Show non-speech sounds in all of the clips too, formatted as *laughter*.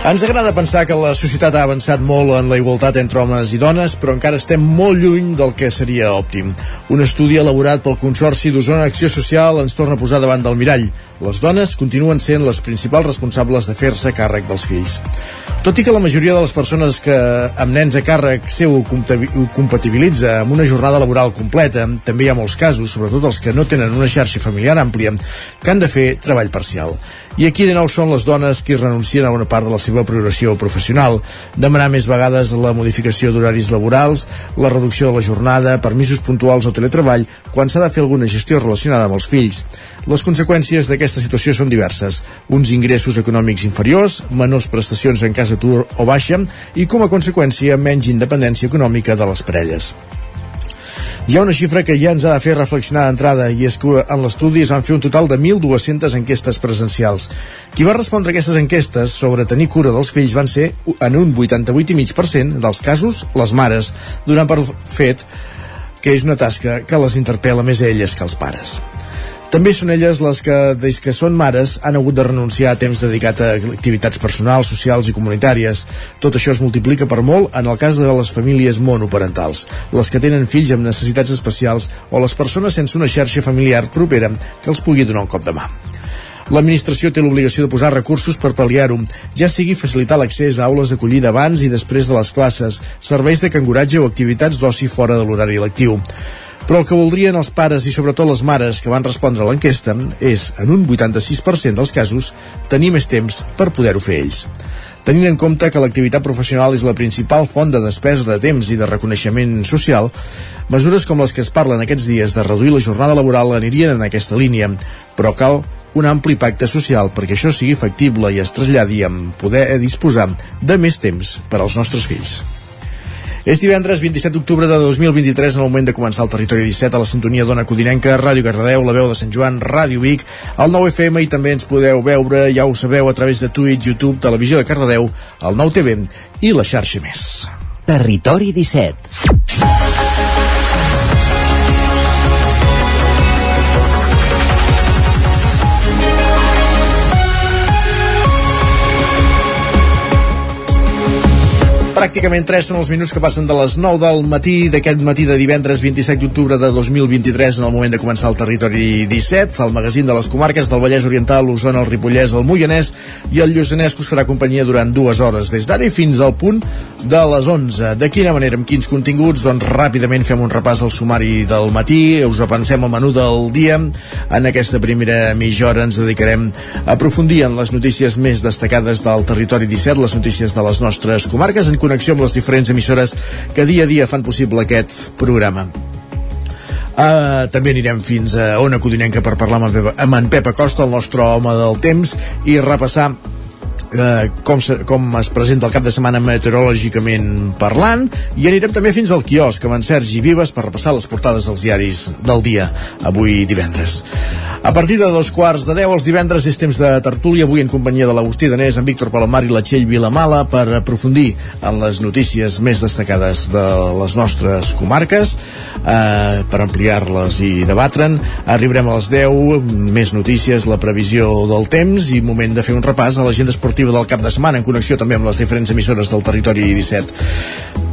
Ens agrada pensar que la societat ha avançat molt en la igualtat entre homes i dones, però encara estem molt lluny del que seria òptim. Un estudi elaborat pel Consorci d'Osona Acció Social ens torna a posar davant del mirall. Les dones continuen sent les principals responsables de fer-se càrrec dels fills. Tot i que la majoria de les persones que amb nens a càrrec seu ho compatibilitza amb una jornada laboral completa, també hi ha molts casos, sobretot els que no tenen una xarxa familiar àmplia, que han de fer treball parcial. I aquí de nou són les dones qui renuncien a una part de la seva progressió professional, demanar més vegades la modificació d'horaris laborals, la reducció de la jornada, permisos puntuals o teletreball, quan s'ha de fer alguna gestió relacionada amb els fills. Les conseqüències d'aquesta situació són diverses. Uns ingressos econòmics inferiors, menors prestacions en cas d'atur o baixa i, com a conseqüència, menys independència econòmica de les parelles. Hi ha una xifra que ja ens ha de fer reflexionar d'entrada i és que en l'estudi es van fer un total de 1.200 enquestes presencials. Qui va respondre aquestes enquestes sobre tenir cura dels fills van ser, en un 88,5% dels casos, les mares, donant per fet que és una tasca que les interpel·la més a elles que als pares. També són elles les que, des que són mares, han hagut de renunciar a temps dedicat a activitats personals, socials i comunitàries. Tot això es multiplica per molt en el cas de les famílies monoparentals, les que tenen fills amb necessitats especials o les persones sense una xarxa familiar propera que els pugui donar un cop de mà. L'administració té l'obligació de posar recursos per pal·liar-ho, ja sigui facilitar l'accés a aules d'acollida abans i després de les classes, serveis de canguratge o activitats d'oci fora de l'horari lectiu. Però el que voldrien els pares i sobretot les mares que van respondre a l'enquesta és, en un 86% dels casos, tenir més temps per poder-ho fer ells. Tenint en compte que l'activitat professional és la principal font de despesa de temps i de reconeixement social, mesures com les que es parlen aquests dies de reduir la jornada laboral anirien en aquesta línia, però cal un ampli pacte social perquè això sigui factible i es traslladi amb poder disposar de més temps per als nostres fills. És divendres 27 d'octubre de 2023 en el moment de començar el Territori 17 a la sintonia d'Ona Codinenca, Ràdio Cardedeu, la veu de Sant Joan, Ràdio Vic, el 9 FM i també ens podeu veure, ja ho sabeu, a través de Twitch, YouTube, Televisió de Cardedeu, el 9 TV i la xarxa més. Territori 17 Pràcticament 3 són els minuts que passen de les 9 del matí d'aquest matí de divendres 27 d'octubre de 2023 en el moment de començar el territori 17, el magazín de les comarques del Vallès Oriental, l'Osona, el Ripollès, el Moianès i el Lluçanès que us farà companyia durant dues hores, des d'ara i fins al punt de les 11. De quina manera, amb quins continguts? Doncs ràpidament fem un repàs al sumari del matí, us repensem el menú del dia. En aquesta primera mitja hora ens dedicarem a aprofundir en les notícies més destacades del territori 17, les notícies de les nostres comarques, en connexió amb les diferents emissores que dia a dia fan possible aquest programa. Uh, també anirem fins a Ona Codinenca per parlar amb en, Pep, amb Acosta, el nostre home del temps, i repassar eh, com, se, com es presenta el cap de setmana meteorològicament parlant. I anirem també fins al quiosc amb en Sergi Vives per repassar les portades dels diaris del dia avui divendres. A partir de dos quarts de deu els divendres és temps de tertúlia avui en companyia de l'Agustí Danés, en Víctor Palomar i la Txell Vilamala per aprofundir en les notícies més destacades de les nostres comarques eh, per ampliar-les i debatre'n. Arribarem a les 10 més notícies, la previsió del temps i moment de fer un repàs a l'agenda esportiva esportiva del cap de setmana en connexió també amb les diferents emissores del territori 17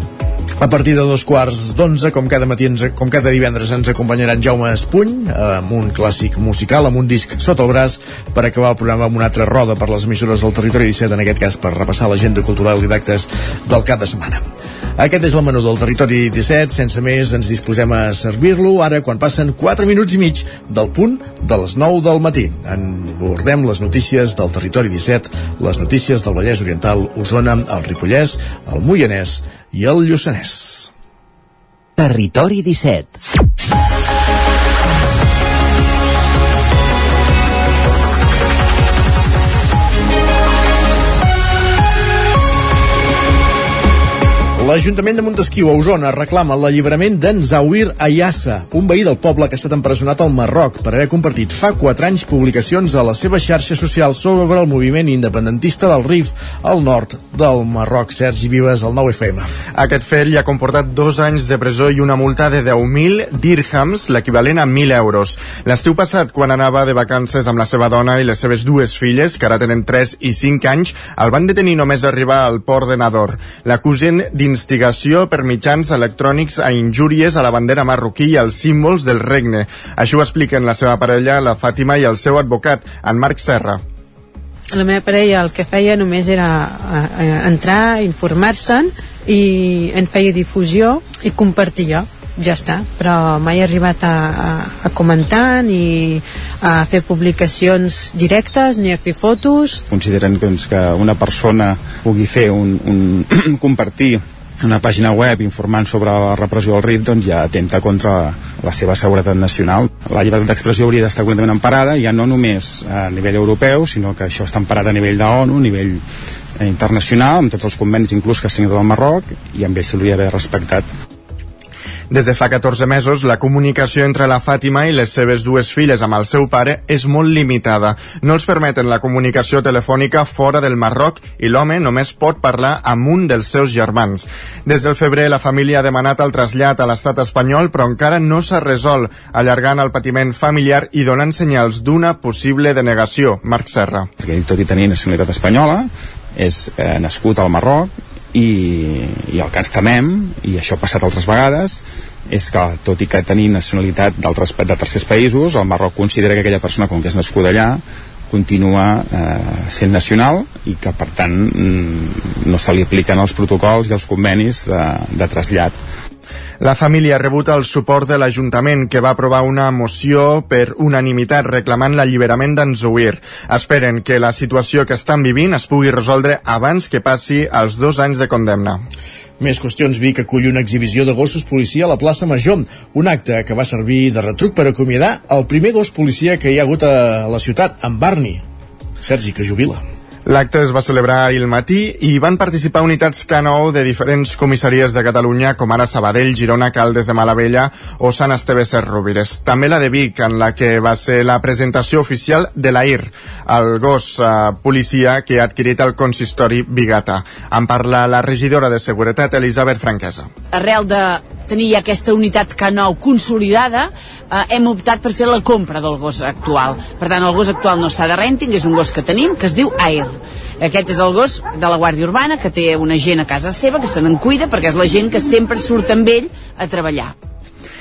a partir de dos quarts d'onze, com cada matí, ens, com cada divendres, ens acompanyaran en Jaume Espuny amb un clàssic musical, amb un disc sota el braç, per acabar el programa amb una altra roda per les emissores del territori 17, en aquest cas per repassar l'agenda cultural i d'actes del cap de setmana. Aquest és el menú del territori 17, sense més ens disposem a servir-lo ara quan passen 4 minuts i mig del punt de les 9 del matí. En abordem les notícies del territori 17, les notícies del Vallès Oriental, Osona, el Ripollès, el Moianès i el Lluçanès. Territori 17 L'Ajuntament de Montesquieu, a Osona, reclama l'alliberament d'en Zawir Ayassa, un veí del poble que ha estat empresonat al Marroc per haver compartit fa 4 anys publicacions a les seves xarxes socials sobre el moviment independentista del Rif al nord del Marroc. Sergi Vives, al 9FM. Aquest fet li ha comportat dos anys de presó i una multa de 10.000 dirhams, l'equivalent a 1.000 euros. L'estiu passat, quan anava de vacances amb la seva dona i les seves dues filles, que ara tenen 3 i 5 anys, el van detenir només arribar al port de Nador. L'acusen d'instigació per mitjans electrònics a injúries a la bandera marroquí i als símbols del regne. Això ho expliquen la seva parella, la Fàtima, i el seu advocat, en Marc Serra. La meva parella el que feia només era eh, eh, entrar, informar-se'n i en feia difusió i compartia ja està, però mai he arribat a, a, a comentar ni a fer publicacions directes ni a fer fotos. Consideren doncs, que una persona pugui fer un, un *clears throat* compartir una pàgina web informant sobre la repressió del RIT doncs ja atenta contra la seva seguretat nacional. La llibertat d'expressió hauria d'estar completament emparada, ja no només a nivell europeu, sinó que això està emparat a nivell d'ONU, a nivell eh, internacional, amb tots els convenis inclús que ha signat el Marroc, i amb ells s'hauria d'haver respectat. Des de fa 14 mesos, la comunicació entre la Fàtima i les seves dues filles amb el seu pare és molt limitada. No els permeten la comunicació telefònica fora del Marroc i l'home només pot parlar amb un dels seus germans. Des del febrer, la família ha demanat el trasllat a l'estat espanyol, però encara no s'ha resolt, allargant el patiment familiar i donant senyals d'una possible denegació. Marc Serra. Tot i tenir nacionalitat espanyola, és eh, nascut al Marroc i, i el que ens temem, i això ha passat altres vegades, és que tot i que tenim nacionalitat d'altres de tercers països, el Marroc considera que aquella persona, com que és nascuda allà, continua eh, sent nacional i que per tant mm, no se li apliquen els protocols i els convenis de, de trasllat la família ha rebut el suport de l'Ajuntament, que va aprovar una moció per unanimitat reclamant l'alliberament d'en Zuir. Esperen que la situació que estan vivint es pugui resoldre abans que passi els dos anys de condemna. Més qüestions. Vic acull una exhibició de gossos policia a la plaça Major, un acte que va servir de retruc per acomiadar el primer gos policia que hi ha hagut a la ciutat, en Barney. Sergi, que jubila. L'acte es va celebrar ahir al matí i van participar unitats K9 de diferents comissaries de Catalunya, com ara Sabadell, Girona, Caldes de Malavella o Sant Esteve Serrovires. També la de Vic, en la que va ser la presentació oficial de l'AIR, el gos eh, policia que ha adquirit el consistori Bigata. En parla la regidora de Seguretat, Elisabet Franquesa. Arrel de tenir ja aquesta unitat K9 consolidada, eh, hem optat per fer la compra del gos actual. Per tant, el gos actual no està de renting, és un gos que tenim, que es diu Air. Aquest és el gos de la Guàrdia Urbana, que té una gent a casa seva, que se n'en cuida, perquè és la gent que sempre surt amb ell a treballar.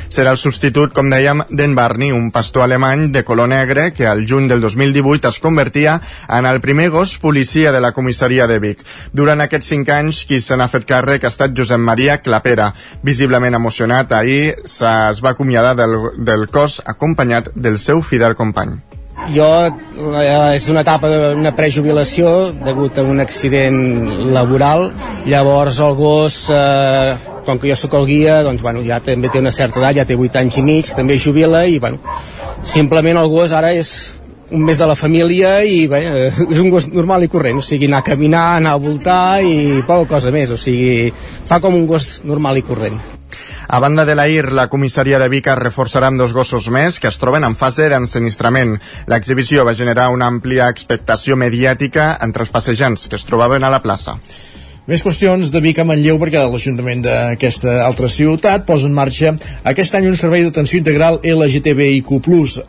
Serà el substitut, com dèiem, d'en Barney, un pastor alemany de color negre que al juny del 2018 es convertia en el primer gos policia de la comissaria de Vic. Durant aquests cinc anys, qui se n'ha fet càrrec ha estat Josep Maria Clapera. Visiblement emocionat, ahir es va acomiadar del, del cos acompanyat del seu fidel company. Jo, eh, és una etapa d'una prejubilació degut a un accident laboral, llavors el gos, eh, com que jo sóc el guia, doncs bueno, ja també té una certa edat, ja té 8 anys i mig, també jubila i bueno, simplement el gos ara és un mes de la família i bé, eh, és un gos normal i corrent, o sigui, anar a caminar, anar a voltar i poca cosa més, o sigui, fa com un gos normal i corrent. A banda de l'AIR, la comissaria de Vic es reforçarà amb dos gossos més que es troben en fase d'ensenistrament. L'exhibició va generar una àmplia expectació mediàtica entre els passejants que es trobaven a la plaça. Més qüestions de Vic a Manlleu perquè l'Ajuntament d'aquesta altra ciutat posa en marxa aquest any un servei d'atenció integral LGTBIQ+,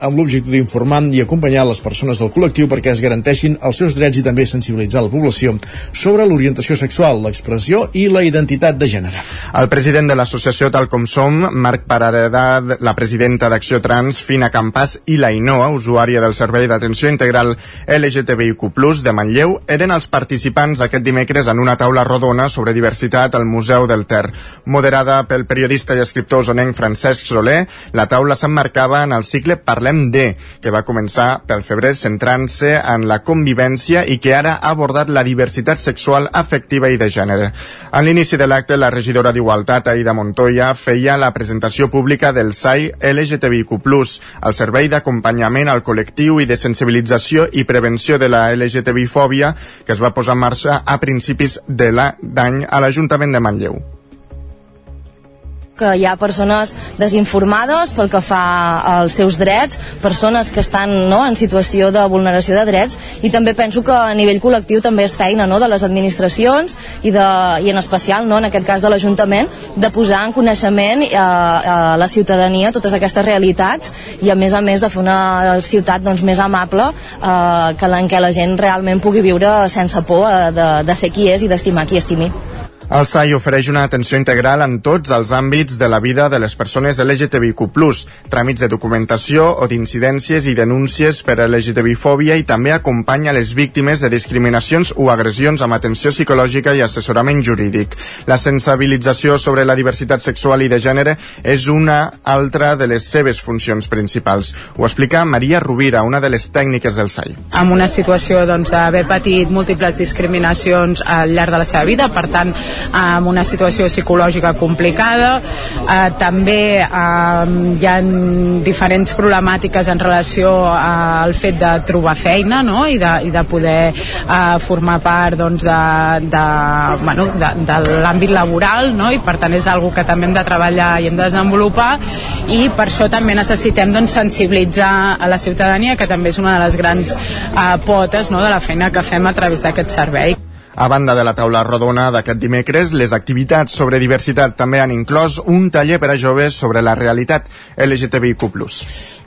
amb l'objectiu d'informar i acompanyar les persones del col·lectiu perquè es garanteixin els seus drets i també sensibilitzar la població sobre l'orientació sexual, l'expressió i la identitat de gènere. El president de l'associació Tal Com Som, Marc Parareda, la presidenta d'Acció Trans, Fina Campàs i la Inoa, usuària del servei d'atenció integral LGTBIQ+, de Manlleu, eren els participants aquest dimecres en una taula rodona sobre diversitat al Museu del Ter. Moderada pel periodista i escriptor zonenc Francesc Soler, la taula s'emmarcava en el cicle Parlem de, que va començar pel febrer centrant-se en la convivència i que ara ha abordat la diversitat sexual, afectiva i de gènere. En l'inici de l'acte, la regidora d'Igualtat, Aida Montoya, feia la presentació pública del SAI LGTBIQ+, el servei d'acompanyament al col·lectiu i de sensibilització i prevenció de la LGTBI-fòbia que es va posar en marxa a principis de d'any a l'Ajuntament de Manlleu. Que hi ha persones desinformades pel que fa als seus drets, persones que estan no, en situació de vulneració de drets i també penso que a nivell col·lectiu també és feina no, de les administracions i, de, i en especial, no, en aquest cas de l'Ajuntament, de posar en coneixement eh, a la ciutadania totes aquestes realitats i a més a més de fer una ciutat doncs, més amable eh, que en què la gent realment pugui viure sense por eh, de, de ser qui és i d'estimar qui estimi. El SAI ofereix una atenció integral en tots els àmbits de la vida de les persones LGTBIQ+, tràmits de documentació o d'incidències i denúncies per a LGTBI-fòbia i també acompanya les víctimes de discriminacions o agressions amb atenció psicològica i assessorament jurídic. La sensibilització sobre la diversitat sexual i de gènere és una altra de les seves funcions principals. Ho explica Maria Rovira, una de les tècniques del SAI. Amb una situació doncs, d'haver doncs, patit múltiples discriminacions al llarg de la seva vida, per tant, amb una situació psicològica complicada eh, també eh, hi ha diferents problemàtiques en relació al fet de trobar feina no? I, de, i de poder eh, formar part doncs, de, de, bueno, de, de l'àmbit laboral no? i per tant és algo que també hem de treballar i hem de desenvolupar i per això també necessitem doncs, sensibilitzar a la ciutadania que també és una de les grans eh, potes no? de la feina que fem a través d'aquest servei. A banda de la taula rodona d'aquest dimecres, les activitats sobre diversitat també han inclòs un taller per a joves sobre la realitat LGTBIQ+.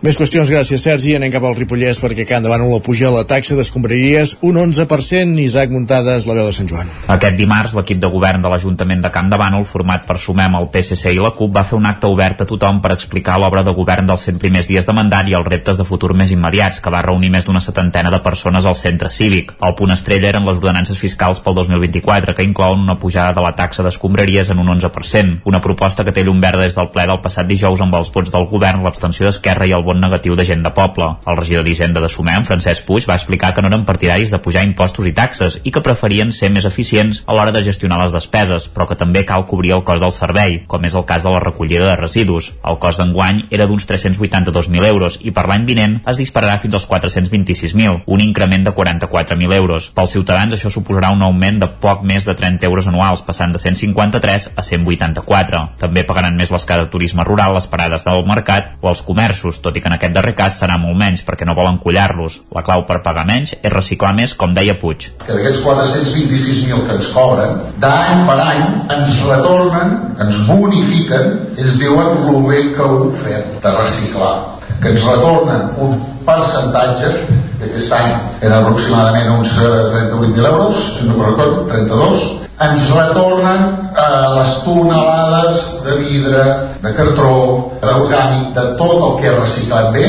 Més qüestions, gràcies Sergi. Anem cap al Ripollès perquè Can de Bànol puja la taxa d'escombraries un 11%. Isaac Muntades, la veu de Sant Joan. Aquest dimarts, l'equip de govern de l'Ajuntament de Camp de Bànol, format per Sumem, el PSC i la CUP, va fer un acte obert a tothom per explicar l'obra de govern dels 100 primers dies de mandat i els reptes de futur més immediats, que va reunir més d'una setantena de persones al centre cívic. El punt estrella eren les ordenances fiscals pel 2024, que inclouen una pujada de la taxa d'escombraries en un 11%, una proposta que té llum verda des del ple del passat dijous amb els vots del govern, l'abstenció d'Esquerra i el vot negatiu de gent de poble. El regidor d'Hisenda de Sumem, Francesc Puig, va explicar que no eren partidaris de pujar impostos i taxes i que preferien ser més eficients a l'hora de gestionar les despeses, però que també cal cobrir el cost del servei, com és el cas de la recollida de residus. El cost d'enguany era d'uns 382.000 euros i per l'any vinent es dispararà fins als 426.000, un increment de 44.000 euros. Pels ciutadans això suposarà un augment de poc més de 30 euros anuals, passant de 153 a 184. També pagaran més l'escala de turisme rural, les parades del mercat o els comerços, tot i que en aquest darrer cas serà molt menys perquè no volen collar-los. La clau per pagar menys és reciclar més, com deia Puig. Que d'aquests 426.000 que ens cobren, d'any per any ens retornen, ens bonifiquen, ens diuen el bé que ho fem de reciclar, que ens retornen un percentatge que aquest any era aproximadament uns 38.000 euros, si no me recordo, 32, ens retornen eh, les tonelades de vidre, de cartró, d'orgànic, de tot el que és reciclat bé,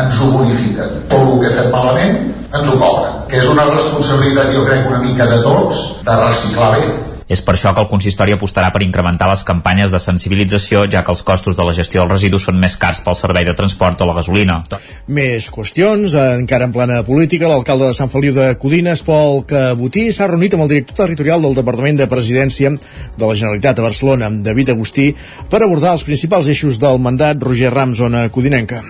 ens ho bonifiquen. Tot el que fem malament ens ho cobren. Que és una responsabilitat, jo crec, una mica de tots, de reciclar bé. És per això que el consistori apostarà per incrementar les campanyes de sensibilització, ja que els costos de la gestió dels residus són més cars pel servei de transport o la gasolina. Més qüestions, encara en plana política, l'alcalde de Sant Feliu de Codines, Pol Cabotí, s'ha reunit amb el director territorial del Departament de Presidència de la Generalitat a Barcelona, David Agustí, per abordar els principals eixos del mandat Roger Ram, zona codinenca.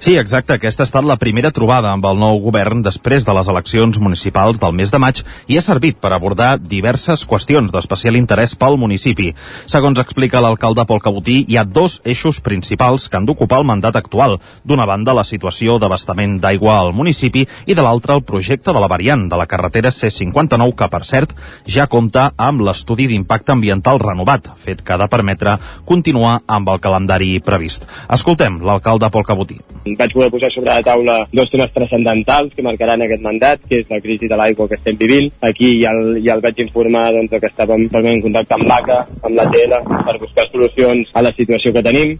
Sí, exacte. Aquesta ha estat la primera trobada amb el nou govern després de les eleccions municipals del mes de maig i ha servit per abordar diverses qüestions d'especial interès pel municipi. Segons explica l'alcalde Pol Cabotí, hi ha dos eixos principals que han d'ocupar el mandat actual. D'una banda, la situació d'abastament d'aigua al municipi i de l'altra, el projecte de la variant de la carretera C59, que, per cert, ja compta amb l'estudi d'impacte ambiental renovat, fet que ha de permetre continuar amb el calendari previst. Escoltem l'alcalde Pol Cabotí vaig poder posar sobre la taula dos temes transcendentals que marcaran aquest mandat, que és la crisi de l'aigua que estem vivint. Aquí ja el, ja el vaig informar doncs, que estàvem en contacte amb l'ACA, amb la TL, per buscar solucions a la situació que tenim.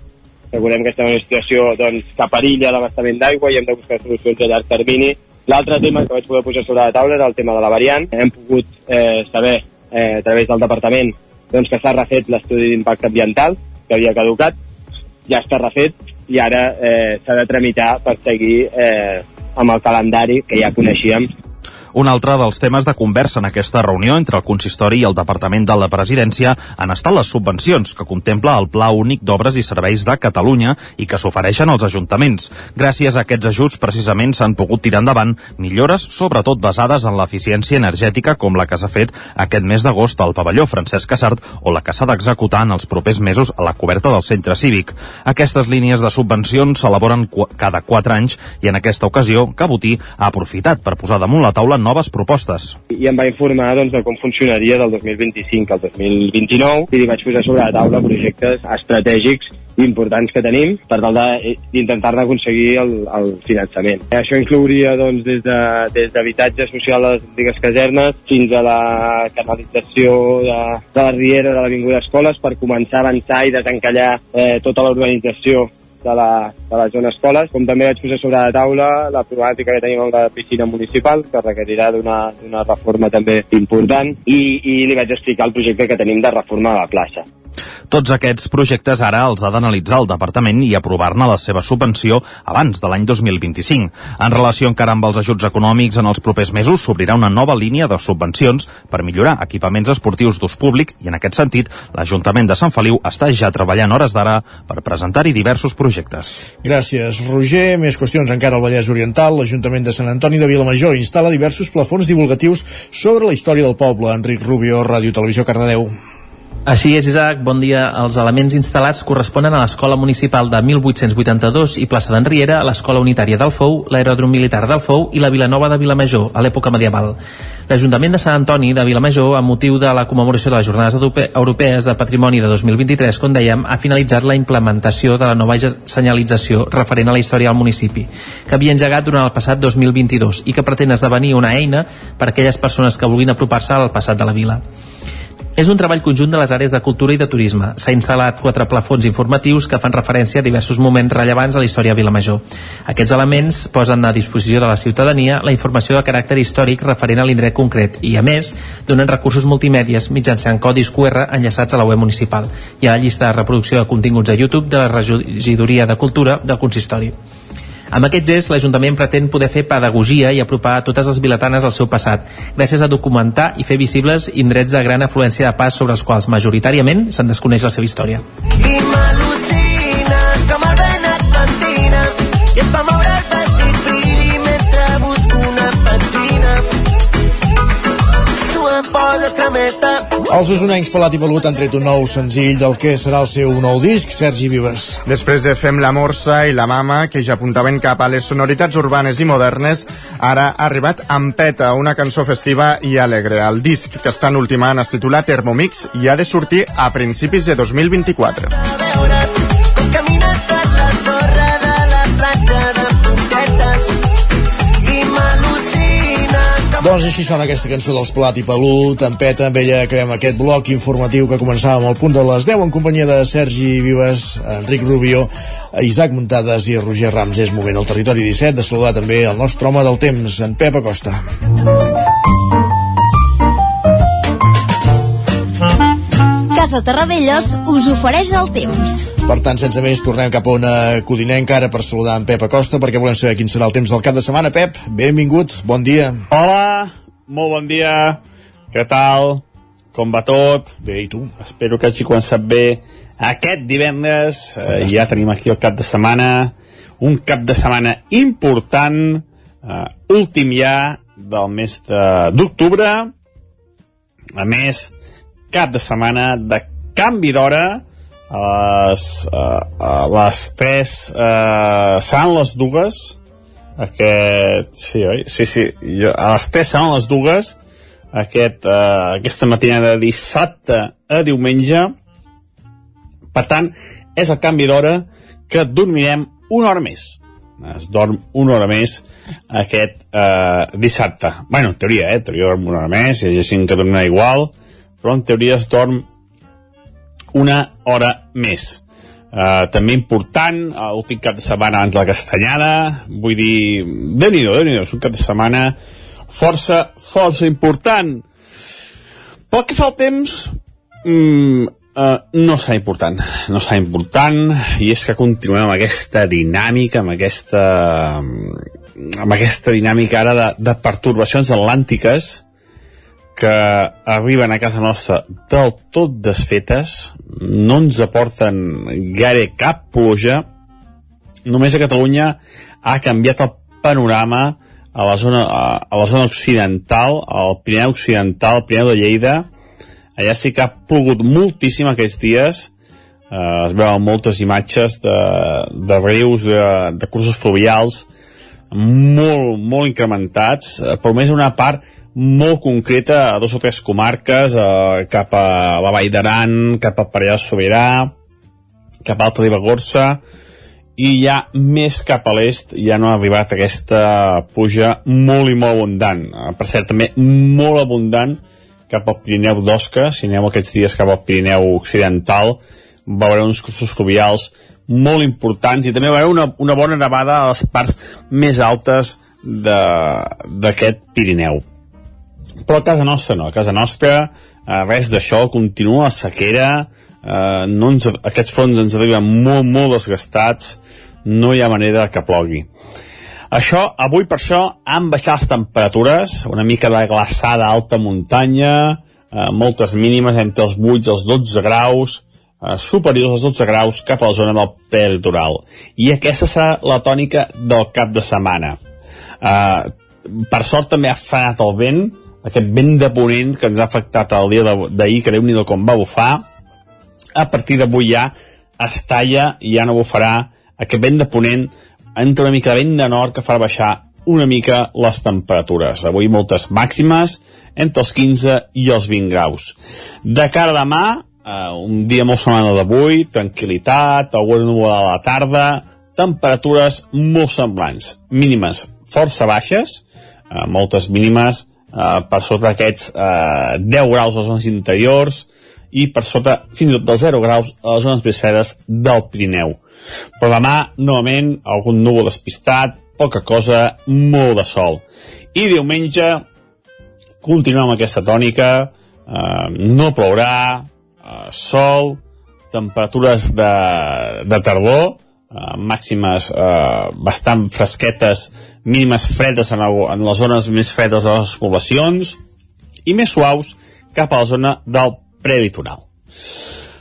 Recordem que estem en una situació doncs, que perilla l'abastament d'aigua i hem de buscar solucions a llarg termini. L'altre tema que vaig poder posar sobre la taula era el tema de la variant. Hem pogut eh, saber eh, a través del departament doncs, que s'ha refet l'estudi d'impacte ambiental, que havia caducat, ja està refet i ara eh, s'ha de tramitar per seguir eh, amb el calendari que ja coneixíem Un altre dels temes de conversa en aquesta reunió entre el consistori i el Departament de la Presidència han estat les subvencions que contempla el Pla Únic d'Obres i Serveis de Catalunya i que s'ofereixen als ajuntaments. Gràcies a aquests ajuts, precisament, s'han pogut tirar endavant millores, sobretot basades en l'eficiència energètica, com la que s'ha fet aquest mes d'agost al pavelló Francesc Casart o la que s'ha d'executar en els propers mesos a la coberta del centre cívic. Aquestes línies de subvencions s'elaboren cada 4 anys i en aquesta ocasió Cabotí ha aprofitat per posar damunt la taula noves propostes. I em va informar doncs, de com funcionaria del 2025 al 2029 i vaig posar sobre la taula projectes estratègics importants que tenim per tal d'intentar-ne aconseguir el, el finançament. Això inclouria doncs, des de, des social a les antigues casernes fins a la canalització de, de la Riera de l'Avinguda Escoles per començar a avançar i desencallar eh, tota l'urbanització de la, de la zona escoles, com també vaig posar sobre la taula la problemàtica que tenim amb la piscina municipal, que requerirà d'una reforma també important, i, i li vaig explicar el projecte que tenim de reforma de la plaça. Tots aquests projectes ara els ha d'analitzar el departament i aprovar-ne la seva subvenció abans de l'any 2025. En relació encara amb els ajuts econòmics, en els propers mesos s'obrirà una nova línia de subvencions per millorar equipaments esportius d'ús públic i en aquest sentit l'Ajuntament de Sant Feliu està ja treballant hores d'ara per presentar-hi diversos projectes. Gràcies, Roger. Més qüestions encara al Vallès Oriental. L'Ajuntament de Sant Antoni de Vilamajor instal·la diversos plafons divulgatius sobre la història del poble. Enric Rubio, Ràdio Televisió Cardedeu. Així és, Isaac. Bon dia. Els elements instal·lats corresponen a l'Escola Municipal de 1882 i plaça d'en Riera, l'Escola Unitària del Fou, l'Aeròdrom Militar del Fou i la Vilanova de Vilamajor, a l'època medieval. L'Ajuntament de Sant Antoni de Vilamajor, amb motiu de la commemoració de les Jornades Europees de Patrimoni de 2023, com dèiem, ha finalitzat la implementació de la nova senyalització referent a la història del municipi, que havia engegat durant el passat 2022 i que pretén esdevenir una eina per a aquelles persones que vulguin apropar-se al passat de la vila. És un treball conjunt de les àrees de cultura i de turisme. S'ha instal·lat quatre plafons informatius que fan referència a diversos moments rellevants de la història de Vilamajor. Aquests elements posen a disposició de la ciutadania la informació de caràcter històric referent a l'indret concret i, a més, donen recursos multimèdies mitjançant codis QR enllaçats a la web municipal i a la llista de reproducció de continguts a YouTube de la Regidoria de Cultura del Consistori. Amb aquest gest, l'Ajuntament pretén poder fer pedagogia i apropar a totes les biletanes al seu passat, gràcies a documentar i fer visibles indrets de gran afluència de pas sobre els quals majoritàriament se'n desconeix la seva història. I m'al·lucina els usonencs Pelat i Pelut han tret un nou senzill del que serà el seu nou disc, Sergi Vives. Després de Fem la Morsa i la Mama, que ja apuntaven cap a les sonoritats urbanes i modernes, ara ha arribat Ampeta, una cançó festiva i alegre. El disc que estan ultimant es titula Thermomix i ha de sortir a principis de 2024. Doncs així sona aquesta cançó dels Plat i Pelut, en Peta, amb ella acabem aquest bloc informatiu que començàvem al punt de les 10 en companyia de Sergi Vives, Enric Rubio, Isaac Muntades i Roger Rams. És moment al territori 17 de saludar també el nostre home del temps, en Pep Acosta. Casa Terradellos us ofereix el temps. Per tant, sense més, tornem cap a una codinenca ara per saludar en Pep Acosta, perquè volem saber quin serà el temps del cap de setmana. Pep, benvingut, bon dia. Hola, molt bon dia. Què tal? Com va tot? Bé, i tu? Espero que hagi començat bé aquest divendres. Eh, ja tenim aquí el cap de setmana. Un cap de setmana important, eh, últim ja del mes d'octubre. A més, cap de setmana de canvi d'hora, a les, a, a les 3 eh, seran les dues. Aquest, sí, oi? Sí, sí, jo, a les 3 seran les dues. Aquest, eh, aquesta matinada de dissabte a diumenge. Per tant és el canvi d'hora que dormirem una hora més. Es dorm una hora més aquest eh, dissabte. Bueno, en teoria, eh, en teoria dorm una hora més hi ha gent que dormirà igual però en teoria es dorm una hora més. Uh, també important, l'últim cap de setmana abans de la castanyada, vull dir, déu nhi déu és un cap de setmana força, força important. Pel que fa al temps, mm, uh, no serà important, no serà important, i és que continuem amb aquesta dinàmica, amb aquesta, amb aquesta dinàmica ara de, de pertorbacions atlàntiques que arriben a casa nostra del tot desfetes, no ens aporten gaire cap pluja, només a Catalunya ha canviat el panorama a la zona, a, a la zona occidental, al Pirineu occidental, al Pirineu de Lleida, allà sí que ha plogut moltíssim aquests dies, eh, es veuen moltes imatges de, de rius, de, de cursos fluvials, molt, molt incrementats, eh, però més una part molt concreta a dos o tres comarques, eh, cap a la Vall d'Aran, cap a Parellà Sobirà, cap a Alta Ribagorça, i ja més cap a l'est ja no ha arribat aquesta puja molt i molt abundant. Eh, per cert, també molt abundant cap al Pirineu d'Osca, si aneu aquests dies cap al Pirineu Occidental, veureu uns cursos fluvials molt importants i també veureu una, una bona nevada a les parts més altes d'aquest Pirineu. Però a casa nostra no, a casa nostra eh, res d'això, continua la sequera, eh, no ens, aquests fons ens arriben molt, molt desgastats, no hi ha manera que plogui. Això, avui per això han baixat les temperatures, una mica de glaçada alta muntanya, eh, moltes mínimes entre els 8 i els 12 graus, eh, superiors als 12 graus cap a la zona del peritoral. I aquesta serà la tònica del cap de setmana. Eh, per sort també ha frenat el vent, aquest vent de ponent que ens ha afectat el dia d'ahir, que déu nhi com va bufar, a partir d'avui ja es talla i ja no bufarà aquest vent de ponent entra una mica de vent de nord que farà baixar una mica les temperatures. Avui moltes màximes entre els 15 i els 20 graus. De cara a demà, eh, un dia molt semblant d'avui, tranquil·litat, alguna núvol a la tarda, temperatures molt semblants, mínimes força baixes, eh, moltes mínimes eh, per sota d'aquests eh, 10 graus a les zones interiors i per sota fins i tot dels 0 graus a les zones més fredes del Pirineu. Però demà, novament, algun núvol despistat, poca cosa, molt de sol. I diumenge continuem amb aquesta tònica, eh, no plourà, eh, sol, temperatures de, de tardor, eh, màximes eh, bastant fresquetes, mínimes fredes en, el, en les zones més fredes de les poblacions, i més suaus cap a la zona del prelitoral.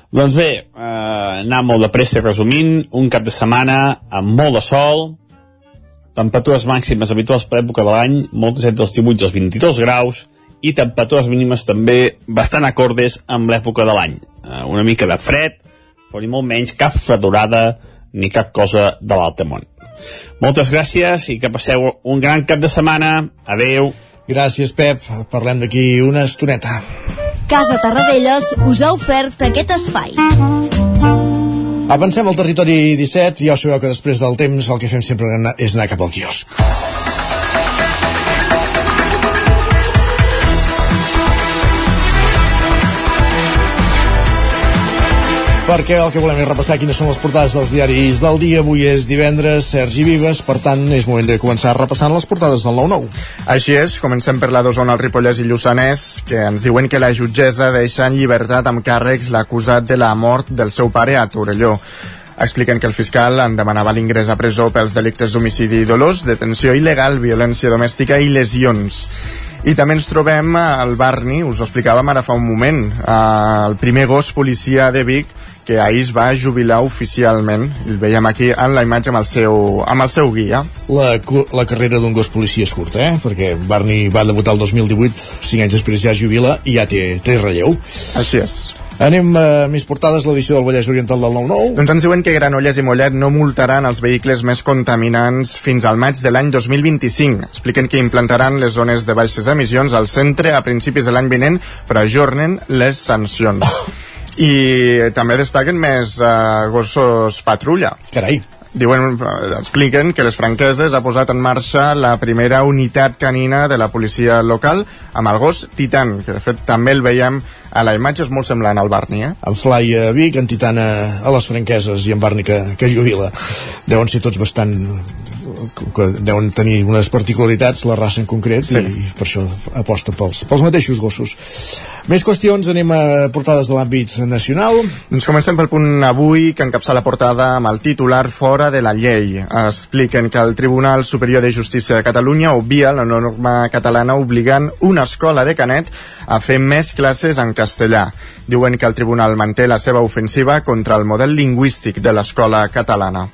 Doncs bé, eh, anar molt de pressa resumint, un cap de setmana amb molt de sol, temperatures màximes habituals per època de l'any, moltes entre els 18 i els 22 graus, i temperatures mínimes també bastant acordes amb l'època de l'any. Eh, una mica de fred, però ni molt menys cap fredorada ni cap cosa de l'altre món. Moltes gràcies i que passeu un gran cap de setmana. Adeu. Gràcies, Pep. Parlem d'aquí una estoneta. Casa Tarradellas us ha ofert aquest espai. Avancem al territori 17 i ja sabeu que després del temps el que fem sempre és anar cap al quiosc. Perquè el que volem és repassar quines són les portades dels diaris del dia. Avui és divendres, Sergi Vives, per tant és moment de començar repassant les portades del 9-9. Així és, comencem per la d'Osona, el Ripollès i Lluçanès, que ens diuen que la jutgessa deixa en llibertat amb càrrecs l'acusat de la mort del seu pare a Torelló. Expliquen que el fiscal en demanava l'ingrés a presó pels delictes d'homicidi dolós, detenció il·legal, violència domèstica i lesions. I també ens trobem al Barni, us ho explicàvem ara fa un moment, el primer gos policia de Vic que ahir es va jubilar oficialment. El veiem aquí en la imatge amb el seu, amb el seu guia. La, la carrera d'un gos policia és curta, eh? Perquè Barney va debutar el 2018, 5 anys després ja es jubila i ja té, té relleu. Així és. Anem a uh, més portades, l'edició del Vallès Oriental del 9-9. Doncs ens diuen que Granollers i Mollet no multaran els vehicles més contaminants fins al maig de l'any 2025. Expliquen que implantaran les zones de baixes emissions al centre a principis de l'any vinent, però ajornen les sancions. *coughs* i també destaquen més uh, gossos patrulla. Carai. Diuen, eh, expliquen que les franqueses ha posat en marxa la primera unitat canina de la policia local amb el gos Titan, que de fet també el veiem a la imatge és molt semblant al Barni, eh? En Fly a Vic, en Titana a les Franqueses i en Barni que, que jubila. Deuen ser tots bastant que deuen tenir unes particularitats, la raça en concret, sí. i per això aposten pels, pels mateixos gossos. Més qüestions, anem a portades de l'àmbit nacional. Doncs comencem pel punt avui, que encapça la portada amb el titular Fora de la llei. Expliquen que el Tribunal Superior de Justícia de Catalunya obvia la norma catalana obligant una escola de Canet a fer més classes en castellà. Diuen que el tribunal manté la seva ofensiva contra el model lingüístic de l'escola catalana.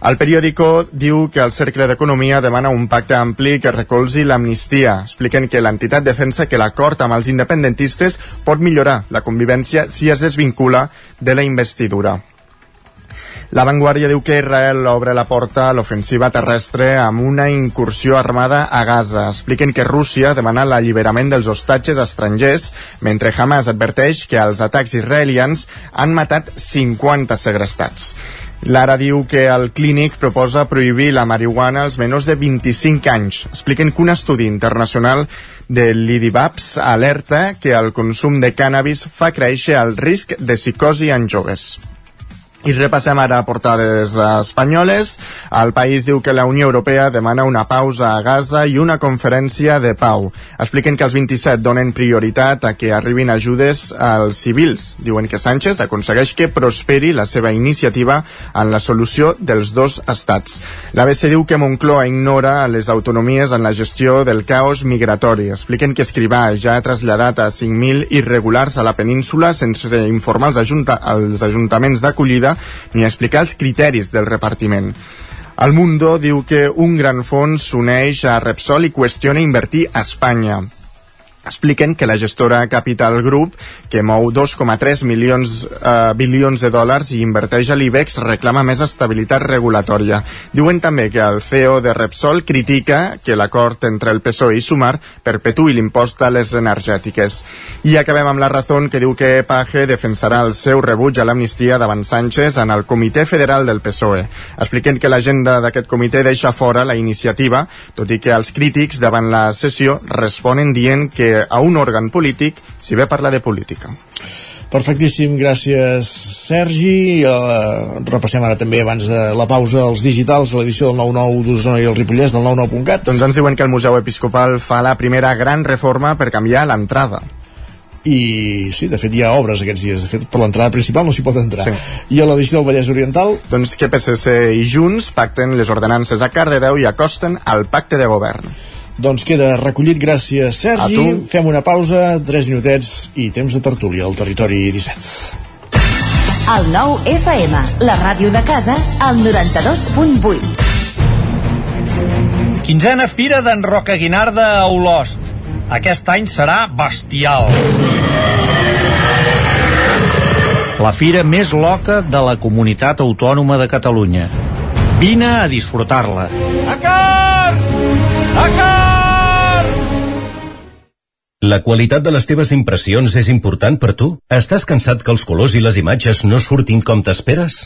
El periòdico diu que el Cercle d'Economia demana un pacte ampli que recolzi l'amnistia. Expliquen que l'entitat defensa que l'acord amb els independentistes pot millorar la convivència si es desvincula de la investidura. La Vanguardia diu que Israel obre la porta a l'ofensiva terrestre amb una incursió armada a Gaza. Expliquen que Rússia demana l'alliberament dels hostatges estrangers, mentre Hamas adverteix que els atacs israelians han matat 50 segrestats. Lara diu que el clínic proposa prohibir la marihuana als menors de 25 anys. Expliquen que un estudi internacional de l'IDIVAPS alerta que el consum de cannabis fa créixer el risc de psicosi en joves. I repassem ara portades espanyoles. El país diu que la Unió Europea demana una pausa a Gaza i una conferència de pau. Expliquen que els 27 donen prioritat a que arribin ajudes als civils. Diuen que Sánchez aconsegueix que prosperi la seva iniciativa en la solució dels dos estats. L'ABC diu que Moncloa ignora les autonomies en la gestió del caos migratori. Expliquen que Escrivà ja ha traslladat a 5.000 irregulars a la península sense informar els, ajunta els ajuntaments d'acollida ni explicar els criteris del repartiment. El Mundo diu que un gran fons s'uneix a Repsol i qüestiona invertir a Espanya expliquen que la gestora Capital Group, que mou 2,3 milions eh, bilions de dòlars i inverteix a l'IBEX, reclama més estabilitat regulatòria. Diuen també que el CEO de Repsol critica que l'acord entre el PSOE i Sumar perpetui l'impost a les energètiques. I acabem amb la raó que diu que Page defensarà el seu rebuig a l'amnistia davant Sánchez en el Comitè Federal del PSOE. Expliquen que l'agenda d'aquest comitè deixa fora la iniciativa, tot i que els crítics davant la sessió responen dient que a un òrgan polític si ve parlar de política. Perfectíssim, gràcies Sergi. Uh, repassem ara també abans de la pausa els digitals, l'edició del 9-9 d'Osona i el Ripollès del 99.cat. Doncs ens diuen que el Museu Episcopal fa la primera gran reforma per canviar l'entrada i sí, de fet hi ha obres aquests dies de fet per l'entrada principal no s'hi pot entrar sí. i a l'edició del Vallès Oriental doncs que PSC i Junts pacten les ordenances a Cardedeu i acosten al pacte de govern doncs queda recollit, gràcies Sergi. Fem una pausa, 3 minutets i temps de tertúlia al territori 17. El nou FM, la ràdio de casa, al 92.8. Quinzena Fira d'en Roca Guinarda a Olost. Aquest any serà bestial. La fira més loca de la comunitat autònoma de Catalunya. Vine a disfrutar-la. A! La qualitat de les teves impressions és important per tu? Estàs cansat que els colors i les imatges no surtin com t'esperes?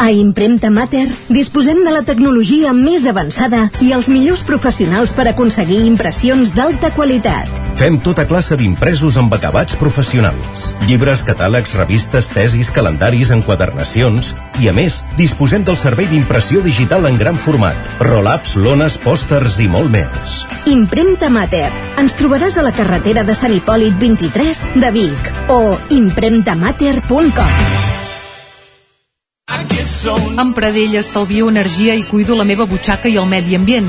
A Impremta Mater disposem de la tecnologia més avançada i els millors professionals per aconseguir impressions d'alta qualitat. Fem tota classe d'impresos amb acabats professionals. Llibres, catàlegs, revistes, tesis, calendaris, enquadernacions... I a més, disposem del servei d'impressió digital en gran format. Roll-ups, lones, pòsters i molt més. Impremta Mater. Ens trobaràs a la carretera de Sant Hipòlit 23 de Vic o impremtamater.com Amb Pradell estalvio energia i cuido la meva butxaca i el medi ambient.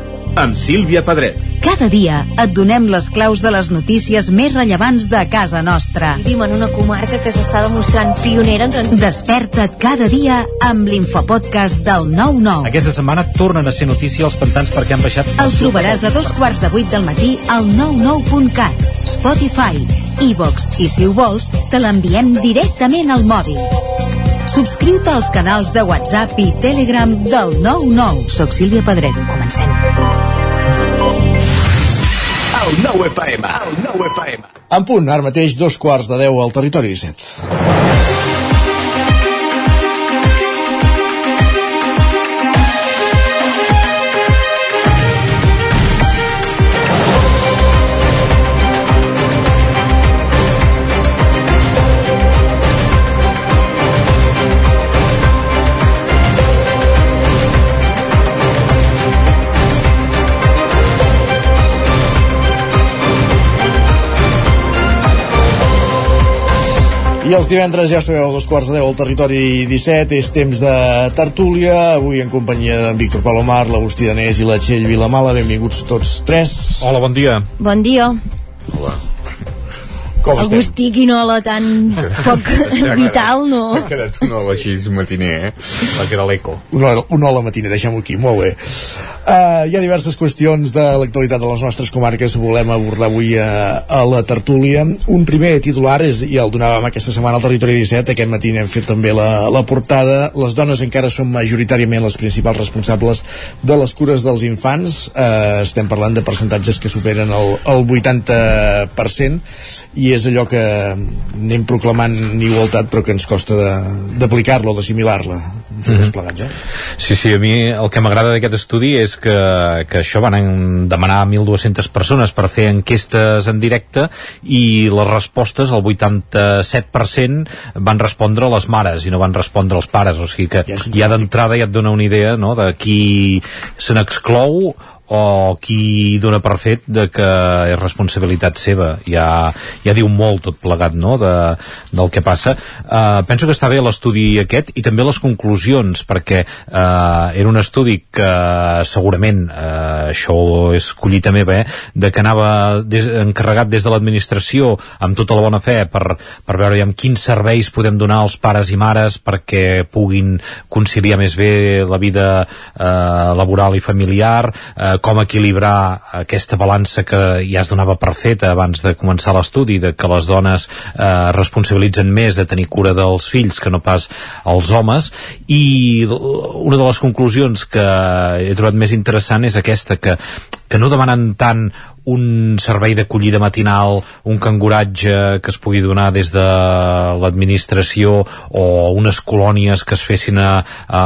amb Sílvia Pedret. Cada dia et donem les claus de les notícies més rellevants de casa nostra. Vivim en una comarca que s'està demostrant pionera en transició. Desperta't cada dia amb l'infopodcast del 99. Aquesta setmana tornen a ser notícia els pantans perquè han baixat... El trobaràs a dos quarts de vuit del matí al 99.cat, Spotify, iVox i, si ho vols, te l'enviem directament al mòbil. Subscriu-te als canals de WhatsApp i Telegram del 99. Soc Sílvia Pedret. Comencem. El 9 FM, el 9 FM. En punt, ara mateix, dos quarts de deu al territori 17. I els divendres, ja sabeu, a dos quarts de deu al territori 17, és temps de tertúlia, avui en companyia d'en Víctor Palomar, l'Agustí Danés i la Txell Vilamala. Benvinguts tots tres. Hola, bon dia. Bon dia. Com estem? Agustí, quina hola tan poc *laughs* vital, no? Ha quedat un hola així matiner, eh? Va quedar l'eco. Hora- una hola matina, deixem-ho aquí, molt bé. Uh, hi ha diverses qüestions de l'actualitat de les nostres comarques que volem abordar avui a, a la tertúlia. Un primer titular és, i el donàvem aquesta setmana al Territori 17, aquest matí n'hem fet també la, la portada. Les dones encara són majoritàriament les principals responsables de les cures dels infants. Uh, estem parlant de percentatges que superen el, el 80% i és allò que anem proclamant igualtat però que ens costa de- d'aplicar-la o d'assimilar-la. Mhm. plegats, eh? Sí, sí, a mi el que m'agrada d'aquest estudi és que, que això van demanar a 1.200 persones per fer enquestes en directe i les respostes, el 87% van respondre les mares i no van respondre els pares, o sigui que ja d'entrada ja et dona una idea no, de qui se n'exclou o qui dona per fet de que és responsabilitat seva ja, ja diu molt tot plegat no? de, del que passa uh, penso que està bé l'estudi aquest i també les conclusions perquè uh, era un estudi que segurament uh, això és collita meva eh, de que anava des, encarregat des de l'administració amb tota la bona fe per, per veure amb quins serveis podem donar als pares i mares perquè puguin conciliar més bé la vida eh, laboral i familiar eh, com equilibrar aquesta balança que ja es donava per feta abans de començar l'estudi, de que les dones eh, responsabilitzen més de tenir cura dels fills que no pas els homes. I una de les conclusions que he trobat més interessant és aquesta que, que no demanen tant un servei d'acollida matinal, un canguratge que es pugui donar des de l'administració o unes colònies que es fessin a, a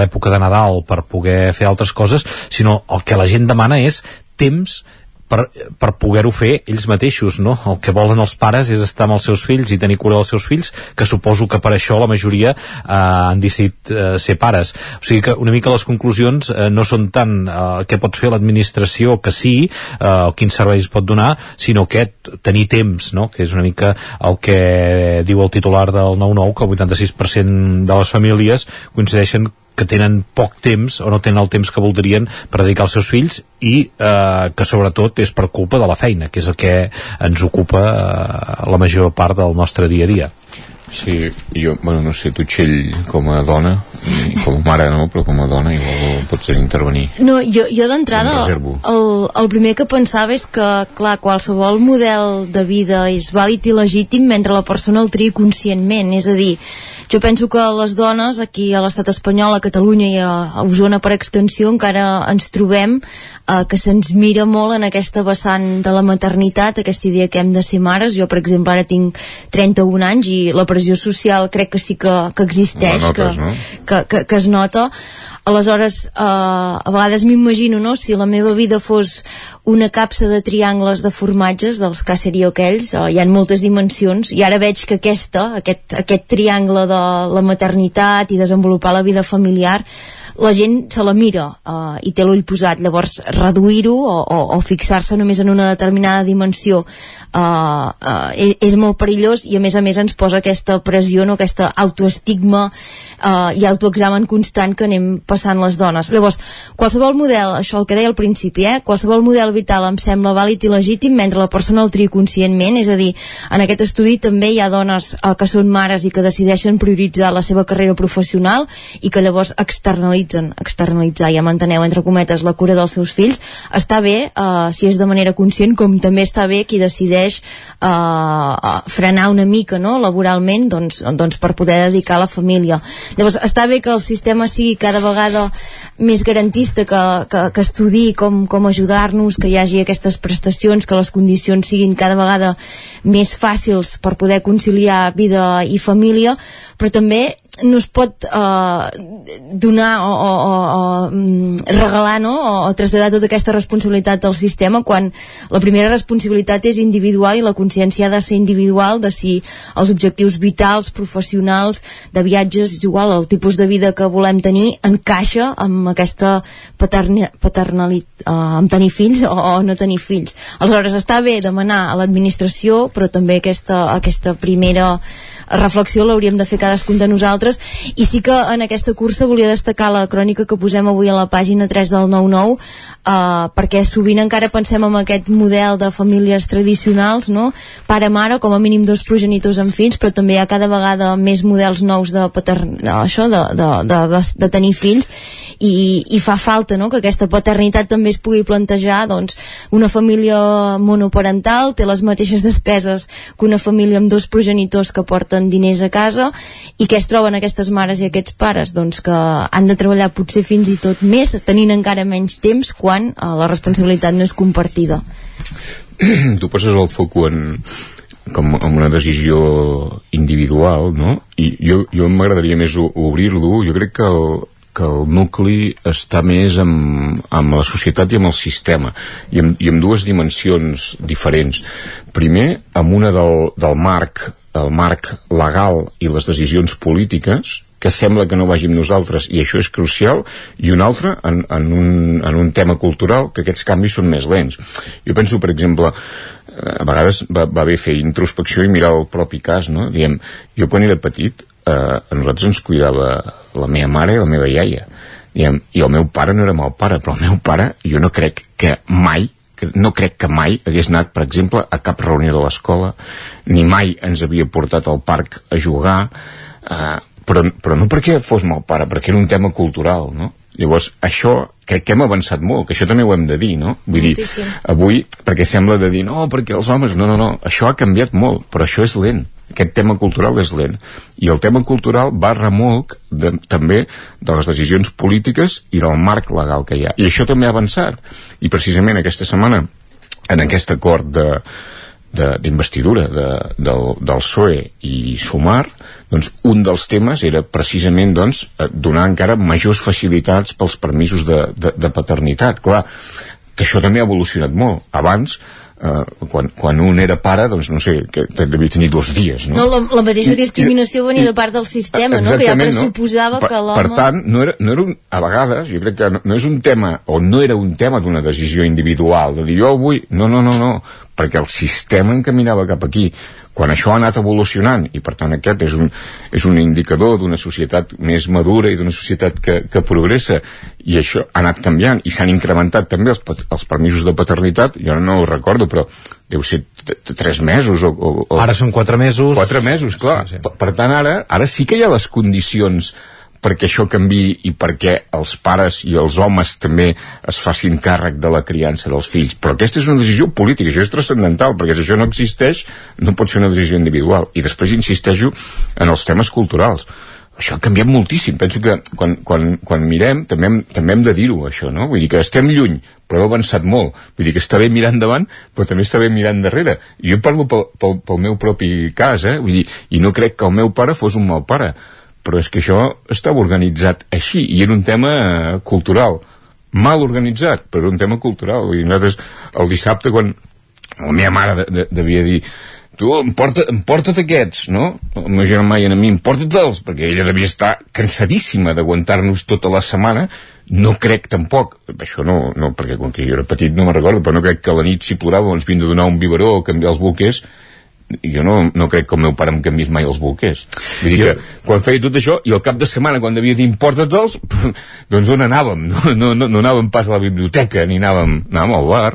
l'època de Nadal per poder fer altres coses, sinó el que la gent demana és temps per, per poder-ho fer ells mateixos, no? El que volen els pares és estar amb els seus fills i tenir cura dels seus fills, que suposo que per això la majoria eh, han decidit eh, ser pares. O sigui que una mica les conclusions eh, no són tant eh, què pot fer l'administració, que sí, eh, o quins serveis pot donar, sinó que tenir temps, no? Que és una mica el que diu el titular del 9-9, que el 86% de les famílies coincideixen que tenen poc temps o no tenen el temps que voldrien per dedicar als seus fills i eh, que sobretot és per culpa de la feina, que és el que ens ocupa eh, la major part del nostre dia a dia. Sí, jo, bueno, no sé, tu, Txell, com a dona, com a mare no, però com a dona igual pots intervenir. No, jo, jo d'entrada, el, el primer que pensava és que, clar, qualsevol model de vida és vàlid i legítim mentre la persona el triï conscientment, és a dir, jo penso que les dones aquí a l'estat espanyol, a Catalunya i a, a Osona per extensió encara ens trobem eh, que se'ns mira molt en aquesta vessant de la maternitat, aquesta idea que hem de ser mares. Jo, per exemple, ara tinc 31 anys i la pressió social crec que sí que, que existeix, notes, que, no? que, que, que es nota aleshores eh, a vegades m'imagino no? si la meva vida fos una capsa de triangles de formatges dels que seria aquells, eh, hi ha moltes dimensions i ara veig que aquesta aquest, aquest triangle de la maternitat i desenvolupar la vida familiar la gent se la mira uh, i té l'ull posat, llavors reduir-ho o, o, o fixar-se només en una determinada dimensió uh, uh, és, és molt perillós i a més a més ens posa aquesta pressió, no? aquesta autoestigma uh, i autoexamen constant que anem passant les dones. Llavors, qualsevol model, això el que deia al principi, eh? qualsevol model vital em sembla vàlid i legítim mentre la persona el triï conscientment, és a dir, en aquest estudi també hi ha dones uh, que són mares i que decideixen prioritzar la seva carrera professional i que llavors externalitzen externalitzar, ja m'enteneu, entre cometes, la cura dels seus fills, està bé uh, si és de manera conscient, com també està bé qui decideix uh, frenar una mica no, laboralment doncs, doncs per poder dedicar a la família. Llavors, està bé que el sistema sigui cada vegada més garantista, que, que, que estudi com, com ajudar-nos, que hi hagi aquestes prestacions, que les condicions siguin cada vegada més fàcils per poder conciliar vida i família, però també no es pot eh, donar o, o, o, mm, regalar no? o, o traslladar tota aquesta responsabilitat al sistema quan la primera responsabilitat és individual i la consciència ha de ser individual de si els objectius vitals, professionals de viatges, és igual, el tipus de vida que volem tenir encaixa amb aquesta paterni, paternalitat eh, amb tenir fills o, o no tenir fills aleshores està bé demanar a l'administració però també aquesta, aquesta primera reflexió l'hauríem de fer cadascun de nosaltres i sí que en aquesta cursa volia destacar la crònica que posem avui a la pàgina 3 del 99 eh, perquè sovint encara pensem en aquest model de famílies tradicionals no? pare-mare, com a mínim dos progenitors amb fills, però també hi ha cada vegada més models nous de, patern... això, de, de, de, de, de tenir fills i, i fa falta no? que aquesta paternitat també es pugui plantejar doncs, una família monoparental té les mateixes despeses que una família amb dos progenitors que porten diners a casa i què es troben aquestes mares i aquests pares? Doncs que han de treballar potser fins i tot més tenint encara menys temps quan eh, la responsabilitat no és compartida. *clears throat* tu poses el foc en, com en una decisió individual, no? I jo, jo m'agradaria més obrir-lo. Jo crec que el, que el nucli està més amb, amb la societat i amb el sistema i amb, i amb dues dimensions diferents primer amb una del, del marc el marc legal i les decisions polítiques que sembla que no vagi amb nosaltres i això és crucial i un altre en, en, un, en un tema cultural que aquests canvis són més lents jo penso per exemple a vegades va, va bé fer introspecció i mirar el propi cas no? Diem, jo quan era petit eh, a nosaltres ens cuidava la meva mare i la meva iaia Diem, i el meu pare no era mal pare però el meu pare jo no crec que mai no crec que mai hagués anat, per exemple, a cap reunió de l'escola, ni mai ens havia portat al parc a jugar, eh, però, però no perquè fos mal pare, perquè era un tema cultural, no? Llavors, això crec que hem avançat molt, que això també ho hem de dir, no? Vull dir, avui, perquè sembla de dir, no, perquè els homes... No, no, no, això ha canviat molt, però això és lent. Aquest tema cultural és lent. I el tema cultural va remolc de, també de les decisions polítiques i del marc legal que hi ha. I això també ha avançat. I precisament aquesta setmana, en aquest acord de, de- d'investidura de, del, del PSOE i Sumar doncs un dels temes era precisament doncs, eh, donar encara majors facilitats pels permisos de, de, de paternitat clar, que això també ha evolucionat molt abans eh, quan, quan un era pare doncs no sé, que devia tenir dos dies no? No, la, la mateixa I- discriminació venia de part del sistema, no? que ja pressuposava per, que l'home... Per tant, no era, no era un, a vegades, jo crec que no, no és un tema, o no era un tema d'una decisió individual, de dir jo vull... No, no, no, no, perquè el sistema encaminava cap aquí. Quan això ha anat evolucionant, i per tant aquest és un, és un indicador d'una societat més madura i d'una societat que, que progressa, i això ha anat canviant, i s'han incrementat també els, els permisos de paternitat, jo no ho recordo, però deu ser tres mesos o, o, o... Ara són quatre mesos. Quatre mesos, clar. Sí, sí. Per, per tant, ara, ara sí que hi ha les condicions perquè això canvi i perquè els pares i els homes també es facin càrrec de la criança dels fills. Però aquesta és una decisió política, això és transcendental, perquè si això no existeix, no pot ser una decisió individual. I després insisteixo en els temes culturals. Això ha canviat moltíssim. Penso que quan, quan, quan mirem també hem, també hem de dir-ho, això, no? Vull dir que estem lluny, però hem avançat molt. Vull dir que està bé mirar endavant, però també està bé mirar endarrere. Jo parlo pel, pel, pel meu propi cas, eh? Vull dir, i no crec que el meu pare fos un mal pare però és que això estava organitzat així i era un tema eh, cultural. Mal organitzat, però un tema cultural. I nosaltres el dissabte quan la meva mare de, de, devia dir tu, emporta, emporta't aquests, no? El meu germà i a mi, emporta-te'ls, perquè ella devia estar cansadíssima d'aguantar-nos tota la setmana, no crec tampoc, això no, no perquè quan que jo era petit no me'n recordo, però no crec que a la nit si plorava ens havien de donar un biberó o canviar els bolquers, jo no, no crec que el meu pare em canviés mai els bolquers. Vull dir que quan feia tot això, i al cap de setmana, quan devia dir importa-te'ls, *laughs* doncs on anàvem? No, no, no, no anàvem pas a la biblioteca, ni anàvem, anàvem al bar,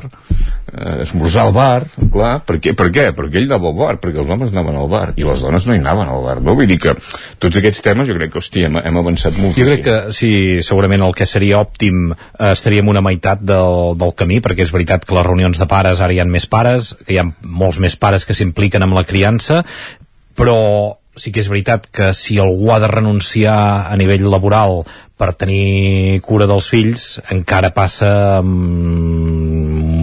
eh, esmorzar al bar, clar. Per què? Per què? Perquè ell anava al bar, perquè els homes anaven al bar, i les dones no hi anaven al bar. No? Vull dir que tots aquests temes jo crec que, hòstia, hem, hem avançat molt. Jo crec que sí, segurament el que seria òptim eh, estaríem una meitat del, del camí, perquè és veritat que les reunions de pares ara hi ha més pares, que hi ha molts més pares que s'impliquen amb la criança, però sí que és veritat que si algú ha de renunciar a nivell laboral per tenir cura dels fills, encara passa mm,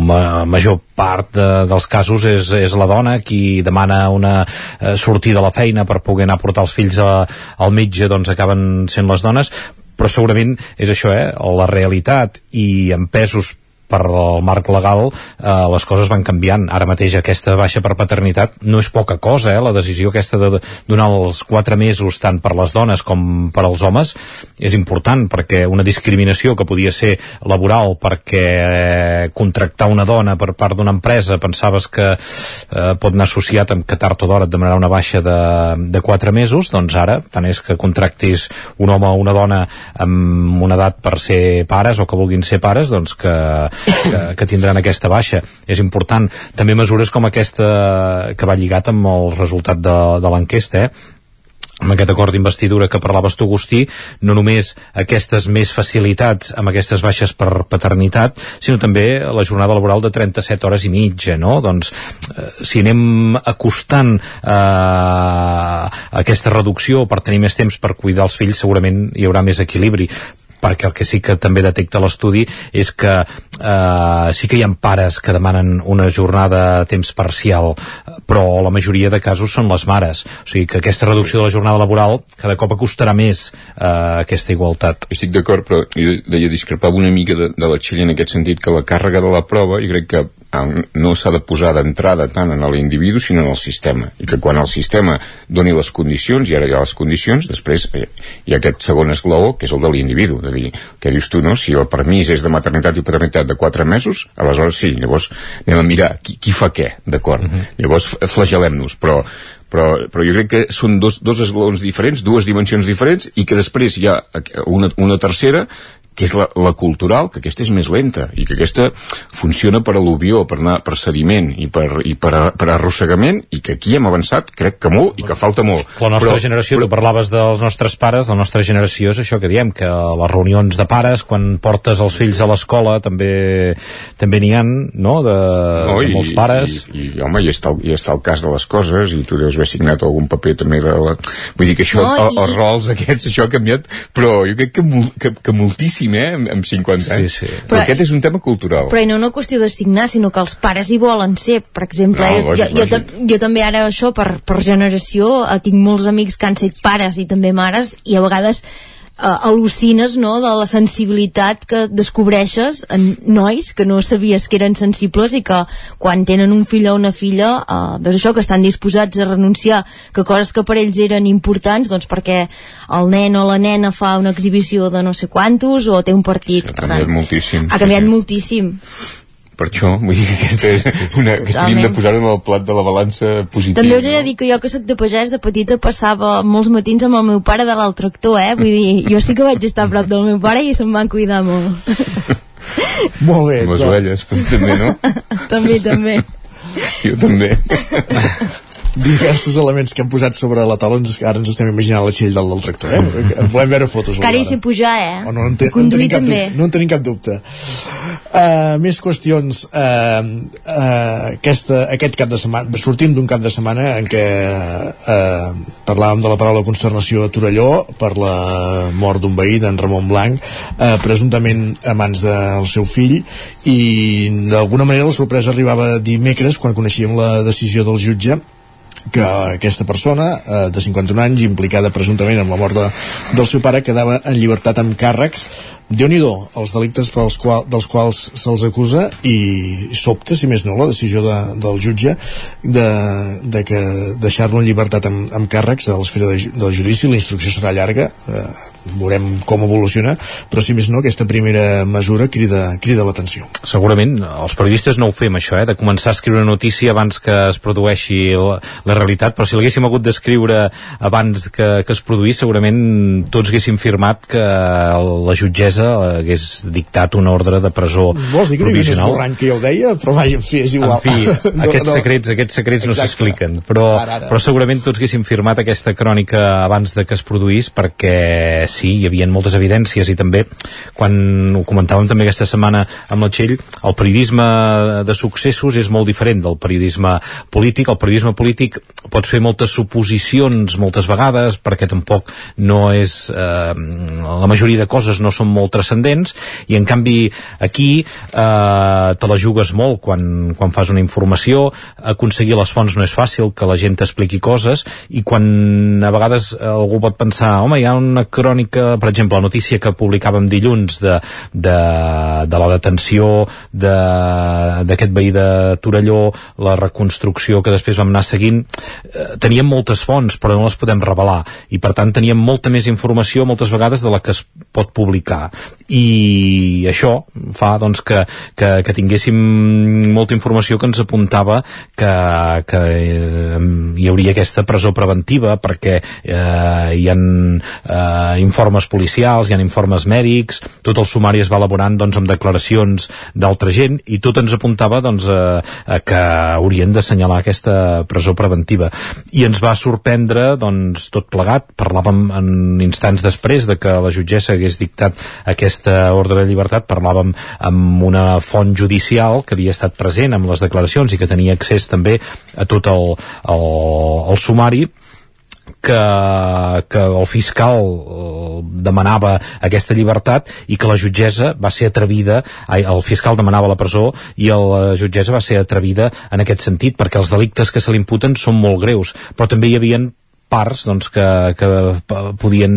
ma major part de, dels casos és, és la dona qui demana una eh, sortida a la feina per poder anar a portar els fills a, al metge, doncs acaben sent les dones però segurament és això, eh? la realitat i en pesos per el marc legal eh, les coses van canviant. Ara mateix aquesta baixa per paternitat no és poca cosa, eh? la decisió aquesta de donar els 4 mesos tant per les dones com per als homes és important perquè una discriminació que podia ser laboral perquè eh, contractar una dona per part d'una empresa pensaves que eh, pot anar associat amb que tard o d'hora et demanarà una baixa de, de 4 mesos, doncs ara tant és que contractis un home o una dona amb una edat per ser pares o que vulguin ser pares, doncs que que, que tindran aquesta baixa. És important. També mesures com aquesta que va lligat amb el resultat de, de l'enquesta, eh? amb aquest acord d'investidura que parlaves tu, Agustí, no només aquestes més facilitats amb aquestes baixes per paternitat, sinó també la jornada laboral de 37 hores i mitja, no? Doncs, eh, si anem acostant eh, aquesta reducció per tenir més temps per cuidar els fills, segurament hi haurà més equilibri perquè el que sí que també detecta l'estudi és que eh, sí que hi ha pares que demanen una jornada a temps parcial, però la majoria de casos són les mares. O sigui que aquesta reducció de la jornada laboral cada cop acostarà més eh, aquesta igualtat. Estic d'acord, però jo deia discrepava una mica de, de la Txell en aquest sentit que la càrrega de la prova jo crec que no s'ha de posar d'entrada tant en l'individu sinó en el sistema i que quan el sistema doni les condicions i ara hi ha les condicions, després eh, hi ha aquest segon esglaó que és el de l'individu de dir, què dius tu, no? Si el permís és de maternitat i paternitat de 4 mesos aleshores sí, llavors anem a mirar qui, qui fa què, d'acord? Uh -huh. Llavors flagel·lem-nos, però però, però jo crec que són dos, dos esglaons diferents, dues dimensions diferents, i que després hi ha una, una tercera que és la, la cultural, que aquesta és més lenta i que aquesta funciona per al·luvió, per, anar, per sediment i per, i per, a, per arrossegament i que aquí hem avançat, crec que molt i que falta molt. La nostra però, generació, però, tu parlaves dels nostres pares, la nostra generació és això que diem, que a les reunions de pares, quan portes els fills a l'escola, també també n'hi ha, no?, de, no, de i, molts pares. I, i, home, i està, el, i està el cas de les coses i tu deus haver signat algun paper també de la... vull dir que això, No, i- els rols aquests, això ha canviat però jo crec que, que, que moltíssim, eh, amb, amb 50 anys. Sí, sí. Però, Però- aquest és un tema cultural. però no una qüestió de signar, sinó que els pares hi volen ser, per exemple, No, eh, lògic, jo, jo, lògic. tam- jo també ara això, per, per generació, eh, tinc molts amics que han set pares i també mares, i a vegades eh, al·lucines no, de la sensibilitat que descobreixes en nois que no sabies que eren sensibles i que quan tenen un fill o una filla eh, veus això, que estan disposats a renunciar que coses que per ells eren importants doncs perquè el nen o la nena fa una exhibició de no sé quantos o té un partit Ha canviat moltíssim. ha canviat moltíssim Per això, vull dir que aquesta és una, que hauríem de posar-ho en el plat de la balança positiva. També us he de dir que jo que sóc de pagès de petita passava molts matins amb el meu pare de l'altre tractor, eh? Vull dir, jo sí que vaig estar a prop del meu pare i se'm van cuidar molt. *laughs* Molt bé. Amb les doncs. ovelles, també, no? *laughs* també, també. jo també *laughs* diversos elements que han posat sobre la taula ens, ara ens estem imaginant la txell del, del tractor eh? volem veure fotos sé pujar, eh? Oh, no, en te, Conduir no en tenim cap dubte, no en tenim cap dubte uh, més qüestions uh, uh, aquesta, aquest cap de setmana sortim d'un cap de setmana en què uh, parlàvem de la paraula consternació a Torelló per la mort d'un veí d'en Ramon Blanc uh, presumptament a mans del seu fill i d'alguna manera la sorpresa arribava dimecres quan coneixíem la decisió del jutge que aquesta persona eh, de 51 anys implicada presumptament amb la mort de, del seu pare quedava en llibertat amb càrrecs. Déu nhi els delictes pels qual, dels quals se'ls acusa i sobte, si més no, la decisió de, del jutge de, de que deixar-lo en llibertat amb, amb càrrecs a l'esfera de, del judici, la instrucció serà llarga eh, veurem com evoluciona però si més no, aquesta primera mesura crida, crida l'atenció. Segurament, els periodistes no ho fem això, eh, de començar a escriure una notícia abans que es produeixi la, la realitat, però si l'haguéssim hagut d'escriure abans que, que es produís, segurament tots haguéssim firmat que la jutgessa hagués dictat una ordre de presó vols dir que no hi provisional. que ja ho deia? però vaja, en fi, és igual En fi, *laughs* No, aquests no. secrets, aquests secrets no Exacte. s'expliquen, però, Ara, ara. però segurament tots haguéssim firmat aquesta crònica abans de que es produís perquè sí, hi havia moltes evidències i també, quan ho comentàvem també aquesta setmana amb la Txell, el periodisme de successos és molt diferent del periodisme polític. El periodisme polític pots fer moltes suposicions moltes vegades perquè tampoc no és... Eh, la majoria de coses no són molt transcendents i en canvi aquí eh, te la jugues molt quan, quan fas una informació. Aconseguir les fonts no és fàcil que la gent t'expliqui coses i quan a vegades algú pot pensar home, hi ha una crònica, per exemple la notícia que publicàvem dilluns de, de, de la detenció de- d'aquest veí de Torelló la reconstrucció que després vam anar seguint eh, teníem moltes fonts però no les podem revelar. I per tant teníem molta més informació moltes vegades de la que es pot publicar. I això fa doncs, que, que, que tinguéssim molta informació que ens apuntava que, que eh, hi hauria aquesta presó preventiva perquè eh, hi ha eh, informes policials, hi ha informes mèdics, tot el sumari es va elaborant doncs, amb declaracions d'altra gent i tot ens apuntava doncs, a, a que haurien d'assenyalar aquesta presó preventiva i ens va sorprendre doncs, tot plegat, parlàvem en instants després de que la jutgessa hagués dictat aquesta ordre de llibertat. Parlàvem amb una font judicial que havia estat present amb les declaracions i que tenia accés també a tot el, el, el sumari que, que el fiscal eh, demanava aquesta llibertat i que la jutgessa va ser atrevida, el fiscal demanava la presó i la jutgessa va ser atrevida en aquest sentit, perquè els delictes que se li imputen són molt greus, però també hi havien parts doncs, que, que podien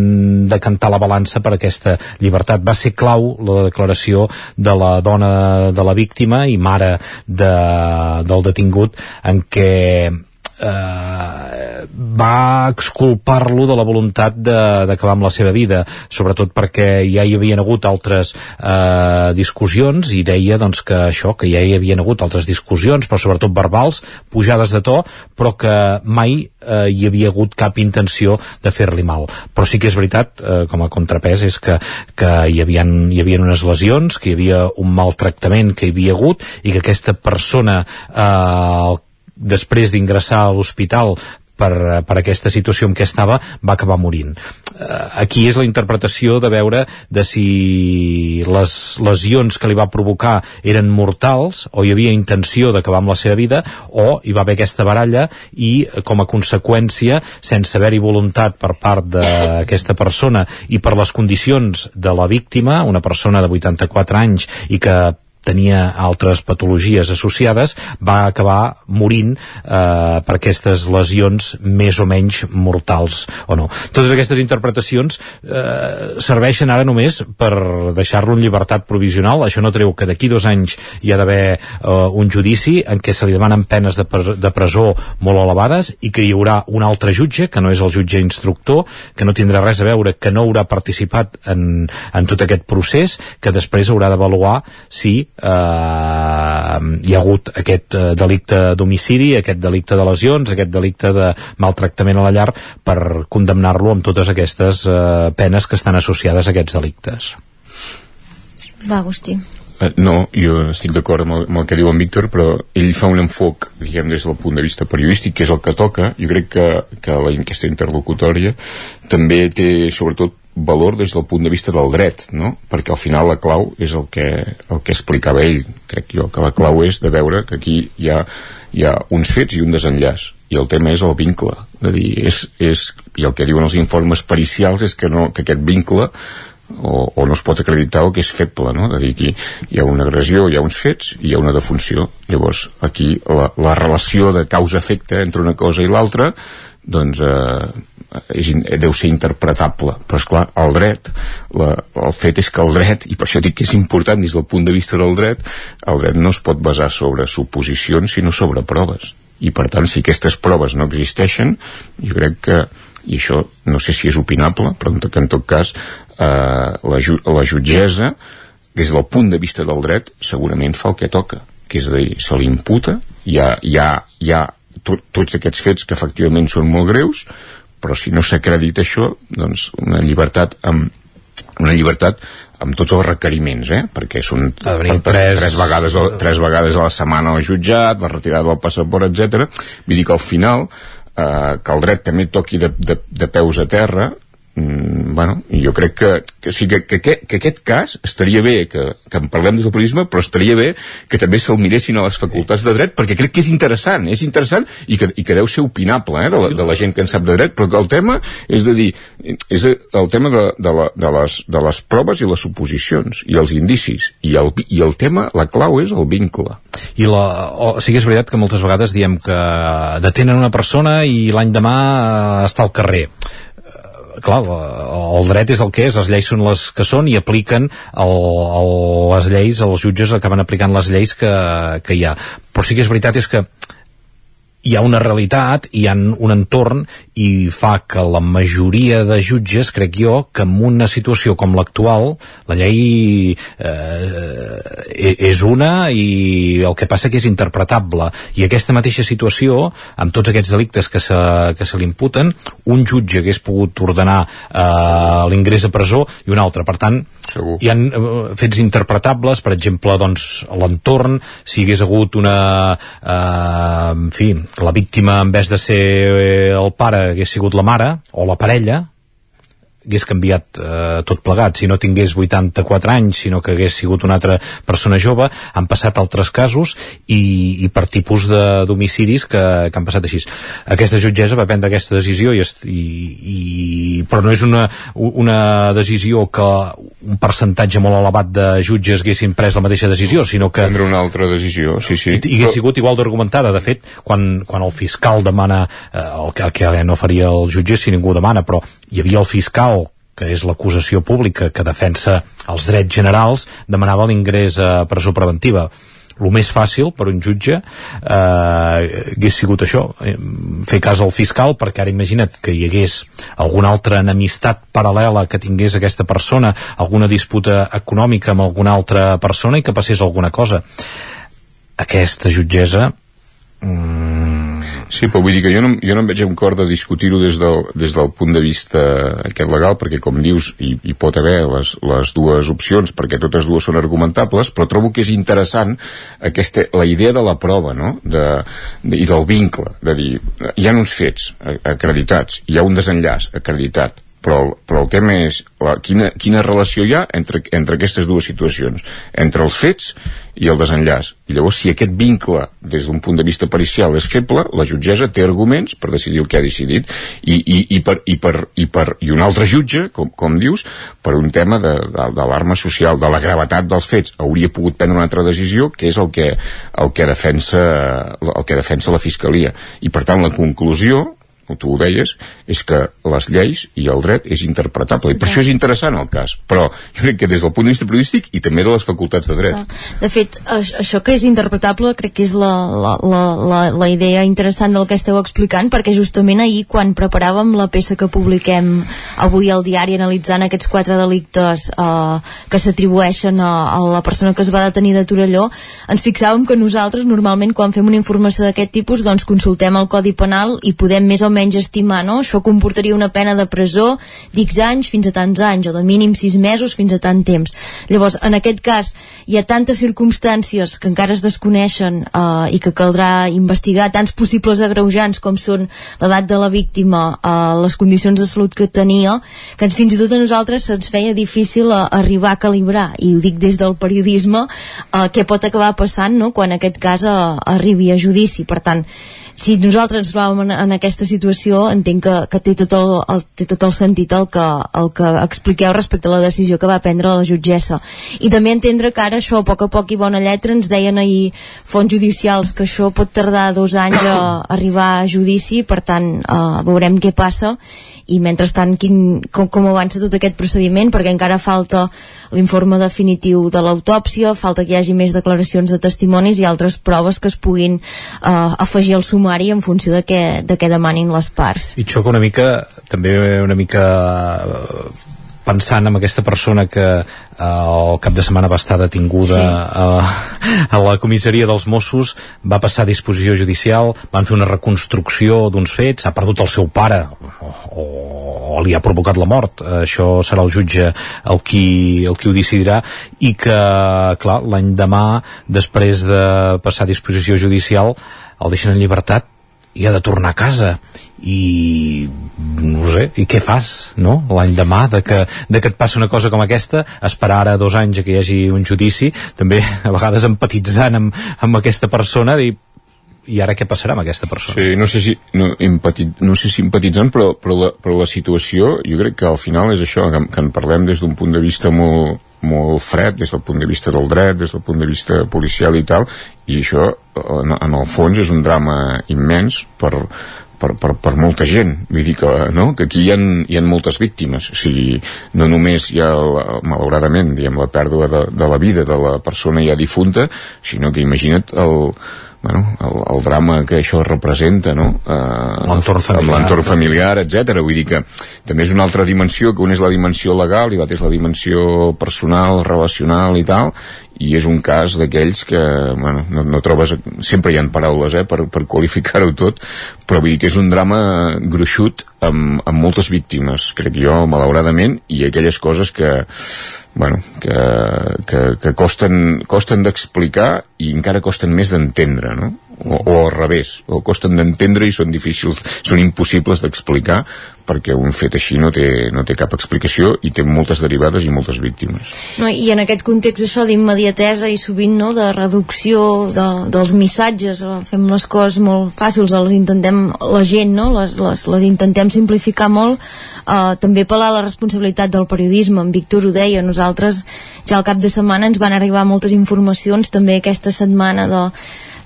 decantar la balança per aquesta llibertat. Va ser clau la declaració de la dona de la víctima i mare de, del detingut en què eh, va exculpar-lo de la voluntat d'acabar amb la seva vida, sobretot perquè ja hi havien hagut altres eh, discussions i deia doncs, que això, que ja hi havien hagut altres discussions, però sobretot verbals, pujades de to, però que mai eh, hi havia hagut cap intenció de fer-li mal. Però sí que és veritat, eh, com a contrapès, és que, que hi, havia, hi havia unes lesions, que hi havia un maltractament que hi havia hagut i que aquesta persona eh, després d'ingressar a l'hospital per, per aquesta situació en què estava, va acabar morint. Eh, aquí és la interpretació de veure de si les lesions que li va provocar eren mortals o hi havia intenció d'acabar amb la seva vida o hi va haver aquesta baralla i eh, com a conseqüència, sense haver-hi voluntat per part d'aquesta persona i per les condicions de la víctima, una persona de 84 anys i que tenia altres patologies associades, va acabar morint eh, per aquestes lesions més o menys mortals o no. Totes aquestes interpretacions eh, serveixen ara només per deixar-lo en llibertat provisional. Això no treu que d'aquí dos anys hi ha d'haver eh, un judici en què se li demanen penes de, pres- de presó molt elevades i que hi haurà un altre jutge, que no és el jutge instructor, que no tindrà res a veure, que no haurà participat en, en tot aquest procés, que després haurà d'avaluar si eh, hi ha hagut aquest eh, delicte d'homicidi, aquest delicte de lesions, aquest delicte de maltractament a la llar per condemnar-lo amb totes aquestes eh, penes que estan associades a aquests delictes. Va, Agustí. Uh, no, jo estic d'acord amb, el- amb el que diu en Víctor, però ell fa un enfoc, diguem, des del punt de vista periodístic, que és el que toca. Jo crec que, que la enquesta interlocutòria també té, sobretot, valor des del punt de vista del dret, no? Perquè al final la clau és el que, el que explicava ell, crec jo, que la clau és de veure que aquí hi ha, hi ha uns fets i un desenllaç, i el tema és el vincle. És dir, és, és, I el que diuen els informes pericials és que, no, que aquest vincle o, o no es pot acreditar o que és feble, no? De dir, aquí hi ha una agressió, hi ha uns fets i hi ha una defunció. Llavors, aquí la, la relació de causa-efecte entre una cosa i l'altra doncs eh, és, in- deu ser interpretable. Però és clar, el dret la, el fet és que el dret, i per això dic que és important des del punt de vista del dret el dret no es pot basar sobre suposicions sinó sobre proves. I per tant si aquestes proves no existeixen jo crec que i això no sé si és opinable però que en tot cas eh, la, ju la jutgessa des del punt de vista del dret segurament fa el que toca que és a dir, se li imputa hi ha, hi ha, hi ha to tots aquests fets que efectivament són molt greus però si no s'acredita això doncs una llibertat amb una llibertat amb tots els requeriments, eh? perquè són per- per- tres- tres, vegades, tres vegades a la setmana al jutjat, la retirada del passaport, etc. Vull dir que al final eh, que el dret també toqui de, de, de peus a terra mm, bueno, jo crec que, que, o sigui, que, que, que aquest cas estaria bé que, que en parlem des del periodisme, però estaria bé que també se'l miressin a les facultats de dret, perquè crec que és interessant, és interessant i que, i que deu ser opinable eh, de, la, de la gent que en sap de dret, però que el tema és de dir, és el tema de, de, la, de, les, de les proves i les suposicions i els indicis, i el, i el tema, la clau és el vincle. I la, o, que és veritat que moltes vegades diem que detenen una persona i l'any demà eh, està al carrer clar, el dret és el que és, les lleis són les que són i apliquen el, el, les lleis, els jutges acaben aplicant les lleis que, que hi ha. Però sí que és veritat és que hi ha una realitat, hi ha un entorn i fa que la majoria de jutges, crec jo, que en una situació com l'actual, la llei eh, és una i el que passa que és interpretable. I aquesta mateixa situació, amb tots aquests delictes que se, que se li imputen, un jutge hagués pogut ordenar eh, l'ingrés a presó i un altre. Per tant, Segur. hi ha fets interpretables, per exemple, doncs, l'entorn, si hagués hagut una... Eh, en fi, la víctima, en vez de ser eh, el pare, hagués sigut la mare, o la parella, hagués canviat eh, tot plegat, si no tingués 84 anys, sinó que hagués sigut una altra persona jove, han passat altres casos i, i per tipus de d'homicidis que, que han passat així. Aquesta jutgessa va prendre aquesta decisió i, i, i però no és una, una decisió que un percentatge molt elevat de jutges haguessin pres la mateixa decisió, sinó que prendre una altra decisió, sí, sí. i, i hagués sigut igual d'argumentada. De fet, quan, quan el fiscal demana eh, el, que, el que no faria el jutge si ningú demana, però hi havia el fiscal que és l'acusació pública que defensa els drets generals, demanava l'ingrés a presó preventiva. El més fàcil per un jutge eh, hagués sigut això eh, fer cas al fiscal perquè ara imagina't que hi hagués alguna altra enemistat paral·lela que tingués aquesta persona alguna disputa econòmica amb alguna altra persona i que passés alguna cosa. Aquesta jutgessa Sí, però vull dir que jo no, jo no em veig amb cor de discutir-ho des, del, des del punt de vista aquest legal, perquè com dius, hi, hi pot haver les, les dues opcions, perquè totes dues són argumentables, però trobo que és interessant aquesta, la idea de la prova, no?, de, de, i del vincle, de dir, hi ha uns fets acreditats, hi ha un desenllaç acreditat, però, però el tema és la, quina, quina relació hi ha entre, entre aquestes dues situacions, entre els fets i el desenllaç. I llavors, si aquest vincle, des d'un punt de vista pericial, és feble, la jutgessa té arguments per decidir el que ha decidit i, i, i, per, i, per, i, per, i un altre jutge, com, com dius, per un tema de, de, de l'arma social, de la gravetat dels fets, hauria pogut prendre una altra decisió, que és el que, el que, defensa, el que defensa la Fiscalia. I, per tant, la conclusió tu ho deies, és que les lleis i el dret és interpretable, i per això és interessant el cas, però jo crec que des del punt de vista periodístic i també de les facultats de dret. De fet, aix- això que és interpretable crec que és la, la, la, la, la idea interessant del que esteu explicant, perquè justament ahir, quan preparàvem la peça que publiquem avui al diari analitzant aquests quatre delictes eh, que s'atribueixen a, a la persona que es va detenir de Torelló, ens fixàvem que nosaltres normalment quan fem una informació d'aquest tipus doncs consultem el Codi Penal i podem més o menys estimar, no? Això comportaria una pena de presó d'X anys fins a tants anys, o de mínim 6 mesos fins a tant temps. Llavors, en aquest cas, hi ha tantes circumstàncies que encara es desconeixen eh, i que caldrà investigar, tants possibles agreujants com són l'edat de la víctima, eh, les condicions de salut que tenia, que fins i tot a nosaltres se'ns feia difícil eh, arribar a calibrar, i ho dic des del periodisme, eh, què pot acabar passant no? quan aquest cas eh, arribi a judici. Per tant, si nosaltres ens trobàvem en, en aquesta situació entenc que, que té, tot el, el, té tot el sentit el que, el que expliqueu respecte a la decisió que va prendre la jutgessa. I també entendre que ara això a poc a poc i bona lletra ens deien ahir fons judicials que això pot tardar dos anys a *coughs* arribar a judici per tant eh, veurem què passa. I mentrestant quin, com, com avança tot aquest procediment perquè encara falta l'informe definitiu de l'autòpsia falta que hi hagi més declaracions de testimonis i altres proves que es puguin eh, afegir al sumari en funció de què, de què demanin les parts. I xoca una mica, també una mica eh, pensant en aquesta persona que eh, el cap de setmana va estar detinguda sí. a, a la comissaria dels Mossos, va passar a disposició judicial, van fer una reconstrucció d'uns fets, ha perdut el seu pare o, o, o li ha provocat la mort, això serà el jutge el qui, el qui ho decidirà. I que, clar, l'any demà després de passar a disposició judicial el deixen en llibertat i ha de tornar a casa i no sé, i què fas no? l'any demà de que, de que et passa una cosa com aquesta, esperar ara dos anys que hi hagi un judici, també a vegades empatitzant amb, amb aquesta persona dir, i ara què passarà amb aquesta persona? Sí, no sé si, no, empati, no sé si empatitzant, però, però, la, però la situació, jo crec que al final és això, que, que en parlem des d'un punt de vista molt, molt fred, des del punt de vista del dret, des del punt de vista policial i tal, i això, en, en el fons, és un drama immens per, per, per, per molta gent vull dir que, no? que aquí hi ha, hi ha moltes víctimes o sigui, no només hi ha malauradament diguem, la pèrdua de, de la vida de la persona ja difunta sinó que imagina't el, bueno, el, el drama que això representa no? eh, l'entorn familiar, l'entorn familiar etc. Vull dir que també és una altra dimensió que una és la dimensió legal i l'altra és la dimensió personal, relacional i tal i és un cas d'aquells que bueno, no, no trobes, sempre hi ha paraules eh, per, per qualificar-ho tot però vull dir que és un drama gruixut amb, amb moltes víctimes, crec jo, malauradament i aquelles coses que bueno, que, que, que costen, costen d'explicar i encara costen més d'entendre, no? O, o al revés, o costen d'entendre i són difícils, són impossibles d'explicar perquè un fet així no té, no té cap explicació i té moltes derivades i moltes víctimes. No, I en aquest context això d'immediatesa i sovint no, de reducció de, dels missatges, eh, fem les coses molt fàcils, les intentem, la gent no, les, les, les intentem simplificar molt, eh, també apel·lar a la responsabilitat del periodisme, en Víctor ho deia, nosaltres ja al cap de setmana ens van arribar moltes informacions també aquesta setmana de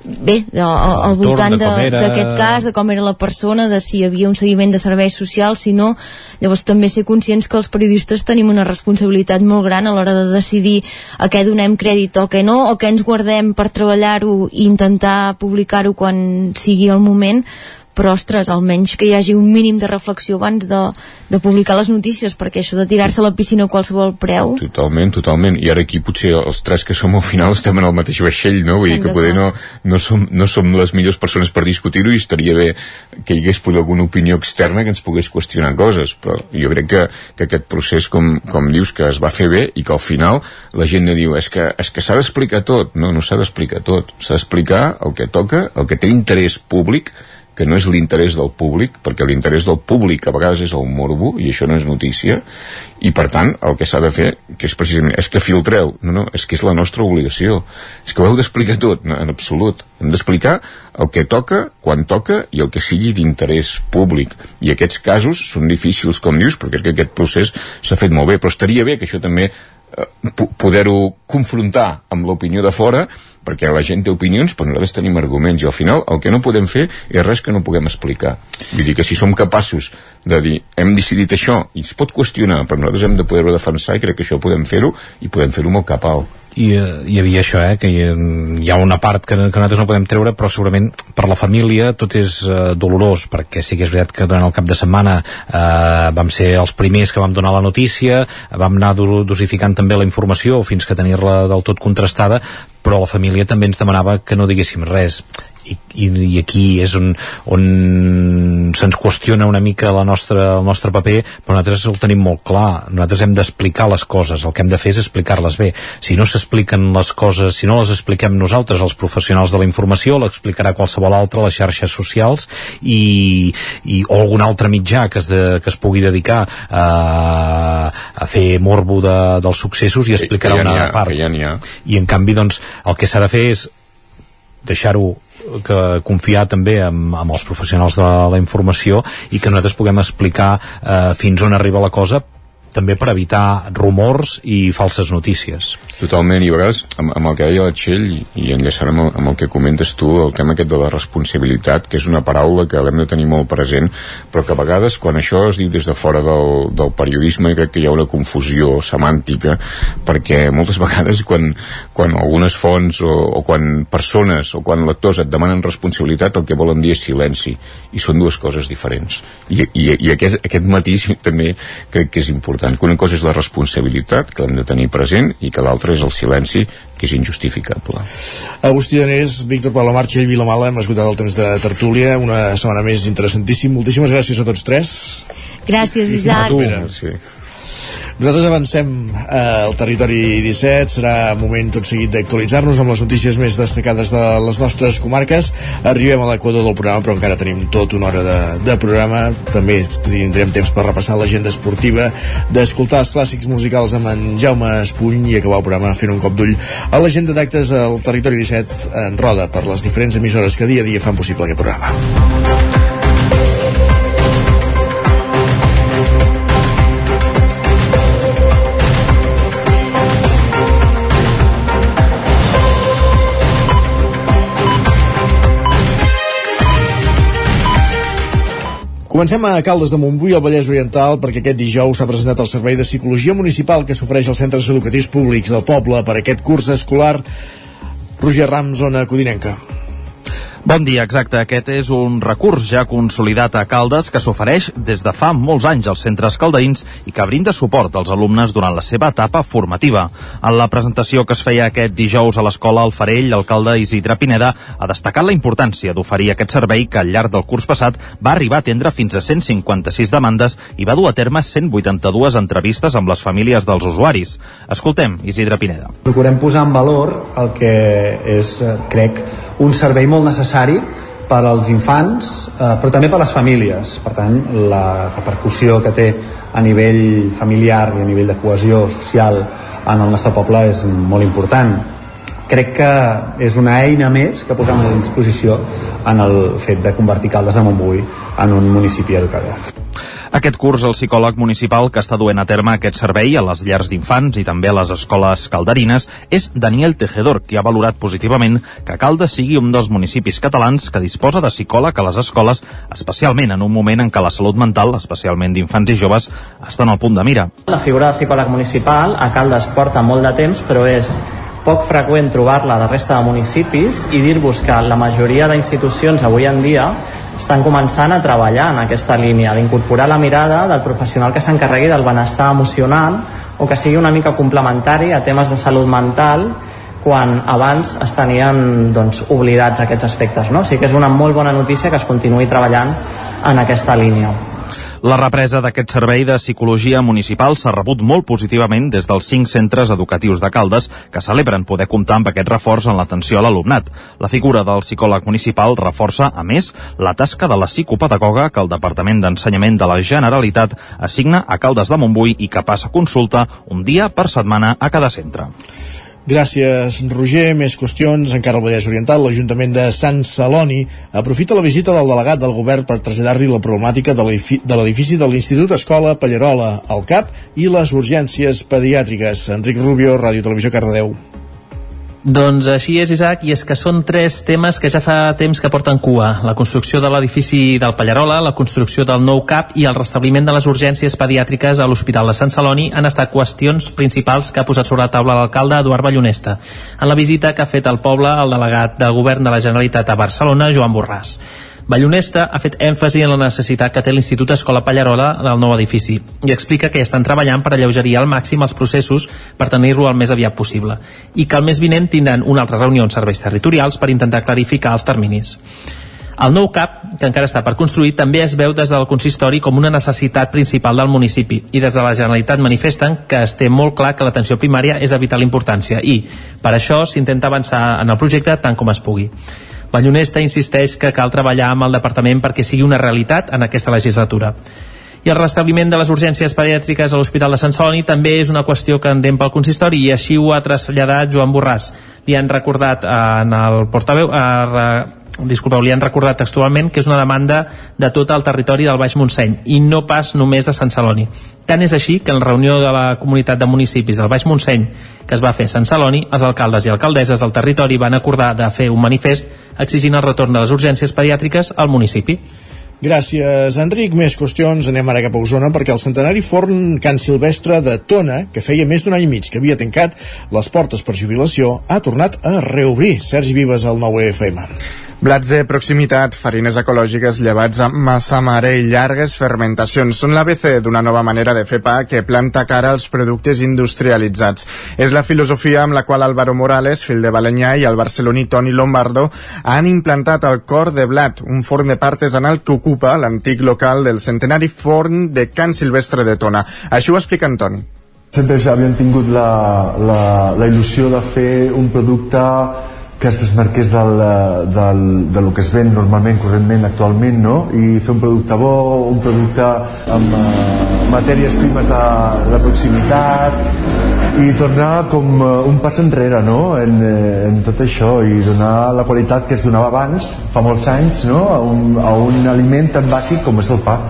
bé, de, al, al voltant d'aquest cas, de com era la persona, de si hi havia un seguiment de serveis socials, si no, llavors també ser conscients que els periodistes tenim una responsabilitat molt gran a l'hora de decidir a què donem crèdit o què no, o què ens guardem per treballar-ho i intentar publicar-ho quan sigui el moment, però ostres, almenys que hi hagi un mínim de reflexió abans de, de publicar les notícies perquè això de tirar-se a la piscina a qualsevol preu Totalment, totalment, i ara aquí potser els tres que som al final estem en el mateix vaixell no? vull dir que poder no, no, som, no som les millors persones per discutir-ho i estaria bé que hi hagués poder alguna opinió externa que ens pogués qüestionar coses. Però jo crec que, que aquest procés com, com dius que es va fer bé i que al final la gent no diu és que, és que s'ha d'explicar tot. No, no s'ha d'explicar tot, s'ha d'explicar el que toca, el que té interès públic que no és l'interès del públic, perquè l'interès del públic a vegades és el morbo, i això no és notícia, i per tant el que s'ha de fer, que és precisament, és que filtreu, no, no, és que és la nostra obligació, és que ho heu d'explicar tot, no, en absolut, hem d'explicar el que toca, quan toca, i el que sigui d'interès públic, i aquests casos són difícils, com dius, perquè crec que aquest procés s'ha fet molt bé, però estaria bé que això també eh, poder-ho confrontar amb l'opinió de fora perquè la gent té opinions però nosaltres tenim arguments. I al final el que no podem fer és res que no puguem explicar. Vull dir que si som capaços de dir hem decidit això i es pot qüestionar però nosaltres hem de poder-ho defensar i crec que això podem fer-ho i podem fer-ho molt cap alt i eh, hi havia això, eh, que hi, hi ha una part que, que nosaltres no podem treure, però segurament per la família tot és eh, dolorós, perquè sí que és veritat que durant el cap de setmana eh, vam ser els primers que vam donar la notícia, vam anar dosificant també la informació fins que tenir-la del tot contrastada, però la família també ens demanava que no diguéssim res i, i, i aquí és on, on se'ns qüestiona una mica la nostra, el nostre paper però nosaltres el tenim molt clar. Nosaltres hem d'explicar les coses, el que hem de fer és explicar-les bé, si no s'expliquen les coses si no les expliquem nosaltres els professionals de la informació, l'explicarà qualsevol altre a les xarxes socials i, i o algun altre mitjà que es, de, que es pugui dedicar a, a fer morbo de, dels successos i explicarà que ja una ha, part. ja ha. i en canvi doncs el que s'ha de fer és deixar-ho que confiar també amb, amb els professionals de la informació i que nosaltres puguem explicar eh, fins on arriba la cosa també per evitar rumors i falses notícies. Totalment, i a vegades amb, amb el que deia la Txell i, enllaçant amb amb el que comentes tu, el tema aquest de la responsabilitat, que és una paraula que l'hem de tenir molt present, però que a vegades quan això es diu des de fora del, del periodisme crec que hi ha una confusió semàntica, perquè moltes *laughs* vegades quan, quan algunes fonts o, o quan persones o quan lectors et demanen responsabilitat el que volen dir és silenci, i són dues coses diferents. I, i, i aquest, aquest matís *laughs* també crec que és important important, que una cosa és la responsabilitat, que l'hem de tenir present, i que l'altra és el silenci, que és injustificable. Agustí Danés, Víctor Palomar, Txell Vilamala, hem esgotat el temps de tertúlia, una setmana més interessantíssim. Moltíssimes gràcies a tots tres. Gràcies, Isaac. Sí. Nosaltres avancem eh, al territori 17, serà moment tot seguit d'actualitzar-nos amb les notícies més destacades de les nostres comarques. Arribem a l'equador del programa, però encara tenim tot una hora de, de programa. També tindrem temps per repassar l'agenda esportiva, d'escoltar els clàssics musicals amb en Jaume Espuny i acabar el programa fent un cop d'ull a l'agenda d'actes al territori 17 en roda per les diferents emissores que dia a dia fan possible aquest programa. Comencem a Caldes de Montbui, al Vallès Oriental, perquè aquest dijous s'ha presentat el Servei de Psicologia Municipal que s'ofereix als centres educatius públics del poble per aquest curs escolar. Roger Ram, zona Codinenca. Bon dia, exacte. Aquest és un recurs ja consolidat a Caldes que s'ofereix des de fa molts anys als centres caldeïns i que brinda suport als alumnes durant la seva etapa formativa. En la presentació que es feia aquest dijous a l'escola al Farell, l'alcalde Isidre Pineda ha destacat la importància d'oferir aquest servei que al llarg del curs passat va arribar a atendre fins a 156 demandes i va dur a terme 182 entrevistes amb les famílies dels usuaris. Escoltem Isidre Pineda. Procurem posar en valor el que és, eh, crec, un servei molt necessari per als infants, eh, però també per a les famílies. Per tant, la repercussió que té a nivell familiar i a nivell de cohesió social en el nostre poble és molt important. Crec que és una eina més que posem a disposició en el fet de convertir Caldes de Montbui en un municipi educador. Aquest curs, el psicòleg municipal que està duent a terme aquest servei a les llars d'infants i també a les escoles calderines és Daniel Tejedor, qui ha valorat positivament que Caldes sigui un dels municipis catalans que disposa de psicòleg a les escoles, especialment en un moment en què la salut mental, especialment d'infants i joves, estan al punt de mira. La figura de psicòleg municipal a Caldes porta molt de temps, però és poc freqüent trobar-la a la resta de municipis i dir-vos que la majoria d'institucions avui en dia estan començant a treballar en aquesta línia, d'incorporar la mirada del professional que s'encarregui del benestar emocional o que sigui una mica complementari a temes de salut mental quan abans es tenien doncs, oblidats aquests aspectes. No? O sigui que és una molt bona notícia que es continuï treballant en aquesta línia. La represa d'aquest servei de psicologia municipal s'ha rebut molt positivament des dels cinc centres educatius de Caldes que celebren poder comptar amb aquest reforç en l'atenció a l'alumnat. La figura del psicòleg municipal reforça, a més, la tasca de la psicopedagoga que el Departament d'Ensenyament de la Generalitat assigna a Caldes de Montbui i que passa consulta un dia per setmana a cada centre. Gràcies, Roger. Més qüestions. Encara al Vallès Oriental, l'Ajuntament de Sant Celoni aprofita la visita del delegat del govern per traslladar-li la problemàtica de l'edifici de l'Institut Escola Pallarola al CAP i les urgències pediàtriques. Enric Rubio, Ràdio Televisió Cardedeu. Doncs així és, Isaac, i és que són tres temes que ja fa temps que porten cua. La construcció de l'edifici del Pallarola, la construcció del nou CAP i el restabliment de les urgències pediàtriques a l'Hospital de Sant Celoni han estat qüestions principals que ha posat sobre la taula l'alcalde Eduard Ballonesta en la visita que ha fet al poble el delegat de govern de la Generalitat a Barcelona, Joan Borràs. Ballonesta ha fet èmfasi en la necessitat que té l'Institut Escola Pallarola del nou edifici i explica que estan treballant per alleugerir al màxim els processos per tenir-lo el més aviat possible i que el mes vinent tindran una altra reunió en serveis territorials per intentar clarificar els terminis. El nou CAP, que encara està per construir, també es veu des del consistori com una necessitat principal del municipi i des de la Generalitat manifesten que es té molt clar que l'atenció primària és de vital importància i, per això, s'intenta avançar en el projecte tant com es pugui. La Llunesta insisteix que cal treballar amb el departament perquè sigui una realitat en aquesta legislatura i el restabliment de les urgències pediàtriques a l'Hospital de Sant Celoni també és una qüestió que endem pel consistori i així ho ha traslladat Joan Borràs. Li han recordat eh, en el portaveu, eh, disculpeu, li han recordat textualment que és una demanda de tot el territori del Baix Montseny i no pas només de Sant Celoni. Tant és així que en la reunió de la comunitat de municipis del Baix Montseny que es va fer a Sant Celoni, els alcaldes i alcaldesses del territori van acordar de fer un manifest exigint el retorn de les urgències pediàtriques al municipi. Gràcies, Enric. Més qüestions. Anem ara cap a Osona perquè el centenari forn Can Silvestre de Tona, que feia més d'un any i mig que havia tancat les portes per jubilació, ha tornat a reobrir. Sergi Vives, al 9FM. Blats de proximitat, farines ecològiques, llevats amb massa mare i llargues fermentacions són l'ABC d'una nova manera de fer pa que planta cara als productes industrialitzats. És la filosofia amb la qual Álvaro Morales, fill de Balenyà, i el barceloní Toni Lombardo han implantat el cor de blat, un forn de pa artesanal que ocupa l'antic local del centenari forn de Can Silvestre de Tona. Això ho explica Antoni. Sempre ja havíem tingut la, la, la il·lusió de fer un producte que es desmarqués del, del, del que es ven normalment, correntment, actualment, no? i fer un producte bo, un producte amb uh, matèries primes de, de proximitat i tornar com uh, un pas enrere no? en, eh, en tot això i donar la qualitat que es donava abans, fa molts anys, no? a, un, a un aliment tan bàsic com és el pa.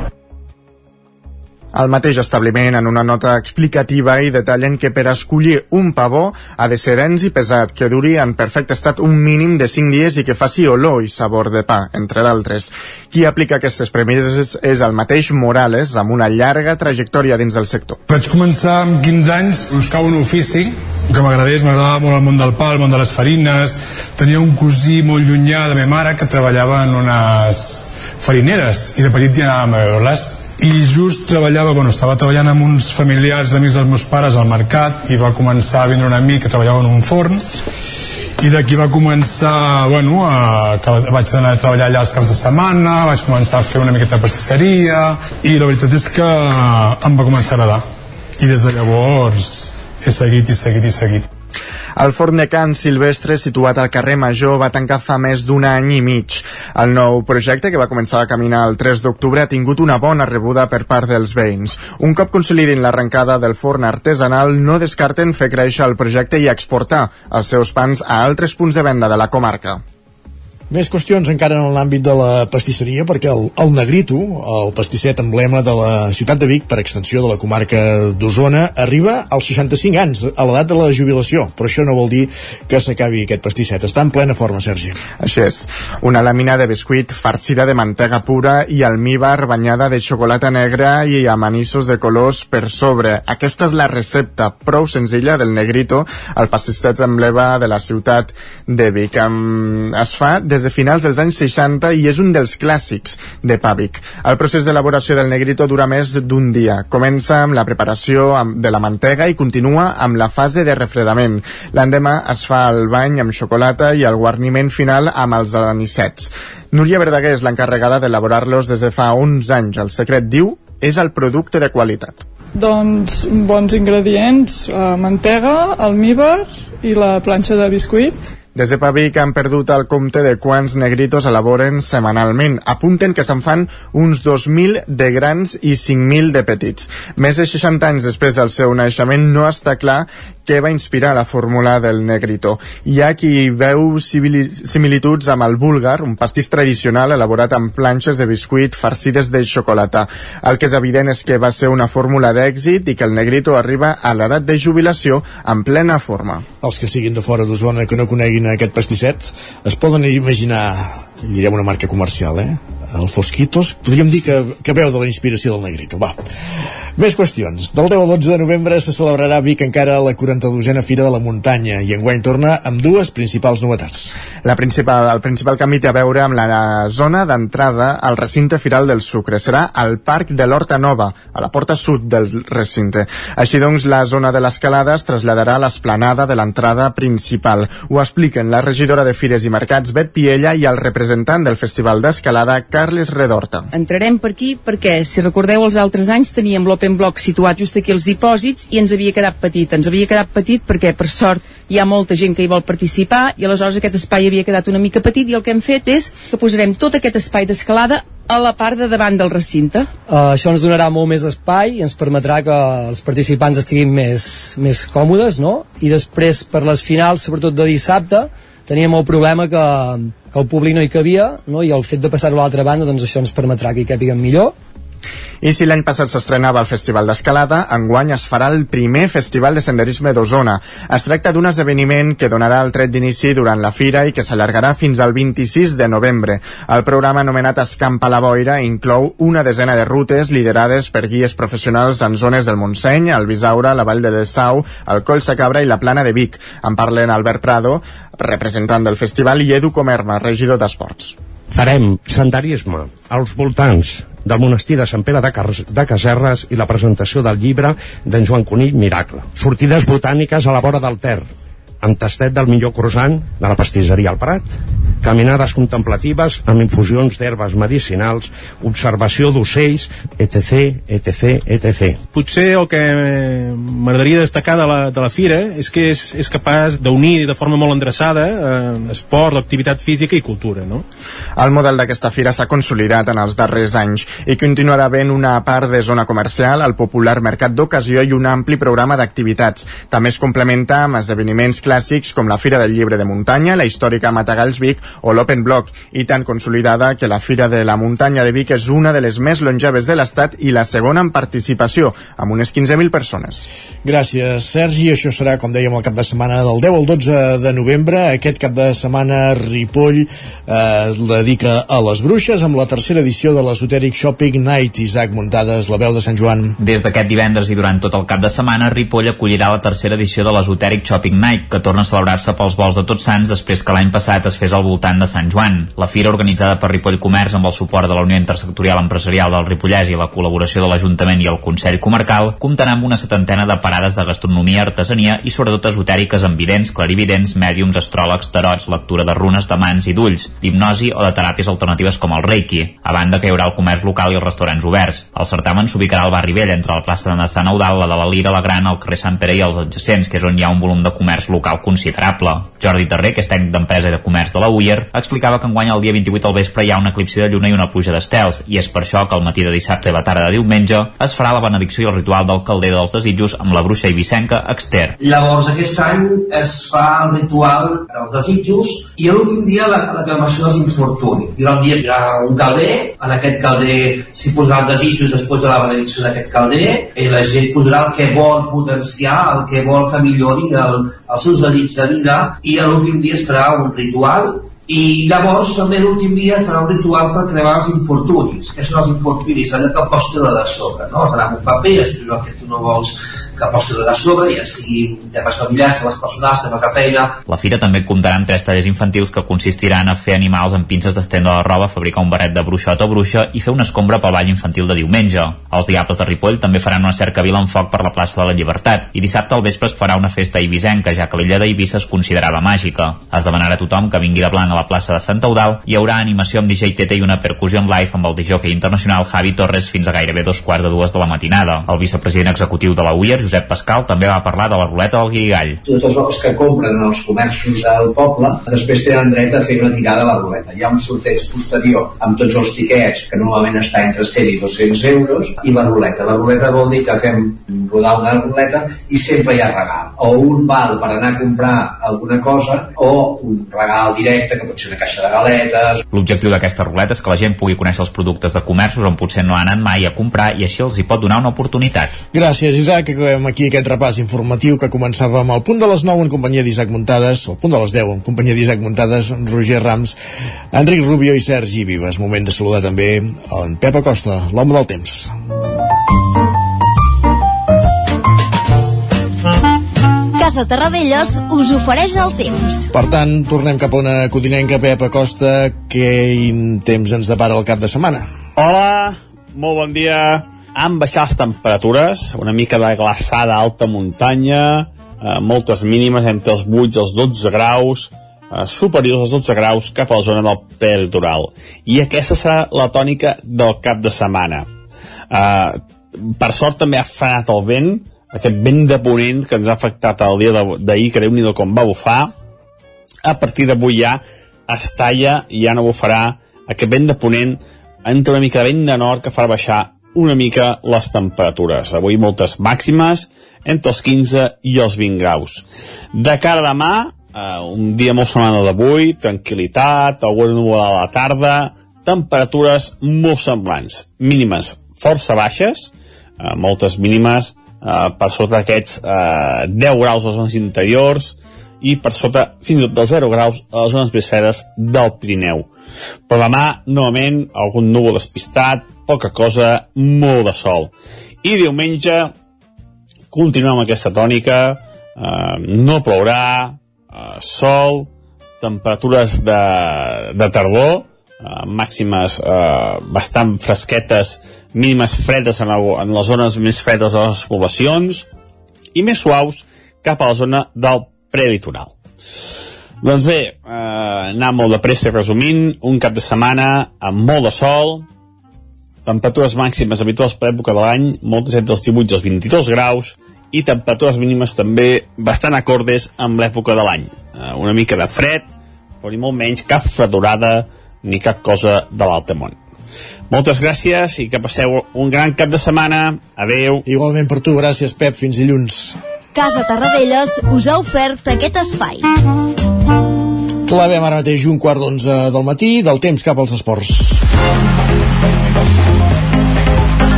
Al mateix establiment, en una nota explicativa, i detallen que per escollir un pavó ha de ser dens i pesat, que duri en perfecte estat un mínim de 5 dies i que faci olor i sabor de pa, entre d'altres. Qui aplica aquestes premisses és el mateix Morales, amb una llarga trajectòria dins del sector. Vaig començar amb 15 anys a buscar un ofici que m'agradés, m'agradava molt el món del pa, el món de les farines. Tenia un cosí molt llunyà de meva mare que treballava en unes farineres i de petit ja anàvem a veure-les i just treballava, bueno, estava treballant amb uns familiars amics dels meus pares al mercat i va començar a vindre un amic que treballava en un forn i d'aquí va començar, bueno, a, que vaig anar a treballar allà els caps de setmana, vaig començar a fer una miqueta de pastisseria i la veritat és que em va començar a agradar i des de llavors he seguit i seguit i seguit. El forn de Can Silvestre, situat al carrer Major, va tancar fa més d'un any i mig. El nou projecte, que va començar a caminar el 3 d'octubre, ha tingut una bona rebuda per part dels veïns. Un cop consolidin l'arrencada del forn artesanal, no descarten fer créixer el projecte i exportar els seus pans a altres punts de venda de la comarca. Més qüestions encara en l'àmbit de la pastisseria, perquè el, el Negrito, el pastisset emblema de la ciutat de Vic, per extensió de la comarca d'Osona, arriba als 65 anys, a l'edat de la jubilació. Però això no vol dir que s'acabi aquest pastisset. Està en plena forma, Sergi. Així és. Una làmina de biscuit farcida de mantega pura i almíbar banyada de xocolata negra i amanissos de colors per sobre. Aquesta és la recepta prou senzilla del Negrito, el pastisset emblema de la ciutat de Vic. Es fa des des de finals dels anys 60 i és un dels clàssics de Pàvic. El procés d'elaboració del negrito dura més d'un dia. Comença amb la preparació de la mantega i continua amb la fase de refredament. L'endemà es fa el bany amb xocolata i el guarniment final amb els anicets. Núria Verdaguer és l'encarregada d'elaborar-los des de fa uns anys. El secret, diu, és el producte de qualitat. Doncs bons ingredients, eh, mantega, almíbar i la planxa de biscuit des de Pavic han perdut el compte de quants negritos elaboren setmanalment. Apunten que se'n fan uns 2.000 de grans i 5.000 de petits. Més de 60 anys després del seu naixement no està clar què va inspirar la fórmula del negrito. Hi ha qui veu similituds amb el búlgar, un pastís tradicional elaborat amb planxes de biscuit farcides de xocolata. El que és evident és que va ser una fórmula d'èxit i que el negrito arriba a l'edat de jubilació en plena forma. Els que siguin de fora d'Osona que no coneguin aquest pastisset es poden imaginar, direm una marca comercial, eh? El Fosquitos, podríem dir que, que veu de la inspiració del Negrito. Va. Més qüestions. Del 10 al 12 de novembre se celebrarà a Vic encara la 42a Fira de la Muntanya i enguany torna amb dues principals novetats. La principal, el principal canvi té a veure amb la zona d'entrada al recinte firal del Sucre. Serà al Parc de l'Horta Nova, a la porta sud del recinte. Així doncs, la zona de l'escalada es traslladarà a l'esplanada de l'entrada principal. Ho expliquen la regidora de Fires i Mercats, Bet Piella, i el representant del Festival d'Escalada, Carles Redorta. Entrarem per aquí perquè, si recordeu, els altres anys teníem l'Open Block situat just aquí als dipòsits i ens havia quedat petit. Ens havia quedat petit perquè, per sort, hi ha molta gent que hi vol participar i aleshores aquest espai havia quedat una mica petit i el que hem fet és que posarem tot aquest espai d'escalada a la part de davant del recinte. Uh, això ens donarà molt més espai i ens permetrà que els participants estiguin més, més còmodes, no? I després, per les finals, sobretot de dissabte, teníem el problema que, que el públic no hi cabia, no? i el fet de passar-ho a l'altra banda, doncs això ens permetrà que hi càpiguen millor i si l'any passat s'estrenava el Festival d'Escalada, enguany es farà el primer Festival de Senderisme d'Osona. Es tracta d'un esdeveniment que donarà el tret d'inici durant la fira i que s'allargarà fins al 26 de novembre. El programa anomenat Escampa la Boira inclou una desena de rutes liderades per guies professionals en zones del Montseny, el Bisaura, la Vall de l'Essau, el Coll Sacabra i la Plana de Vic. En parlen Albert Prado, representant del festival, i Edu Comerma, regidor d'Esports. Farem senderisme als voltants del monestir de Sant Pere de, Car de Caserres i la presentació del llibre d'en Joan Conill Miracle. Sortides botàniques a la vora del Ter, amb tastet del millor croissant de la pastisseria al Prat, caminades contemplatives amb infusions d'herbes medicinals, observació d'ocells, etc, etc, etc. Potser el que m'agradaria destacar de la, de la fira és que és, és capaç d'unir de forma molt endreçada eh, esport, activitat física i cultura, no? El model d'aquesta fira s'ha consolidat en els darrers anys i continuarà havent una part de zona comercial, el popular mercat d'ocasió i un ampli programa d'activitats. També es complementa amb esdeveniments clàssics com la Fira del Llibre de Muntanya, la històrica Matagalls Vic o l'Open Block, i tan consolidada que la Fira de la Muntanya de Vic és una de les més longeves de l'Estat i la segona en participació, amb unes 15.000 persones. Gràcies, Sergi. Això serà, com dèiem, el cap de setmana del 10 al 12 de novembre. Aquest cap de setmana Ripoll eh, dedica a les bruixes amb la tercera edició de l'Esotèric Shopping Night. Isaac Muntades, la veu de Sant Joan. Des d'aquest divendres i durant tot el cap de setmana, Ripoll acollirà la tercera edició de l'Esotèric Shopping Night, que torna a celebrar-se pels vols de Tots Sants després que l'any passat es fes al voltant de Sant Joan. La fira, organitzada per Ripoll Comerç amb el suport de la Unió Intersectorial Empresarial del Ripollès i la col·laboració de l'Ajuntament i el Consell Comarcal, comptarà amb una setantena de parades de gastronomia, artesania i sobretot esotèriques amb vidents, clarividents, mèdiums, astròlegs, tarots, lectura de runes, de mans i d'ulls, d'hipnosi o de teràpies alternatives com el Reiki, a banda que hi haurà el comerç local i els restaurants oberts. El certamen s'ubicarà al barri vell entre la plaça de Sant Eudal, la de la Lira, la Gran, el carrer Sant Pere i els adjacents, que és on hi ha un volum de comerç local considerable. Jordi Terrer, que és tècnic d'empresa i de comerç de la UIR, explicava que enguany el dia 28 al vespre hi ha una eclipsi de lluna i una pluja d'estels, i és per això que al matí de dissabte i la tarda de diumenge es farà la benedicció i el ritual del calder dels desitjos amb la bruixa ibicenca Exter. Llavors aquest any es fa el ritual dels desitjos i l'últim dia la, la cremació dels infortunis. Haurà un dia hi haurà un calder, en aquest calder s'hi posaran desitjos després de la benedicció d'aquest calder i la gent posarà el que vol potenciar, el que vol que millori el, els seus desitjos de vida i l'últim dia es farà un ritual i llavors també l'últim dia es farà un ritual per cremar els infortunis que són els infortunis, allò que pots de sobre no? farà un paper, escriure el que tu no vols que pots de sobre, ja sigui temes familiars, temes personals, temes de feina. La fira també comptarà amb tres tallers infantils que consistiran a fer animals amb pinces d'estendre la roba, fabricar un barret de bruixot o bruixa i fer una escombra pel ball infantil de diumenge. Els Diables de Ripoll també faran una cercavila en foc per la plaça de la Llibertat i dissabte al vespre es farà una festa eivissenca, ja que l'illa d'Eivissa es considerava màgica. Es demanarà a tothom que vingui de blanc a la plaça de Sant Eudal hi haurà animació amb DJ Tete i una percussió en live amb el DJ internacional Javi Torres fins a gairebé dos quarts de dues de la matinada. El vicepresident executiu de la UIR, Josep Pascal, també va parlar de la ruleta del Guirigall. Tots els que compren en els comerços del poble després tenen dret a fer una tirada a la ruleta. Hi ha un sorteig posterior amb tots els tiquets, que normalment està entre 100 i 200 euros, i la ruleta. La ruleta vol dir que fem rodar una ruleta i sempre hi ha regal. O un val per anar a comprar alguna cosa, o un regal directe, que pot ser una caixa de galetes. L'objectiu d'aquesta ruleta és que la gent pugui conèixer els productes de comerços on potser no han anat mai a comprar i així els hi pot donar una oportunitat. Gràcies, Isaac. Acabem aquí aquest repàs informatiu que començava amb el punt de les 9 en companyia d'Isaac Muntades, el punt de les 10 en companyia d'Isaac Muntades, Roger Rams, Enric Rubio i Sergi Vives. Moment de saludar també en Pep Acosta, l'home del temps. Casa Terradellos us ofereix el temps. Per tant, tornem cap a una codinenca, Pep Acosta. Quin temps ens depara el cap de setmana? Hola, molt bon dia. Han baixat les temperatures, una mica de glaçada alta muntanya, eh, moltes mínimes entre els 8 i els 12 graus, eh, superiors als 12 graus cap a la zona del peritoral. I aquesta serà la tònica del cap de setmana. Eh, per sort també ha frenat el vent, aquest vent de ponent que ens ha afectat el dia d'ahir, que déu nhi com va bufar, a partir d'avui ja es talla i ja no bufarà aquest vent de ponent, entra una mica de vent de nord que farà baixar una mica les temperatures. Avui moltes màximes, entre els 15 i els 20 graus. De cara a demà, eh, un dia molt semblant d'avui, tranquil·litat, alguna núvol a la tarda, temperatures molt semblants, mínimes força baixes, eh, moltes mínimes eh, per sota d'aquests eh, 10 graus a les zones interiors i per sota fins i tot dels 0 graus a les zones més fredes del Pirineu. Però demà, novament, algun núvol despistat, poca cosa, molt de sol. I diumenge continuem amb aquesta tònica, eh, no plourà, eh, sol, temperatures de, de tardor, eh, màximes eh, bastant fresquetes, mínimes fredes en, el, en les zones més fredes de les poblacions i més suaus cap a la zona del prelitoral. Doncs bé, eh, anar molt de pressa resumint, un cap de setmana amb molt de sol, temperatures màximes habituals per època de l'any, moltes entre els 18 i els 22 graus, i temperatures mínimes també bastant acordes amb l'època de l'any. Eh, una mica de fred, però ni molt menys cap fredorada ni cap cosa de l'altre món. Moltes gràcies i que passeu un gran cap de setmana. Adeu. Igualment per tu, gràcies Pep, fins dilluns. Casa Tarradellas us ha ofert aquest espai. Clavem ara mateix un quart d'onze del matí, del temps cap als esports.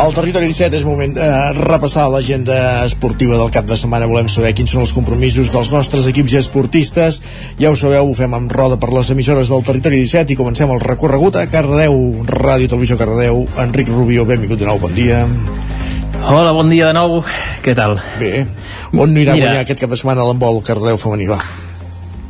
Al territori 17 és moment de repassar l'agenda esportiva del cap de setmana. Volem saber quins són els compromisos dels nostres equips i esportistes. Ja ho sabeu, ho fem amb roda per les emissores del territori 17 i comencem el recorregut a Cardedeu, Ràdio Televisió Cardedeu. Enric Rubio, benvingut de nou, bon dia. Hola, bon dia de nou. Què tal? Bé. On no irà Mira. a guanyar aquest cap de setmana l'embol Cardedeu femení, va?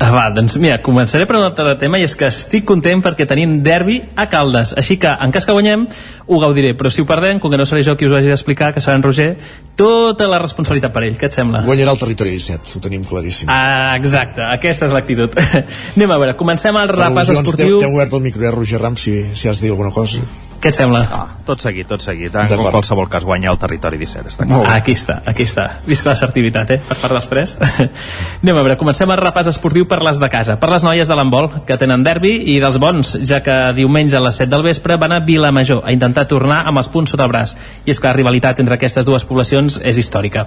Ah, va, doncs mira, començaré per un altre tema i és que estic content perquè tenim derbi a Caldes, així que en cas que guanyem ho gaudiré, però si ho perdem, com que no seré jo qui us ho hagi d'explicar, que serà en Roger, tota la responsabilitat per ell, què et sembla? Guanyarà el territori 17, ho tenim claríssim. Ah, exacte, aquesta és l'actitud. *laughs* Anem a veure, comencem el repàs esportiu. T'he obert el micro, eh, Roger Ram, si, si has de dir alguna cosa. Què et sembla? Ah, tot seguit, tot seguit. En qualsevol cas guanyar el territori 17, està clar. Ah, aquí està, aquí està. Visca l'assertivitat, eh? Per part dels tres. *laughs* Anem a veure, comencem el repàs esportiu per les de casa. Per les noies de l'handbol, que tenen derbi i dels bons, ja que diumenge a les 7 del vespre van a Vilamajor a intentar tornar amb els punts sota el braç. I és que la rivalitat entre aquestes dues poblacions és històrica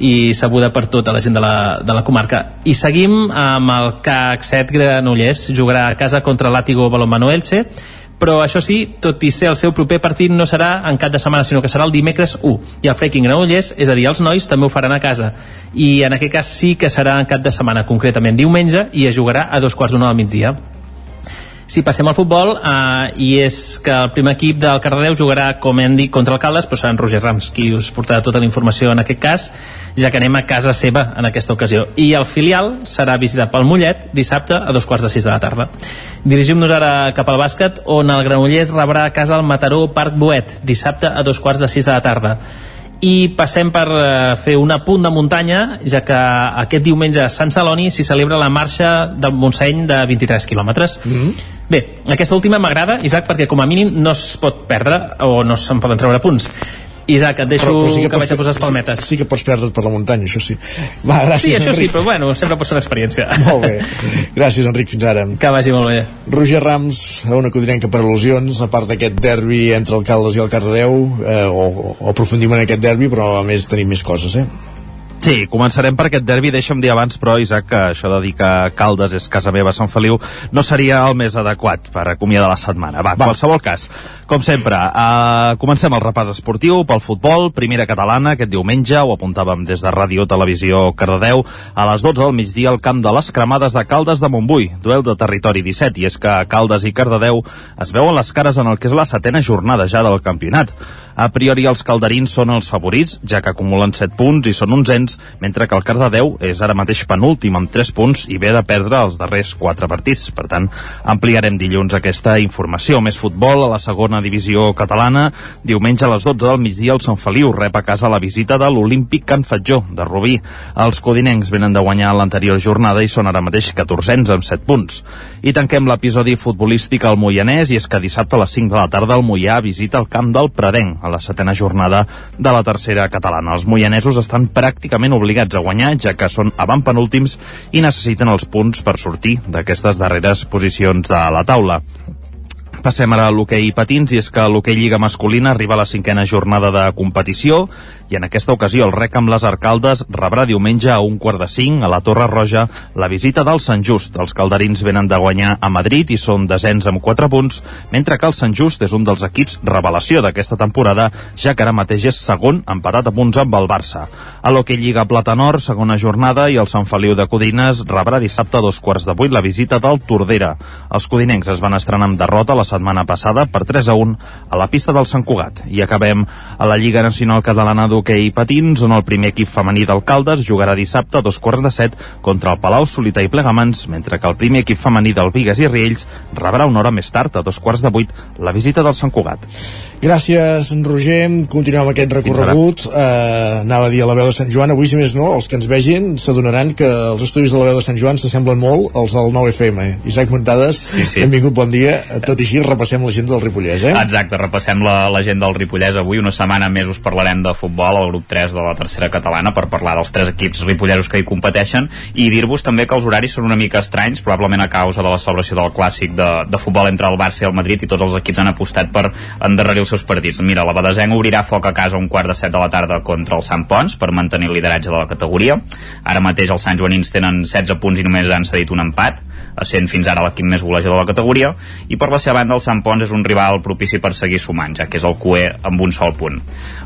i sabuda per tota la gent de la, de la comarca. I seguim amb el CAC 7 Granollers, jugarà a casa contra l'Àtigo Balonmano Elche però això sí, tot i ser el seu proper partit no serà en cap de setmana, sinó que serà el dimecres 1 i el Freaking Granollers, és a dir, els nois també ho faran a casa. I en aquest cas sí que serà en cap de setmana, concretament diumenge i es jugarà a dos quarts d'una del migdia si passem al futbol, eh, i és que el primer equip del Cardedeu jugarà, com hem dit, contra el Caldes, però serà en Roger Rams qui us portarà tota la informació en aquest cas, ja que anem a casa seva en aquesta ocasió. I el filial serà visitat pel Mollet dissabte a dos quarts de sis de la tarda. Dirigim-nos ara cap al bàsquet, on el Granollers rebrà a casa el Mataró Parc Boet, dissabte a dos quarts de sis de la tarda i passem per eh, fer un apunt de muntanya ja que aquest diumenge a Sant Celoni s'hi celebra la marxa del Montseny de 23 quilòmetres mm -hmm. bé, aquesta última m'agrada Isaac perquè com a mínim no es pot perdre o no se'n poden treure punts Isaac, et deixo però, però sí que, que vaig a posar les palmetes. Sí, sí que pots perdre't per la muntanya, això sí. Va, gràcies, sí, això Enric. sí, però bueno, sempre pot ser una experiència. *laughs* Molt bé. Gràcies, Enric, fins ara. Que vagi molt bé. Roger Rams, una codinenca per al·lusions, a part d'aquest derbi entre el Caldes i el Cardedeu, eh, o, o aprofundim en aquest derbi, però a més tenim més coses, eh? Sí, començarem per aquest derbi, deixa'm dir abans, però, Isaac, que això de dir que Caldes és casa meva a Sant Feliu no seria el més adequat per acomiadar la setmana. Va, Va. qualsevol cas, com sempre, uh, comencem el repàs esportiu pel futbol, primera catalana, aquest diumenge, ho apuntàvem des de Ràdio Televisió Cardedeu, a les 12 del migdia al camp de les cremades de Caldes de Montbui, duel de territori 17, i és que Caldes i Cardedeu es veuen les cares en el que és la setena jornada ja del campionat. A priori els calderins són els favorits, ja que acumulen 7 punts i són onzens, mentre que el Cardedeu és ara mateix penúltim amb 3 punts i ve de perdre els darrers 4 partits. Per tant, ampliarem dilluns aquesta informació. Més futbol a la segona divisió catalana. Diumenge a les 12 del migdia el Sant Feliu rep a casa la visita de l'Olímpic Can Fatjó de Rubí. Els codinencs venen de guanyar l'anterior jornada i són ara mateix 14 amb 7 punts. I tanquem l'episodi futbolístic al Moianès i és que dissabte a les 5 de la tarda el Moià visita el camp del Predenc la setena jornada de la tercera catalana. Els moianesos estan pràcticament obligats a guanyar, ja que són avantpenúltims i necessiten els punts per sortir d'aquestes darreres posicions de la taula. Passem ara a l'hoquei patins i és que l'hoquei Lliga masculina arriba a la cinquena jornada de competició i en aquesta ocasió el rec amb les arcaldes rebrà diumenge a un quart de cinc a la Torre Roja la visita del Sant Just. Els calderins venen de guanyar a Madrid i són desens amb 4 punts, mentre que el Sant Just és un dels equips revelació d'aquesta temporada, ja que ara mateix és segon empatat a punts amb el Barça. A l'hoquei Lliga Plata Nord, segona jornada i el Sant Feliu de Codines rebrà dissabte a dos quarts de vuit la visita del Tordera. Els codinencs es van estrenar amb derrota la setmana passada per 3 a 1 a la pista del Sant Cugat. I acabem a la Lliga Nacional Catalana d'Hockey Patins, on el primer equip femení d'Alcaldes jugarà dissabte a dos quarts de set contra el Palau Solità i Plegamans, mentre que el primer equip femení del Vigues i Riells rebrà una hora més tard, a dos quarts de vuit, la visita del Sant Cugat. Gràcies, Roger. Continuem aquest recorregut. Uh, anava a dir a la veu de Sant Joan. Avui, si més no, els que ens vegin s'adonaran que els estudis de la veu de Sant Joan s'assemblen molt als del 9FM. Isaac Muntades, Sí, sí. benvingut, bon dia. Tot i així, repassem l'agenda del Ripollès, eh? Exacte, repassem la, la gent del Ripollès avui. Una setmana més us parlarem de futbol al grup 3 de la tercera catalana per parlar dels tres equips ripollesos que hi competeixen i dir-vos també que els horaris són una mica estranys, probablement a causa de la celebració del clàssic de, de futbol entre el Barça i el Madrid i tots els equips han apostat per endarrerir els seus partits. Mira, la Badesenc obrirà foc a casa un quart de set de la tarda contra el Sant Pons per mantenir el lideratge de la categoria. Ara mateix els Sant Joanins tenen 16 punts i només han cedit un empat, sent fins ara l'equip més golejador de la categoria, i per la seva banda el Sant Pons és un rival propici per seguir sumant, ja que és el QE amb un sol punt.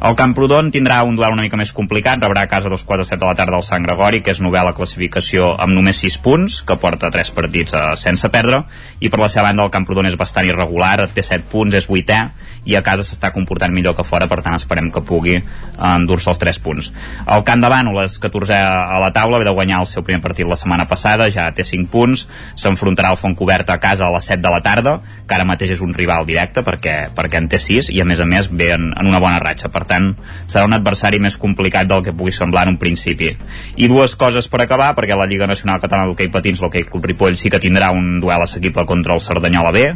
El Camprodon tindrà un duel una mica més complicat, rebrà a casa dos quarts de set de la tarda el Sant Gregori, que és novel·la classificació amb només 6 punts, que porta 3 partits eh, sense perdre, i per la seva banda el Camprodon és bastant irregular, té 7 punts, és 8è, i a casa s'està comportant millor que fora, per tant esperem que pugui eh, endur-se els 3 punts. El Camp de Bànol és 14è a la taula, ve de guanyar el seu primer partit la setmana passada, ja té 5 punts, s'enfrontarà al Fontcobert a casa a les 7 de la tarda, que ara mateix és un rival directe perquè, perquè en té 6 i a més a més ve en, en una bona ratxa, per tant serà un adversari més complicat del que pugui semblar en un principi. I dues coses per acabar, perquè la Lliga Nacional Catalana d'Hockey Patins, l'Hockey Club Ripoll, sí que tindrà un duel assequible contra el Cerdanyola B,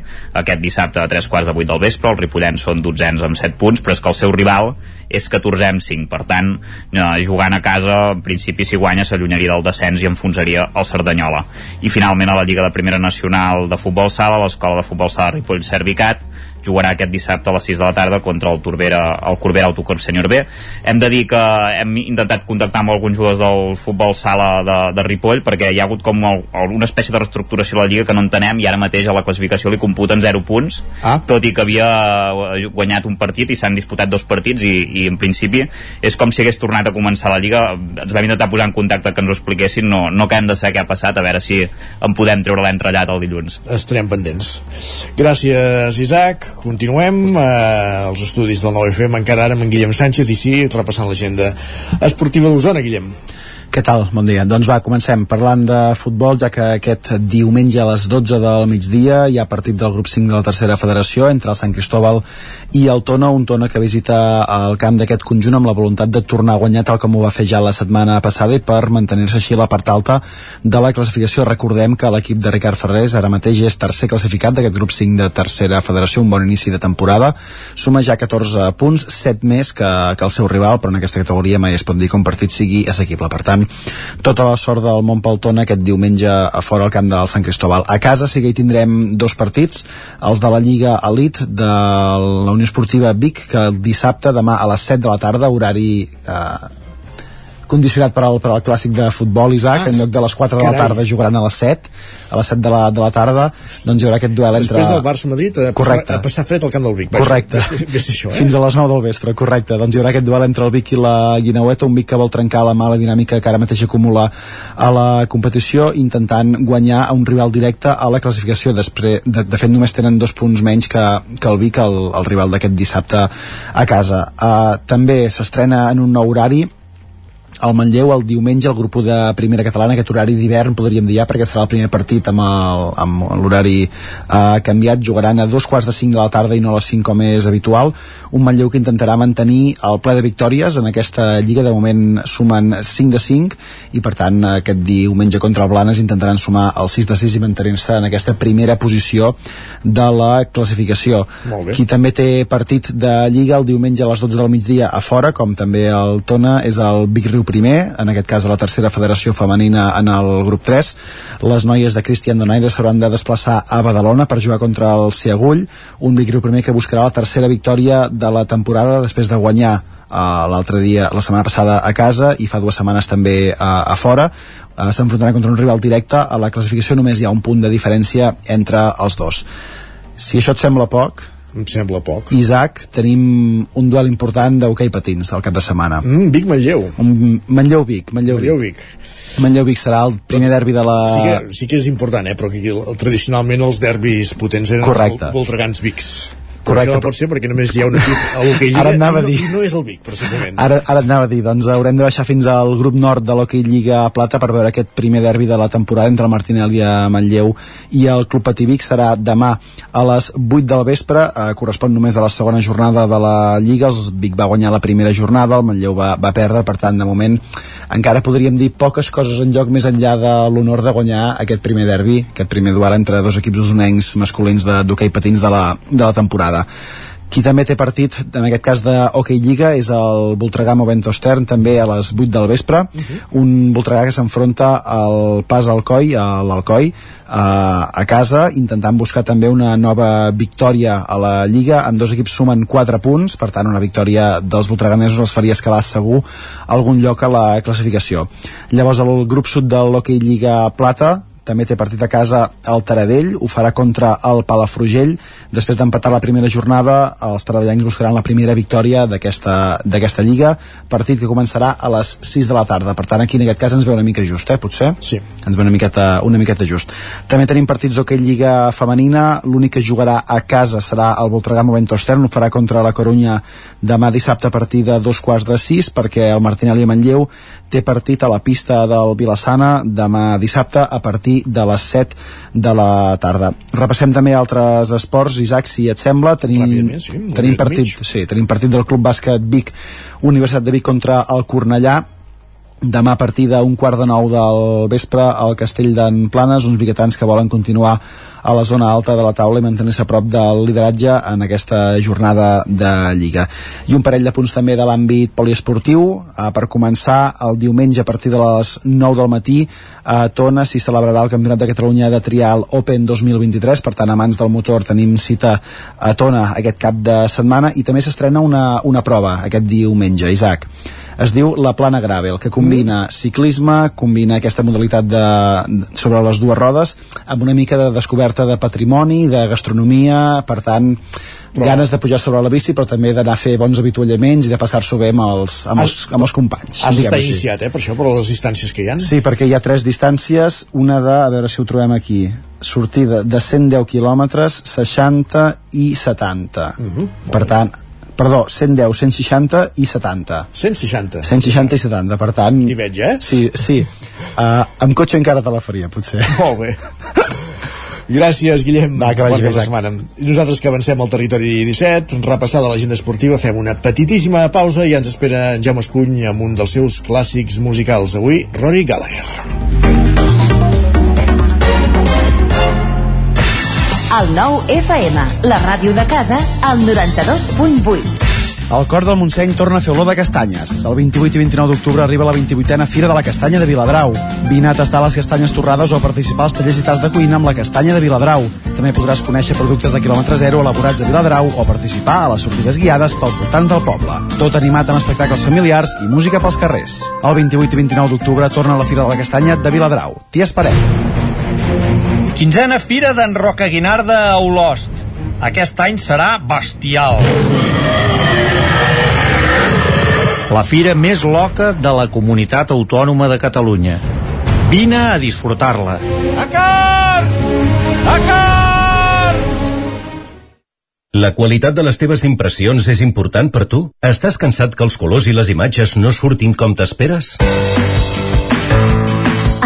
aquest dissabte a 3 quarts de 8 del vespre, els ripollens són dotzens amb 7 punts, però és que el seu rival és 14è amb 5, per tant eh, jugant a casa, en principi si guanya s'allunyaria del descens i enfonsaria el Cerdanyola. I finalment a la Lliga de Primera Nacional de Futbol Sala, l'Escola de Futbol Sala Ripoll Servicat jugarà aquest dissabte a les 6 de la tarda contra el Torbera, el Corbera Autocor Senyor B. Hem de dir que hem intentat contactar amb alguns jugadors del futbol sala de, de Ripoll perquè hi ha hagut com el, una espècie de reestructuració a la Lliga que no entenem i ara mateix a la classificació li computen 0 punts, ah. tot i que havia eh, guanyat un partit i s'han disputat dos partits i, i en principi és com si hagués tornat a començar la Lliga. Ens vam intentar posar en contacte que ens ho expliquessin, no, no acabem de saber què ha passat, a veure si en podem treure l'entrellat el dilluns. Estarem pendents. Gràcies, Isaac. Continuem eh, els estudis del 9FM encara ara amb en Guillem Sánchez i sí, repassant l'agenda esportiva d'Osona, Guillem. Què tal? Bon dia. Doncs va, comencem parlant de futbol, ja que aquest diumenge a les 12 del migdia hi ha partit del grup 5 de la tercera federació entre el Sant Cristóbal i el Tona, un Tona que visita el camp d'aquest conjunt amb la voluntat de tornar a guanyar tal com ho va fer ja la setmana passada i per mantenir-se així a la part alta de la classificació. Recordem que l'equip de Ricard Ferrés ara mateix és tercer classificat d'aquest grup 5 de tercera federació, un bon inici de temporada, suma ja 14 punts, 7 més que, que el seu rival, però en aquesta categoria mai es pot dir que un partit sigui assequible. Per tant, tota la sort del món pel Tona aquest diumenge a fora al camp del Sant Cristóbal. A casa sí que hi tindrem dos partits, els de la Lliga Elite de la Unió Esportiva Vic, que el dissabte, demà a les 7 de la tarda, horari eh, condicionat per al, per al clàssic de futbol, Isaac, ah, en lloc de les 4 de la tarda jugaran a les 7, a les 7 de la, de la tarda, doncs hi haurà aquest duel entre... Després del Barça-Madrid, a, correcte. a passar fred al camp del Vic. Vaja, correcte. Ves, ves això, eh? Fins a les 9 del vespre, correcte. Doncs hi haurà aquest duel entre el Vic i la Guinaueta, un Vic que vol trencar la mala dinàmica que ara mateix acumula a la competició, intentant guanyar a un rival directe a la classificació. Després, de, de fet, només tenen dos punts menys que, que el Vic, el, el rival d'aquest dissabte a casa. Uh, també s'estrena en un nou horari al Manlleu el diumenge el grup de primera catalana aquest horari d'hivern podríem dir ja perquè serà el primer partit amb l'horari eh, canviat. Jugaran a dos quarts de cinc de la tarda i no a les cinc com és habitual. Un Manlleu que intentarà mantenir el ple de victòries en aquesta lliga. De moment sumen 5 de 5 i per tant aquest diumenge contra el Blanes intentaran sumar el 6 de 6 i mantenir-se en aquesta primera posició de la classificació. Qui també té partit de lliga el diumenge a les 12 del migdia a fora com també el Tona és el Big Riu primer, en aquest cas a la tercera federació femenina en el grup 3. Les noies de Cristian Donaire s'hauran de desplaçar a Badalona per jugar contra el Ciagull, un grup primer que buscarà la tercera victòria de la temporada després de guanyar uh, l'altre dia, la setmana passada a casa i fa dues setmanes també uh, a fora. Uh, s'enfrontarà contra un rival directe. A la classificació només hi ha un punt de diferència entre els dos. Si això et sembla poc em sembla poc. Isaac, tenim un duel important d'hoquei patins al cap de setmana. Mm, Vic Manlleu. Un, Manlleu Vic, Manlleu, Manlleu Vic. Manlleu Vic serà el primer derbi de la... Sí que, sí que és important, eh? però que tradicionalment els derbis potents eren Correcte. els voltregans Vics. Correcte. Això no pot ser perquè només hi ha un equip a l'hoquei Lliga Ara anava a i, dir. no, i no és el Vic, precisament. Ara, ara et anava a dir, doncs haurem de baixar fins al grup nord de l'Hockey Lliga Plata per veure aquest primer derbi de la temporada entre el Martinelli a Manlleu i el Club Patí Vic serà demà a les 8 del vespre, eh, correspon només a la segona jornada de la Lliga, el Vic va guanyar la primera jornada, el Manlleu va, va perdre, per tant, de moment encara podríem dir poques coses en joc més enllà de l'honor de guanyar aquest primer derbi, aquest primer duel entre dos equips usonencs masculins d'hoquei patins de la, de la temporada. Qui també té partit, en aquest cas de Hockey Lliga, és el Voltregà Movento Stern, també a les 8 del vespre. Un Voltregà que s'enfronta al Pas Alcoi, a l'Alcoi, a, a casa, intentant buscar també una nova victòria a la Lliga. Amb dos equips sumen 4 punts, per tant una victòria dels voltreganesos els faria escalar segur algun lloc a la classificació. Llavors el grup sud de l'Hockey Lliga Plata, també té partit a casa al Taradell, ho farà contra el Palafrugell després d'empatar la primera jornada els taradellencs buscaran la primera victòria d'aquesta lliga, partit que començarà a les 6 de la tarda, per tant aquí en aquest cas ens ve una mica just, eh, potser? Sí. Ens ve una miqueta, una miqueta just. També tenim partits d'hoquei Lliga femenina, l'únic que jugarà a casa serà el Voltregà Movento Stern, ho farà contra la Corunya demà dissabte a partir de dos quarts de sis, perquè el Martinelli a Manlleu té partit a la pista del Vilassana demà dissabte a partir de les 7 de la tarda. Repassem també altres esports, Isaac, si et sembla, tenim, sí, tenim partit, sí, tenim partit del Club Bàsquet Vic, Universitat de Vic contra el Cornellà, demà a partir d'un quart de nou del vespre al Castell d'en Planes, uns biguetans que volen continuar a la zona alta de la taula i mantenir-se a prop del lideratge en aquesta jornada de Lliga. I un parell de punts també de l'àmbit poliesportiu. Eh, per començar, el diumenge a partir de les 9 del matí a Tona s'hi celebrarà el Campionat de Catalunya de Trial Open 2023, per tant, a mans del motor tenim cita a Tona aquest cap de setmana i també s'estrena una, una prova aquest diumenge, Isaac es diu la plana gravel, que combina ciclisme, combina aquesta modalitat de, sobre les dues rodes amb una mica de descoberta de patrimoni, de gastronomia, per tant però... ganes de pujar sobre la bici però també d'anar a fer bons avituallaments i de passar-s'ho bé amb els, amb els, amb els companys Has d'estar iniciat, eh, per això, per les distàncies que hi ha. Sí, perquè hi ha tres distàncies, una de, a veure si ho trobem aquí, sortida de 110 quilòmetres, 60 i 70. Uh -huh. Per tant, perdó, 110, 160 i 70. 160. 160 i 70, per tant... T'hi veig, eh? Sí, sí. Uh, amb cotxe encara te la faria, potser. Molt bé. Gràcies, Guillem. Va, que vagi bé, setmana. Nosaltres que avancem al territori 17, repassada l'agenda esportiva, fem una petitíssima pausa i ja ens espera en Jaume Escuny amb un dels seus clàssics musicals. Avui, Rory Gallagher. El nou FM, la ràdio de casa, al 92.8. El cor del Montseny torna a fer olor de castanyes. El 28 i 29 d'octubre arriba la 28a Fira de la Castanya de Viladrau. Vine a tastar les castanyes torrades o a participar als tallers i tas de cuina amb la castanya de Viladrau. També podràs conèixer productes de quilòmetre zero elaborats a Viladrau o participar a les sortides guiades pels voltants del poble. Tot animat amb espectacles familiars i música pels carrers. El 28 i 29 d'octubre torna a la Fira de la Castanya de Viladrau. T'hi esperem. Quinzena Fira d'en Roca Guinarda a Olost. Aquest any serà bestial. La fira més loca de la comunitat autònoma de Catalunya. Vine a disfrutar-la. Acar! Acar! La qualitat de les teves impressions és important per tu? Estàs cansat que els colors i les imatges no surtin com t'esperes?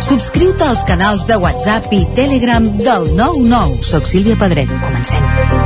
Subscriu-te als canals de WhatsApp i Telegram del 99. Soc Sílvia Pedret. Comencem.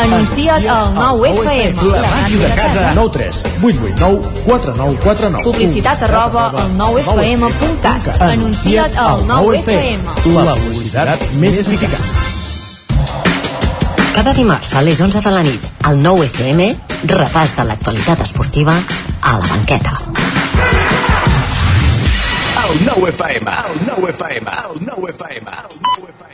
Anuncia't al 9FM. La màquina de casa. 9 3 8 8 9 4 9 4 9. Publicitat arroba al 9FM.cat. Anuncia't al 9FM. La publicitat més eficaç. Cada dimarts a les 11 de la nit, al 9 FM, repàs de l'actualitat esportiva a la banqueta. El 9 FM, el 9 FM, el 9 FM, el 9 FM.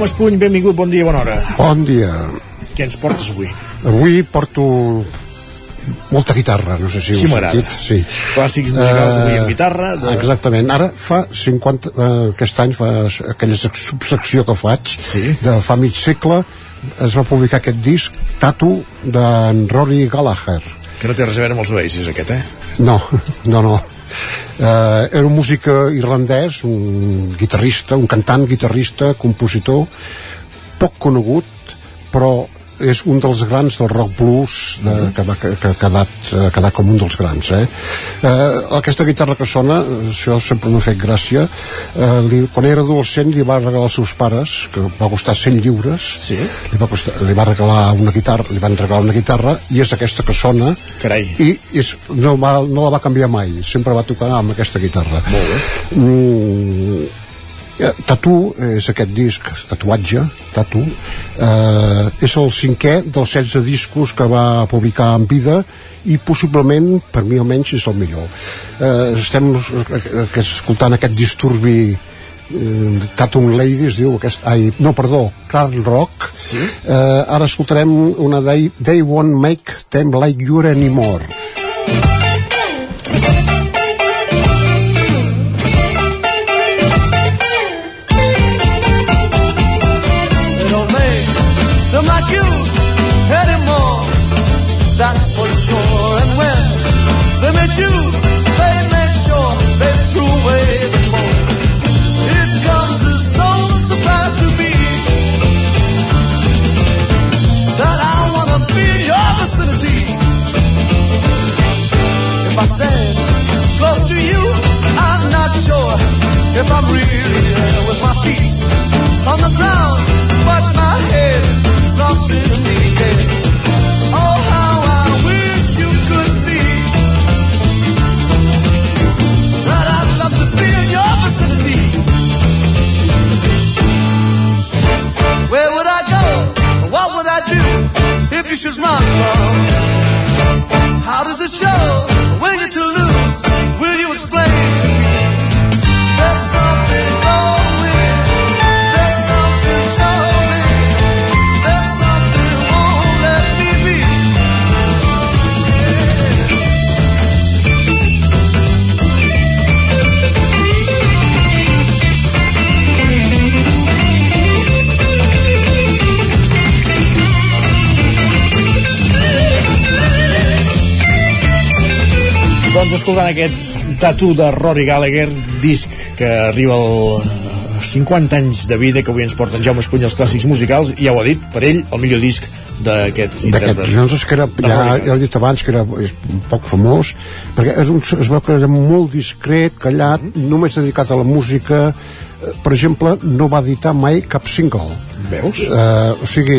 Jaume Espuny, benvingut, bon dia, bona hora. Bon dia. Què ens portes avui? Avui porto molta guitarra, no sé si Sí, ho heu sentit. Sí. Clàssics musicals Eh, avui amb guitarra. De... Exactament. Ara fa 50... Eh, aquest any fa aquella sec- subsecció que faig sí. de fa mig segle es va publicar aquest disc Tatu d'en Rory Gallagher Que no té res a veure amb els Oasis, aquest, eh? no, *laughs* no, no eh, era un músic irlandès un guitarrista, un cantant guitarrista, compositor poc conegut però és un dels grans del rock blues de, que, va, que, que ha quedat, ha quedat com un dels grans eh? Eh, aquesta guitarra que sona això sempre m'ha fet gràcia eh, li, quan era adolescent li va regalar als seus pares que va costar 100 lliures sí? li, va costar, li va regalar una guitarra li van regalar una guitarra i és aquesta que sona Carai. i és, no, va, no la va canviar mai sempre va tocar amb aquesta guitarra Molt bé. mm, Tatu és aquest disc, tatuatge, Tatu, eh, és el cinquè dels 16 discos que va publicar en vida i possiblement, per mi almenys, és el millor. Eh, estem eh, escoltant aquest disturbi eh, Tatum Ladies diu aquest, ai, no, perdó Carl Rock sí? eh, ara escoltarem una they, they won't make them like you anymore aquest tatu de Rory Gallagher, disc que arriba al 50 anys de vida que avui ens porten Jaume Espuny els clàssics musicals i ja ho ha dit, per ell, el millor disc d'aquest intèrpret. doncs és que era, ja, ja he dit abans que era és poc famós perquè és un, es veu que era molt discret callat, només dedicat a la música Eh, per exemple, no va editar mai cap single Veus? Uh, o sigui,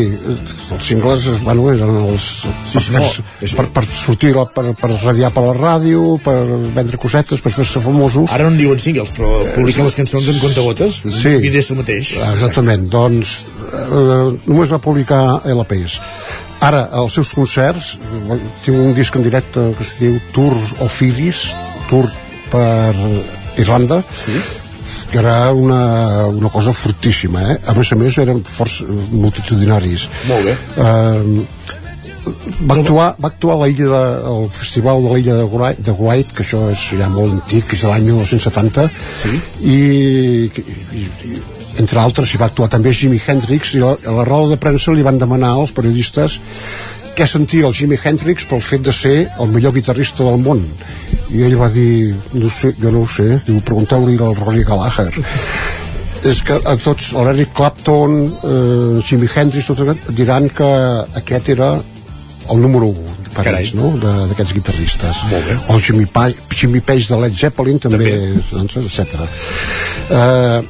els singles bueno, eren els Sí, sí, per, no, fer, per, per sortir la, per, per radiar per la ràdio per vendre cosetes, per fer-se famosos Ara no en diuen singles, però publiquen les cançons en comptagotes. Sí. I és el mateix. Exactament, doncs eh, només va publicar LPs. Ara, els seus concerts, eh, tinc un disc en directe que es diu Tour of Iris, Tour per Irlanda, sí? Que era una, una cosa fortíssima, eh? A més a més, eren forts eh, multitudinaris. Molt bé. Eh, va actuar, va actuar a la illa de, al festival de l'illa de de Guait, que això és ja molt antic, és de l'any 1970 sí? i, i, i entre altres hi va actuar també Jimi Hendrix i a, a la roda de premsa li van demanar als periodistes què sentia el Jimi Hendrix pel fet de ser el millor guitarrista del món i ell va dir, no sé, jo no ho sé diu, pregunteu-li al Rory Gallagher *laughs* és que a tots l'Eric Clapton, eh, Jimi Hendrix aquests, diran que aquest era el número 1 per Carai. ells, no? D'aquests guitarristes Molt bé. o Jimmy, pa Jimmy Page de Led Zeppelin també, doncs, etc eh,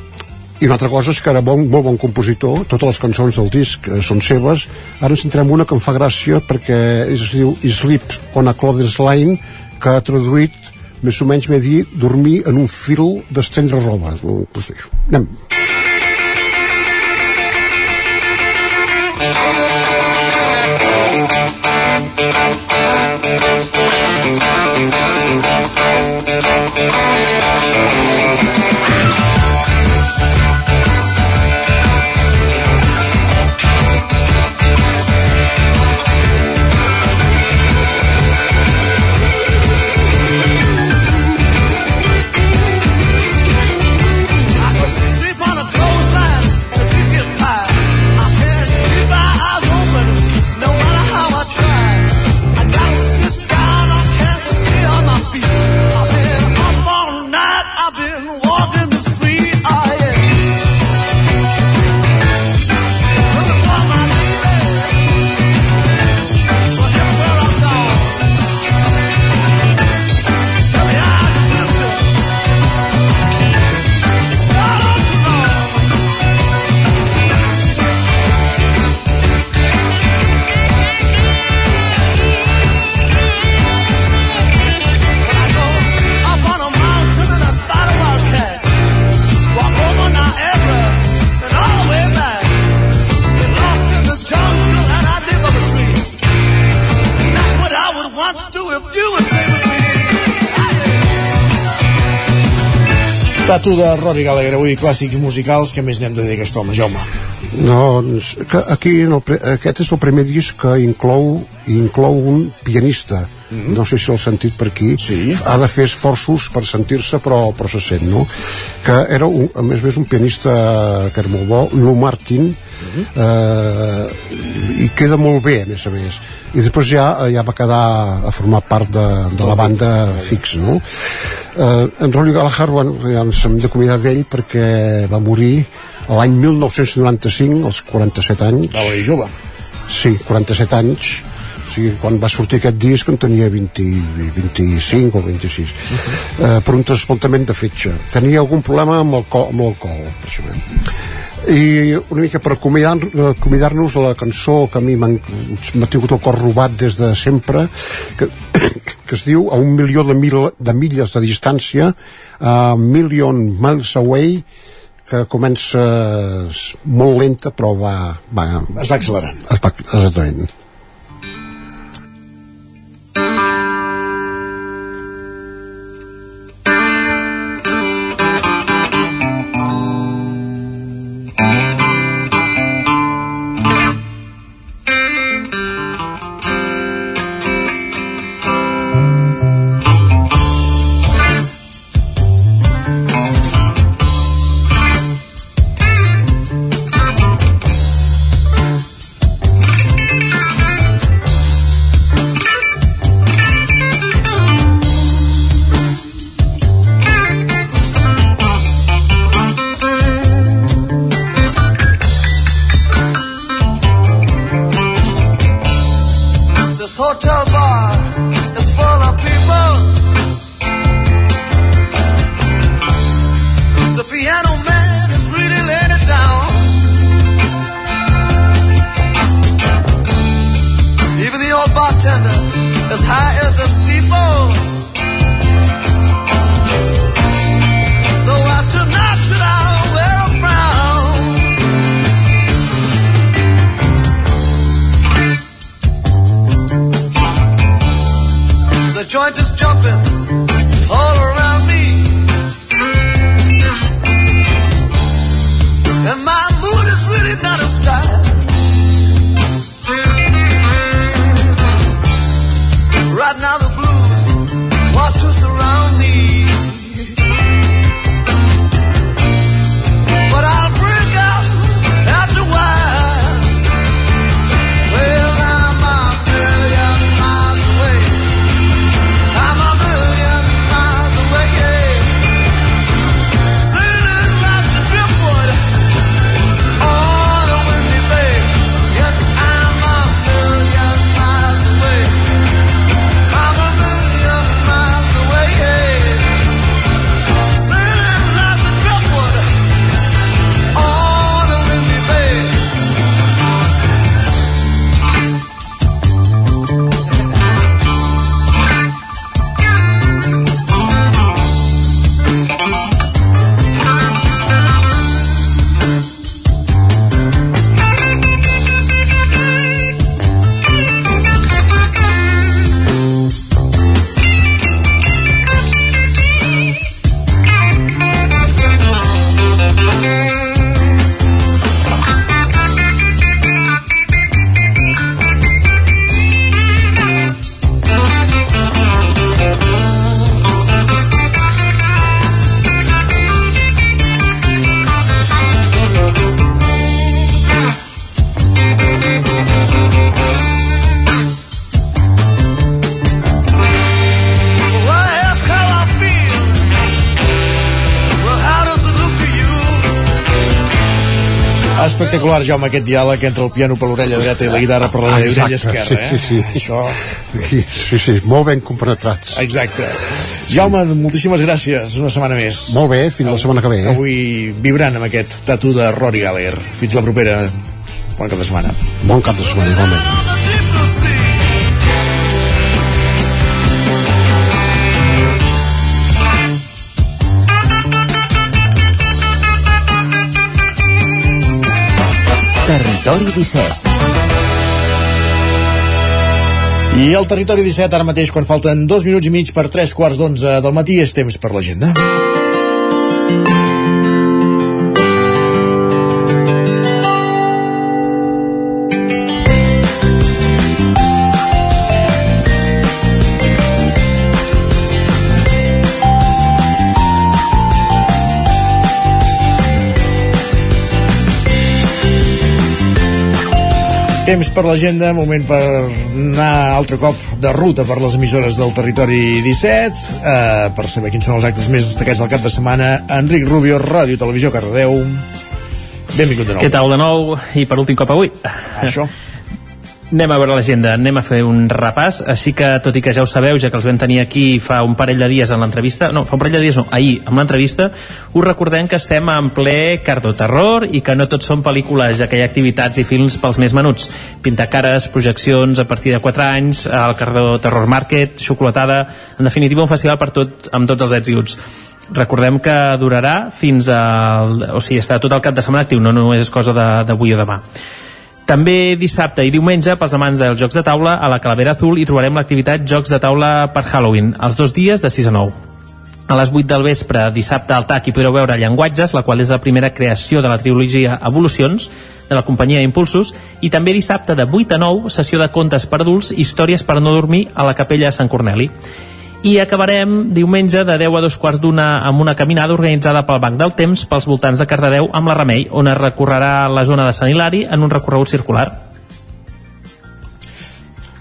i una altra cosa és que era bon, molt bon compositor totes les cançons del disc eh, són seves. Ara ens centrem en una que em fa gràcia perquè es diu Sleep on a Clothes Line que ha traduït més o menys a dir dormir en un fil d'estendre roba No, doncs, anem Tatu de Rory Gallagher, avui clàssics musicals, que més n'hem de dir aquest home, Jaume? Doncs que aquí en el, aquest és el primer disc que inclou inclou un pianista Mhm. no sé si l'heu sentit per aquí sí. ha de fer esforços per sentir-se però, però se sent no? que era un, a més a més un pianista que era molt bo Lou Martin Mhm. eh, i queda molt bé a més a més i després ja, ja va quedar a formar part de, de la banda fix no? eh, en Rolly Gallagher bueno, ja ens hem d'acomiadar d'ell perquè va morir l'any 1995 als 47 anys va morir jove sí, 47 anys o sigui, quan va sortir aquest disc en tenia 20, 25 o 26 eh, per un trasplantament de fetge tenia algun problema amb el, co amb el col precisament. I una mica per acomiadar- acomiadar-nos a la cançó que a mi m'ha tingut el cor robat des de sempre que, *coughs* que es diu a un milió de, mil, de milles de distància a Million Miles Away que comença molt lenta però va, va, es va accelerant. Es va, exactament Right now the blues. Want to Espectacular, Jaume, aquest diàleg entre el piano per l'orella dreta i la guitarra per l'orella esquerra, sí, eh? sí, sí. Això... Sí, sí, sí, molt ben compenetrats. Exacte. Jaume, moltíssimes gràcies, una setmana més. Molt bé, fins la setmana que ve. Eh? Avui vibrant amb aquest tatu de Rory Gallagher. Fins la propera. Bon cap de setmana. Bon cap de setmana, igualment. Territori 17 I al territori 17, ara mateix, quan falten dos minuts i mig per tres quarts d'onze del matí, és temps per l'agenda. Temps per l'agenda, moment per anar altre cop de ruta per les emissores del territori 17, eh, per saber quins són els actes més destacats del cap de setmana. Enric Rubio, Ràdio Televisió Cardedeu. Benvingut de nou. Què tal de nou? I per últim cop avui. Això. Anem a veure l'agenda, anem a fer un repàs, així que, tot i que ja ho sabeu, ja que els vam tenir aquí fa un parell de dies en l'entrevista, no, fa un parell de dies no, ahir, amb l'entrevista, us recordem que estem en ple cardoterror i que no tot són pel·lícules, ja que hi ha activitats i films pels més menuts. Pintacares, projeccions a partir de 4 anys, el Cardó Terror Market, xocolatada, en definitiva un festival per tot, amb tots els uts recordem que durarà fins al... o sigui, està tot el cap de setmana actiu, no només és cosa d'avui o demà. També dissabte i diumenge, pels amants dels jocs de taula, a la Calavera Azul hi trobarem l'activitat Jocs de taula per Halloween, els dos dies de 6 a 9. A les 8 del vespre, dissabte al TAC, hi podreu veure Llenguatges, la qual és la primera creació de la trilogia Evolucions, de la companyia Impulsos, i també dissabte de 8 a 9, sessió de contes per adults, històries per no dormir a la capella de Sant Corneli. I acabarem diumenge de 10 a dos quarts d'una amb una caminada organitzada pel Banc del Temps pels voltants de Cardedeu amb la Remei, on es recorrerà la zona de Sant Hilari en un recorregut circular.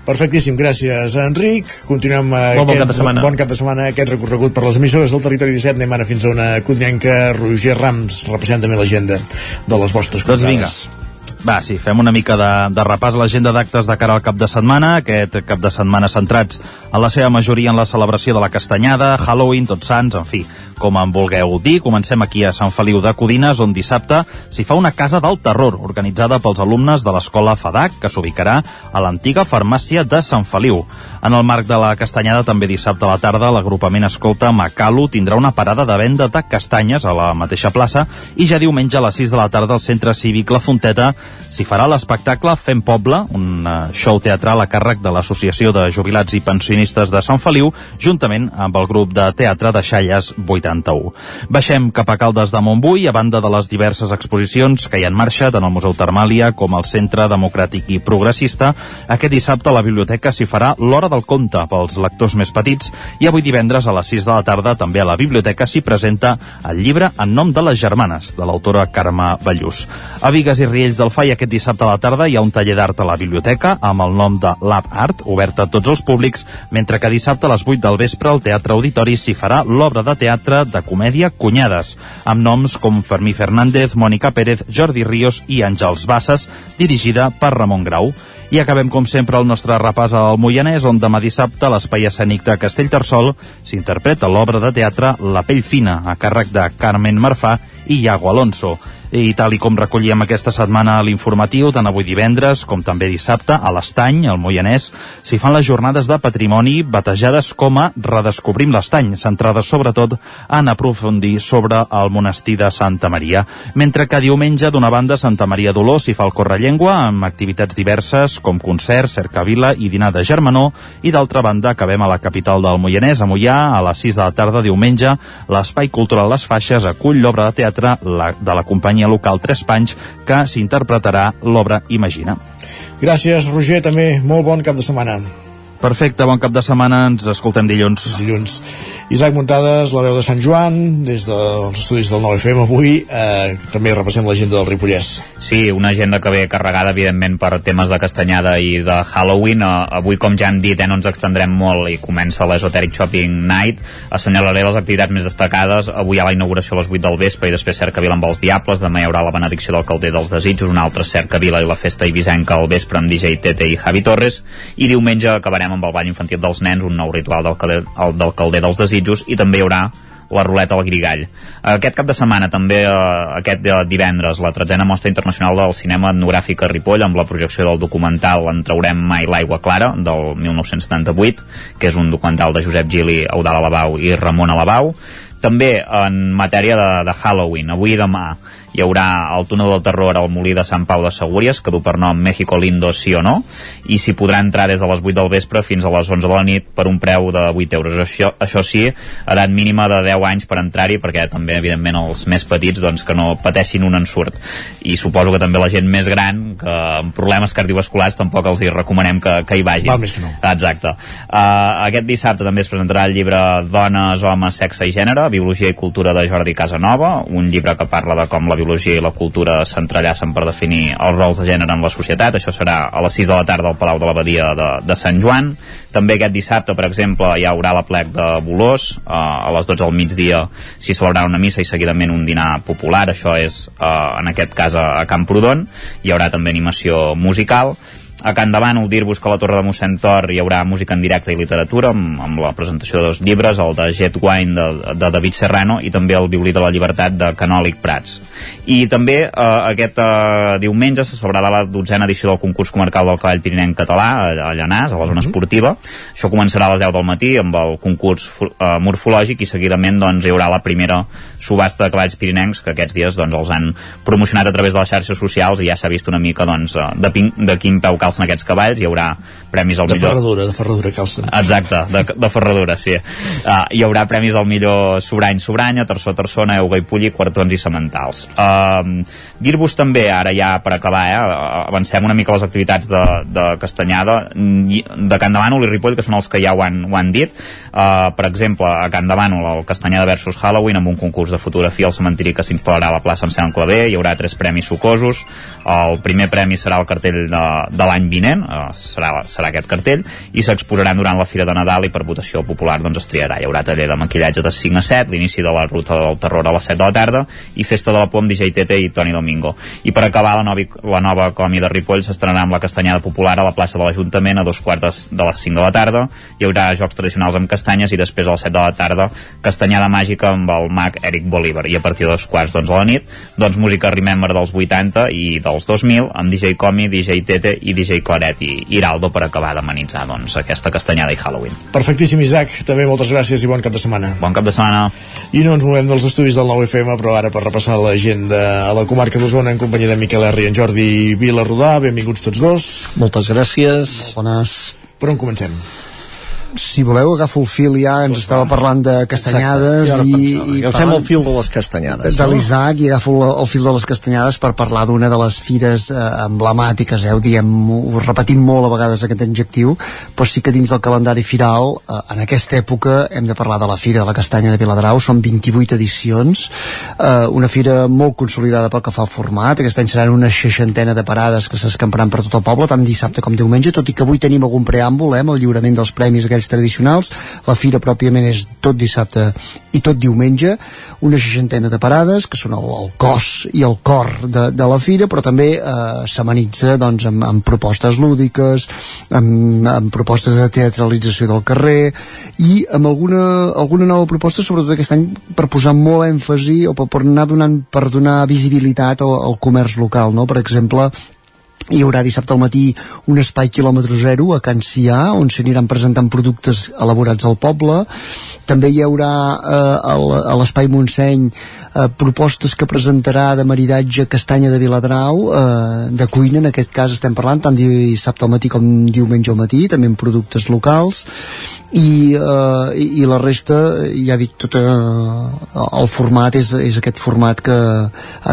Perfectíssim, gràcies Enric. Continuem Molt bon aquest, cap de setmana. bon cap de setmana aquest recorregut per les emissores del territori 17. Anem ara fins a una codinenca. Roger Rams, repassant també l'agenda de les vostres Doncs vinga. Va, sí, fem una mica de, de repàs a l'agenda d'actes de cara al cap de setmana, aquest cap de setmana centrats en la seva majoria en la celebració de la Castanyada, Halloween, Tots Sants, en fi, com en vulgueu dir. Comencem aquí a Sant Feliu de Codines, on dissabte s'hi fa una casa del terror, organitzada pels alumnes de l'escola FADAC, que s'ubicarà a l'antiga farmàcia de Sant Feliu. En el marc de la Castanyada, també dissabte a la tarda, l'agrupament Escolta Macalu tindrà una parada de venda de castanyes a la mateixa plaça i ja diumenge a les 6 de la tarda al Centre Cívic La Fonteta s'hi farà l'espectacle Fem Poble, un eh, show teatral a càrrec de l'Associació de Jubilats i Pensionistes de Sant Feliu, juntament amb el grup de teatre de Xalles 81. Baixem cap a Caldes de Montbui, a banda de les diverses exposicions que hi ha en marxa, tant al Museu Termàlia com al Centre Democràtic i Progressista. Aquest dissabte a la biblioteca s'hi farà l'Hora del Conte pels lectors més petits i avui divendres a les 6 de la tarda també a la biblioteca s'hi presenta el llibre En nom de les germanes, de l'autora Carme Ballús. A Vigues i Riells del Fai aquest dissabte a la tarda hi ha un taller d'art a la biblioteca amb el nom de Lab Art, obert a tots els públics, mentre que dissabte a les 8 del vespre al Teatre Auditori s'hi farà l'obra de teatre de comèdia Cunyades, amb noms com Fermí Fernández, Mònica Pérez, Jordi Ríos i Àngels Bassas, dirigida per Ramon Grau. I acabem, com sempre, el nostre repàs al Moianès, on demà dissabte a l'Espai Escènic de Castellterçol s'interpreta l'obra de teatre La pell fina, a càrrec de Carmen Marfà i Iago Alonso. I tal i com recollíem aquesta setmana a l'informatiu, tant avui divendres com també dissabte, a l'Estany, al Moianès, s'hi fan les jornades de patrimoni batejades com a Redescobrim l'Estany, centrades sobretot en aprofundir sobre el monestir de Santa Maria. Mentre que diumenge, d'una banda, Santa Maria d'Oló s'hi fa el Correllengua, amb activitats diverses com concerts, cercavila i dinar de germanor, i d'altra banda, acabem a la capital del Moianès, a Moià, a les 6 de la tarda diumenge, l'Espai Cultural Les Faixes acull l'obra de teatre de la companyia local Tres Panys que s'interpretarà l'obra Imagina. Gràcies, Roger, també molt bon cap de setmana. Perfecte, bon cap de setmana, ens escoltem dilluns. Dilluns. Isaac Muntades, la veu de Sant Joan, des dels estudis del 9FM avui, eh, també repassem l'agenda del Ripollès. Sí, una agenda que ve carregada, evidentment, per temes de castanyada i de Halloween. Uh, avui, com ja hem dit, eh, no ens extendrem molt i comença l'Esoteric Shopping Night. Assenyalaré les activitats més destacades. Avui hi ha la inauguració a les 8 del vespre i després Cercavila amb els Diables. Demà hi haurà la benedicció del Calder dels Desitjos, una altra Cercavila i la festa ibisenca al vespre amb DJ Tete i Javi Torres. I diumenge acabarem amb el ball infantil dels nens, un nou ritual del Calder, el, del Calder dels Desitjos i també hi haurà la ruleta al Grigall. Aquest cap de setmana, també eh, aquest eh, divendres, la tretzena mostra internacional del cinema etnogràfic a Ripoll amb la projecció del documental En traurem mai l'aigua clara, del 1978, que és un documental de Josep Gili, Eudal Alabau i Ramon Alabau. També en matèria de, de Halloween, avui i demà hi haurà el túnel del terror al molí de Sant Pau de Segúries, que du per nom México Lindo sí o no, i s'hi podrà entrar des de les 8 del vespre fins a les 11 de la nit per un preu de 8 euros. Això, això sí, edat mínima de 10 anys per entrar-hi, perquè també, evidentment, els més petits doncs, que no pateixin un ensurt. I suposo que també la gent més gran, que amb problemes cardiovasculars, tampoc els hi recomanem que, que hi vagin. Val més que no. Exacte. Uh, aquest dissabte també es presentarà el llibre Dones, homes, sexe i gènere, Biologia i cultura de Jordi Casanova, un llibre que parla de com la biologia i la cultura s'entrellacen per definir els rols de gènere en la societat. Això serà a les 6 de la tarda al Palau de l'Abadia de, de Sant Joan. També aquest dissabte, per exemple, hi haurà la plec de Bolós. Uh, a les 12 del migdia s'hi celebrarà una missa i seguidament un dinar popular. Això és, uh, en aquest cas, a Camprodon. Hi haurà també animació musical a Can Davant, dir-vos que a la Torre de Mossèn Tor hi haurà música en directe i literatura amb, amb la presentació de dos llibres, el de Jet Wine de, de David Serrano i també el violí de la llibertat de Canòlic Prats. I també eh, aquest eh, diumenge se celebrarà la dotzena edició del concurs comarcal del cavall pirinenc català a, a Llanàs, a la zona esportiva. Això començarà a les 10 del matí amb el concurs eh, morfològic i seguidament doncs, hi haurà la primera subhasta de cavalls pirinencs que aquests dies doncs, els han promocionat a través de les xarxes socials i ja s'ha vist una mica doncs, eh, de, pin, de quin peu calcen aquests cavalls, hi haurà premis al De millor... ferradura, de ferradura calcen. Exacte, de, de ferradura, sí. Uh, hi haurà premis al millor sobrany, sobranya, terçó, terçona, euga i pulli, quartons i sementals. Uh, Dir-vos també, ara ja per acabar, eh, avancem una mica les activitats de, de Castanyada, de Can de Bànol i Ripoll, que són els que ja ho han, ho han dit. Uh, per exemple, a Can de Bànol, el Castanyada versus Halloween, amb un concurs de fotografia al cementiri que s'instal·larà a la plaça Anselm Clavé, hi haurà tres premis sucosos. El primer premi serà el cartell de, de l'any vinent, uh, serà, serà aquest cartell, i s'exposaran durant la Fira de Nadal i per votació popular doncs es triarà. Hi haurà taller de maquillatge de 5 a 7, l'inici de la ruta del terror a les 7 de la tarda i festa de la por amb DJ Tete i Toni Domingo. I per acabar, la, novi, la nova comi de Ripoll s'estrenarà amb la castanyada popular a la plaça de l'Ajuntament a dos quarts de les 5 de la tarda. Hi haurà jocs tradicionals amb castanyes i després a les 7 de la tarda castanyada màgica amb el mag Eric Bolívar. I a partir de dos quarts doncs, a la nit, doncs música Remember dels 80 i dels 2000 amb DJ Comi, DJ Tete i DJ Claret i Iraldo per acabar d'amenitzar doncs, aquesta castanyada i Halloween. Perfectíssim, Isaac. També moltes gràcies i bon cap de setmana. Bon cap de setmana. I no ens movem dels estudis del 9FM, però ara per repassar l'agenda a la comarca d'Osona en companyia de Miquel R i en Jordi Vilarrodà. Benvinguts tots dos. Moltes gràcies. Bones. Per on comencem? Si voleu agafo el fil ja, ens estava parlant de castanyades Exacte, i, i, i agafem el fil de les castanyades de l'Isaac i agafo el, el fil de les castanyades per parlar d'una de les fires eh, emblemàtiques, eh, ho diem ho repetim molt a vegades aquest adjectiu però sí que dins del calendari firal eh, en aquesta època hem de parlar de la Fira de la Castanya de Viladrau, són 28 edicions eh, una fira molt consolidada pel que fa al format, aquest any seran una seixantena de parades que s'escamparan per tot el poble tant dissabte com diumenge, tot i que avui tenim algun preàmbul eh, amb el lliurament dels premis aquells tradicionals, la fira pròpiament és tot dissabte i tot diumenge, una seixantena de parades, que són el, el cos i el cor de, de la fira, però també eh, s'amenitza doncs, amb, amb propostes lúdiques, amb, amb propostes de teatralització del carrer i amb alguna, alguna nova proposta, sobretot aquest any, per posar molt èmfasi o per, per anar donant, per donar visibilitat al, al comerç local, no? Per exemple, hi haurà dissabte al matí un espai quilòmetre zero a Can Cià on s'aniran presentant productes elaborats al poble. També hi haurà eh, a l'espai Montseny eh, propostes que presentarà de maridatge Castanya de Viladrau eh, de cuina, en aquest cas estem parlant tant dissabte al matí com diumenge al matí també amb productes locals. I, eh, i la resta ja dic tot eh, el format és, és aquest format que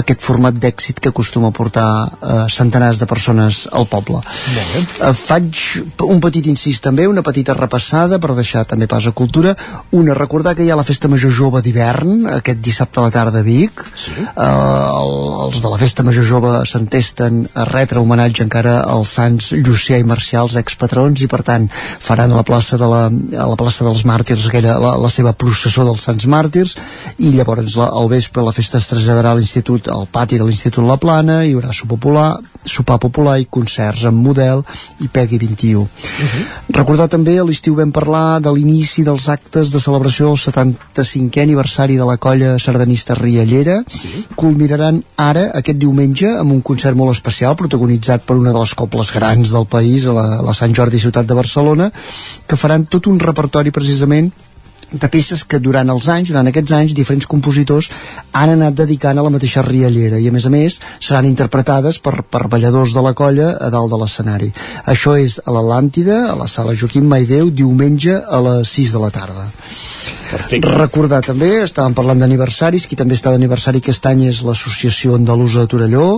aquest format d'èxit que acostuma a portar eh, centenars de persones al poble. Eh, faig un petit incís també una petita repassada per deixar també pas a cultura. Una, recordar que hi ha la festa major jove d'hivern aquest dissabte a la tarda a Vic. Sí. eh, el, els de la festa major jove s'entesten a retre homenatge encara als sants Llucià i Marcials expatrons i per tant faran a la plaça de la, a la plaça dels màrtirs aquella, la, la seva processó dels sants màrtirs. I llavors la, al vespre la festa es traslladarà a l'institut al pati de l'Institut La Plana hi haurà sopar popular, sopar popular i concerts amb model i Pegui 21 uh -huh. recordar també a l'estiu vam parlar de l'inici dels actes de celebració del 75è aniversari de la colla sardanista Riallera sí. culminaran ara aquest diumenge amb un concert molt especial protagonitzat per una de les cobles grans del país a la, la Sant Jordi Ciutat de Barcelona que faran tot un repertori precisament de peces que durant els anys, durant aquests anys, diferents compositors han anat dedicant a la mateixa riallera i a més a més seran interpretades per, per balladors de la colla a dalt de l'escenari. Això és a l'Atlàntida, a la sala Joaquim Maideu, diumenge a les 6 de la tarda. Perfecte. Recordar també, estàvem parlant d'aniversaris, qui també està d'aniversari aquest any és l'Associació Andalusa de Torelló,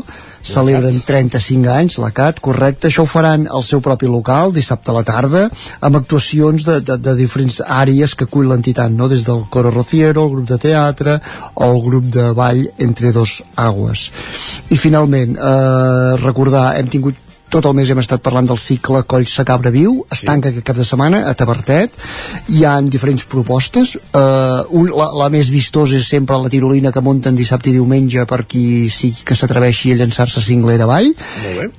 celebren 35 anys, la CAT, correcte, això ho faran al seu propi local, dissabte a la tarda, amb actuacions de, de, de diferents àrees que acull l'entitat, no? des del Coro Rociero, el grup de teatre o el grup de ball Entre dos aguas. I finalment, eh, recordar, hem tingut tot el mes hem estat parlant del cicle Coll sa Cabra Viu, es tanca aquest cap de setmana a Tabertet, hi han diferents propostes, uh, un, la, la més vistosa és sempre la tirolina que munten dissabte i diumenge per qui sí que s'atreveixi a llançar-se cinglera avall,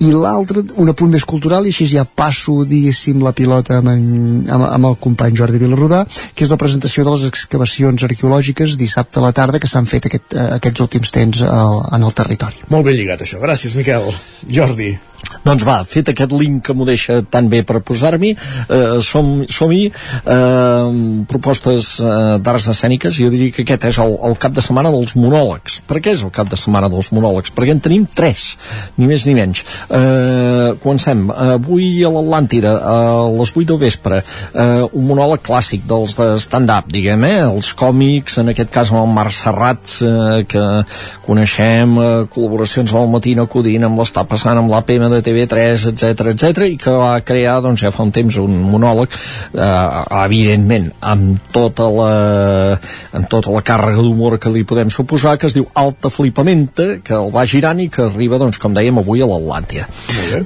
i l'altra, un apunt més cultural, i així ja passo, diguéssim, la pilota amb, en, amb, amb el company Jordi Vilarrodà, que és la presentació de les excavacions arqueològiques dissabte a la tarda que s'han fet aquest, uh, aquests últims temps al, en el territori. Molt ben lligat això, gràcies Miquel. Jordi. Doncs va, fet aquest link que m'ho deixa tan bé per posar-m'hi, eh, som-hi, som eh, propostes eh, d'arts escèniques, jo diria que aquest és el, el cap de setmana dels monòlegs. Per què és el cap de setmana dels monòlegs? Perquè en tenim tres, ni més ni menys. Eh, comencem. Avui a l'Atlàntida, a les 8 del vespre, eh, un monòleg clàssic dels de stand-up, diguem, eh? els còmics, en aquest cas amb el Marc Serrat, eh, que coneixem, eh, col·laboracions al matí acudint amb l'està passant amb l'APM de TV3, etc etc i que va crear doncs, ja fa un temps un monòleg eh, evidentment amb tota la amb tota la càrrega d'humor que li podem suposar que es diu Alta Flipamenta que el va girant i que arriba doncs, com dèiem avui a l'Atlàntia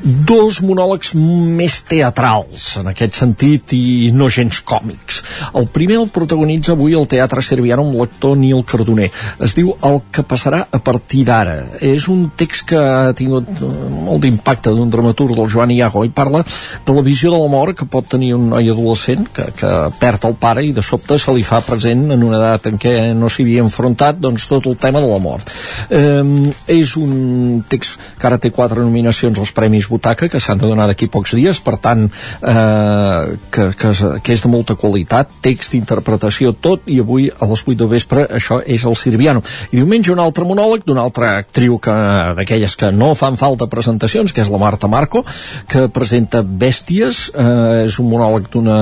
dos monòlegs més teatrals en aquest sentit i no gens còmics. El primer el protagonitza avui el Teatre Serviano amb l'actor Nil Cardoner. Es diu El que passarà a partir d'ara. És un text que ha tingut eh, molt d'impacte d'un dramaturg del Joan Iago i parla de la visió de la mort que pot tenir un noi adolescent que, que perd el pare i de sobte se li fa present en una edat en què no s'hi havia enfrontat doncs tot el tema de la mort. Eh, és un text que ara té quatre nominacions als Premis Butaca que s'han de donar d'aquí pocs dies per tant eh, que, que, que és de molta qualitat text, interpretació, tot i avui a les 8 de vespre això és el Sirviano. I diumenge un altre monòleg d'una altra actriu que d'aquelles que no fan falta presentacions que és la Marta Marco que presenta Bèsties eh, és un monòleg d'una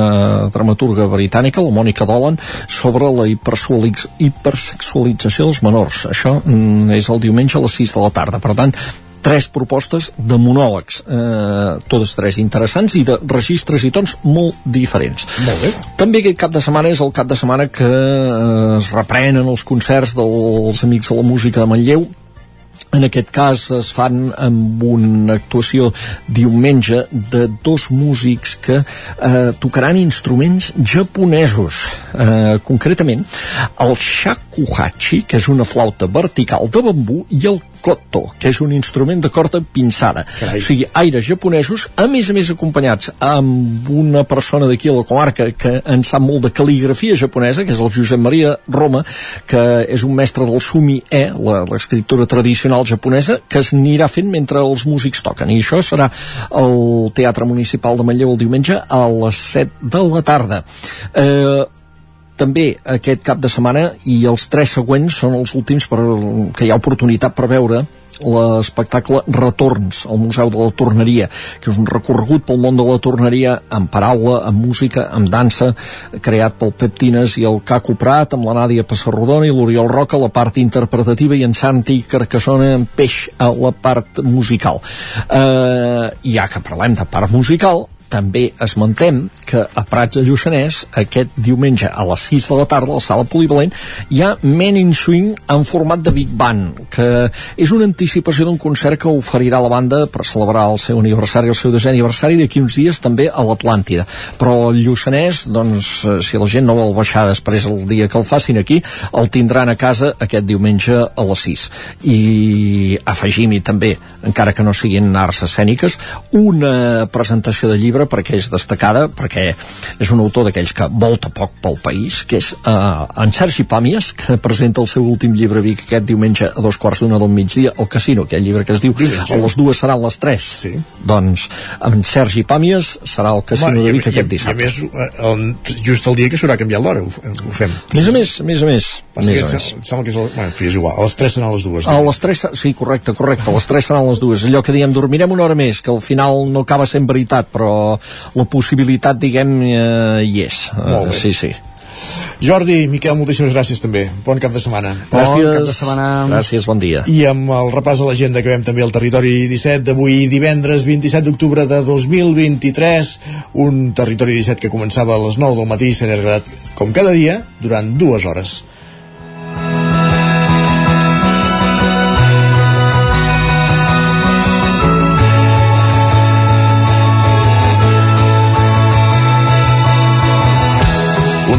dramaturga britànica, la Mònica Dolan sobre la hipersexualització dels menors això mm, és el diumenge a les 6 de la tarda per tant tres propostes de monòlegs, eh, totes tres interessants i de registres i tons molt diferents. Molt bé. També aquest cap de setmana és el cap de setmana que eh, es reprenen els concerts dels Amics de la Música de Manlleu, en aquest cas es fan amb una actuació diumenge de dos músics que eh, tocaran instruments japonesos. Eh, concretament el shakuhachi que és una flauta vertical de bambú i el koto, que és un instrument de corda pinçada. Carai. O sigui, aires japonesos, a més a més acompanyats amb una persona d'aquí a la comarca que en sap molt de cal·ligrafia japonesa, que és el Josep Maria Roma, que és un mestre del sumi-e, l'escriptura tradicional japonesa, que es anirà fent mentre els músics toquen. I això serà al Teatre Municipal de Manlleu el diumenge a les 7 de la tarda. Eh, també aquest cap de setmana i els tres següents són els últims per, que hi ha oportunitat per veure l'espectacle Retorns al Museu de la Torneria, que és un recorregut pel món de la torneria amb paraula, amb música, amb dansa, creat pel Pep Tines i el Caco Prat, amb la Nàdia Passarrodona i l'Oriol Roca a la part interpretativa i en Santi Carcassona en Peix a la part musical. Eh, ja que parlem de part musical, també esmentem que a Prats de Lluçanès aquest diumenge a les 6 de la tarda a la sala polivalent hi ha Men in Swing en format de Big Band que és una anticipació d'un concert que oferirà la banda per celebrar el seu aniversari el seu desè aniversari d'aquí uns dies també a l'Atlàntida. Però el Lluçanès doncs eh, si la gent no vol baixar després el dia que el facin aquí el tindran a casa aquest diumenge a les 6 i afegim-hi també encara que no siguin arts escèniques una presentació de llibre llibre perquè és destacada, perquè és un autor d'aquells que volta poc pel país, que és uh, en Sergi Pàmies, que presenta el seu últim llibre Vic aquest diumenge a dos quarts d'una del migdia, al Casino, aquell llibre que es diu a les dues seran les tres. Sí. Doncs amb Sergi Pàmies serà al Casino Home, de Vic i- aquest I a dissabte. més, eh, el, just el dia que s'haurà canviat l'hora, ho, ho fem. Més a més, més a més, Passa més, que a més. em Sembla que és, el, bueno, en fi, és igual, a les 3 seran les dues. A les 3, sí, correcte, correcte, a les 3 seran les dues. Allò que diem, dormirem una hora més, que al final no acaba sent veritat, però la possibilitat, diguem, eh, hi és. Eh, Molt bé. sí, sí. Jordi, Miquel, moltíssimes gràcies també. Bon cap de setmana. Gràcies, gràcies, bon dia. I amb el repàs a l'agenda que veiem també al territori 17 d'avui divendres 27 d'octubre de 2023 un territori 17 que començava a les 9 del matí i s'ha allargat com cada dia durant dues hores.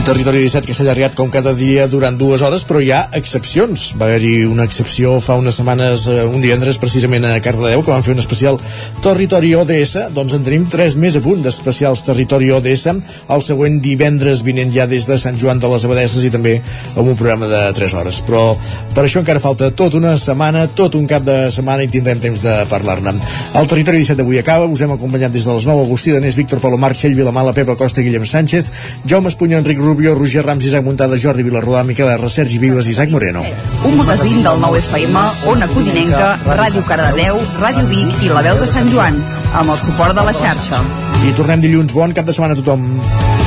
Territori 17 que s'ha allargat com cada dia durant dues hores, però hi ha excepcions. Va haver-hi una excepció fa unes setmanes, eh, un divendres, precisament a Cardedeu, que van fer un especial Territori ODS. Doncs en tenim tres més a punt d'especials Territori ODS. El següent divendres vinent ja des de Sant Joan de les Abadesses i també amb un programa de 3 hores. Però per això encara falta tot una setmana, tot un cap de setmana i tindrem temps de parlar-ne. El Territori 17 d'avui acaba. Us hem acompanyat des de les 9 Agustí Danés, Víctor Palomar, Txell Vilamala, Pepa Costa, Guillem Sánchez, Jaume Espunya, Enric Rubio, Roger Rams, Isaac Muntada, Jordi Vilarrodà, Miquel R, Sergi Vives i Isaac Moreno. Un magazín del 9FM, Ona Codinenca, Ràdio Cardedeu, Ràdio Vic i La Veu de Sant Joan, amb el suport de la xarxa. I tornem dilluns. Bon cap de setmana a tothom.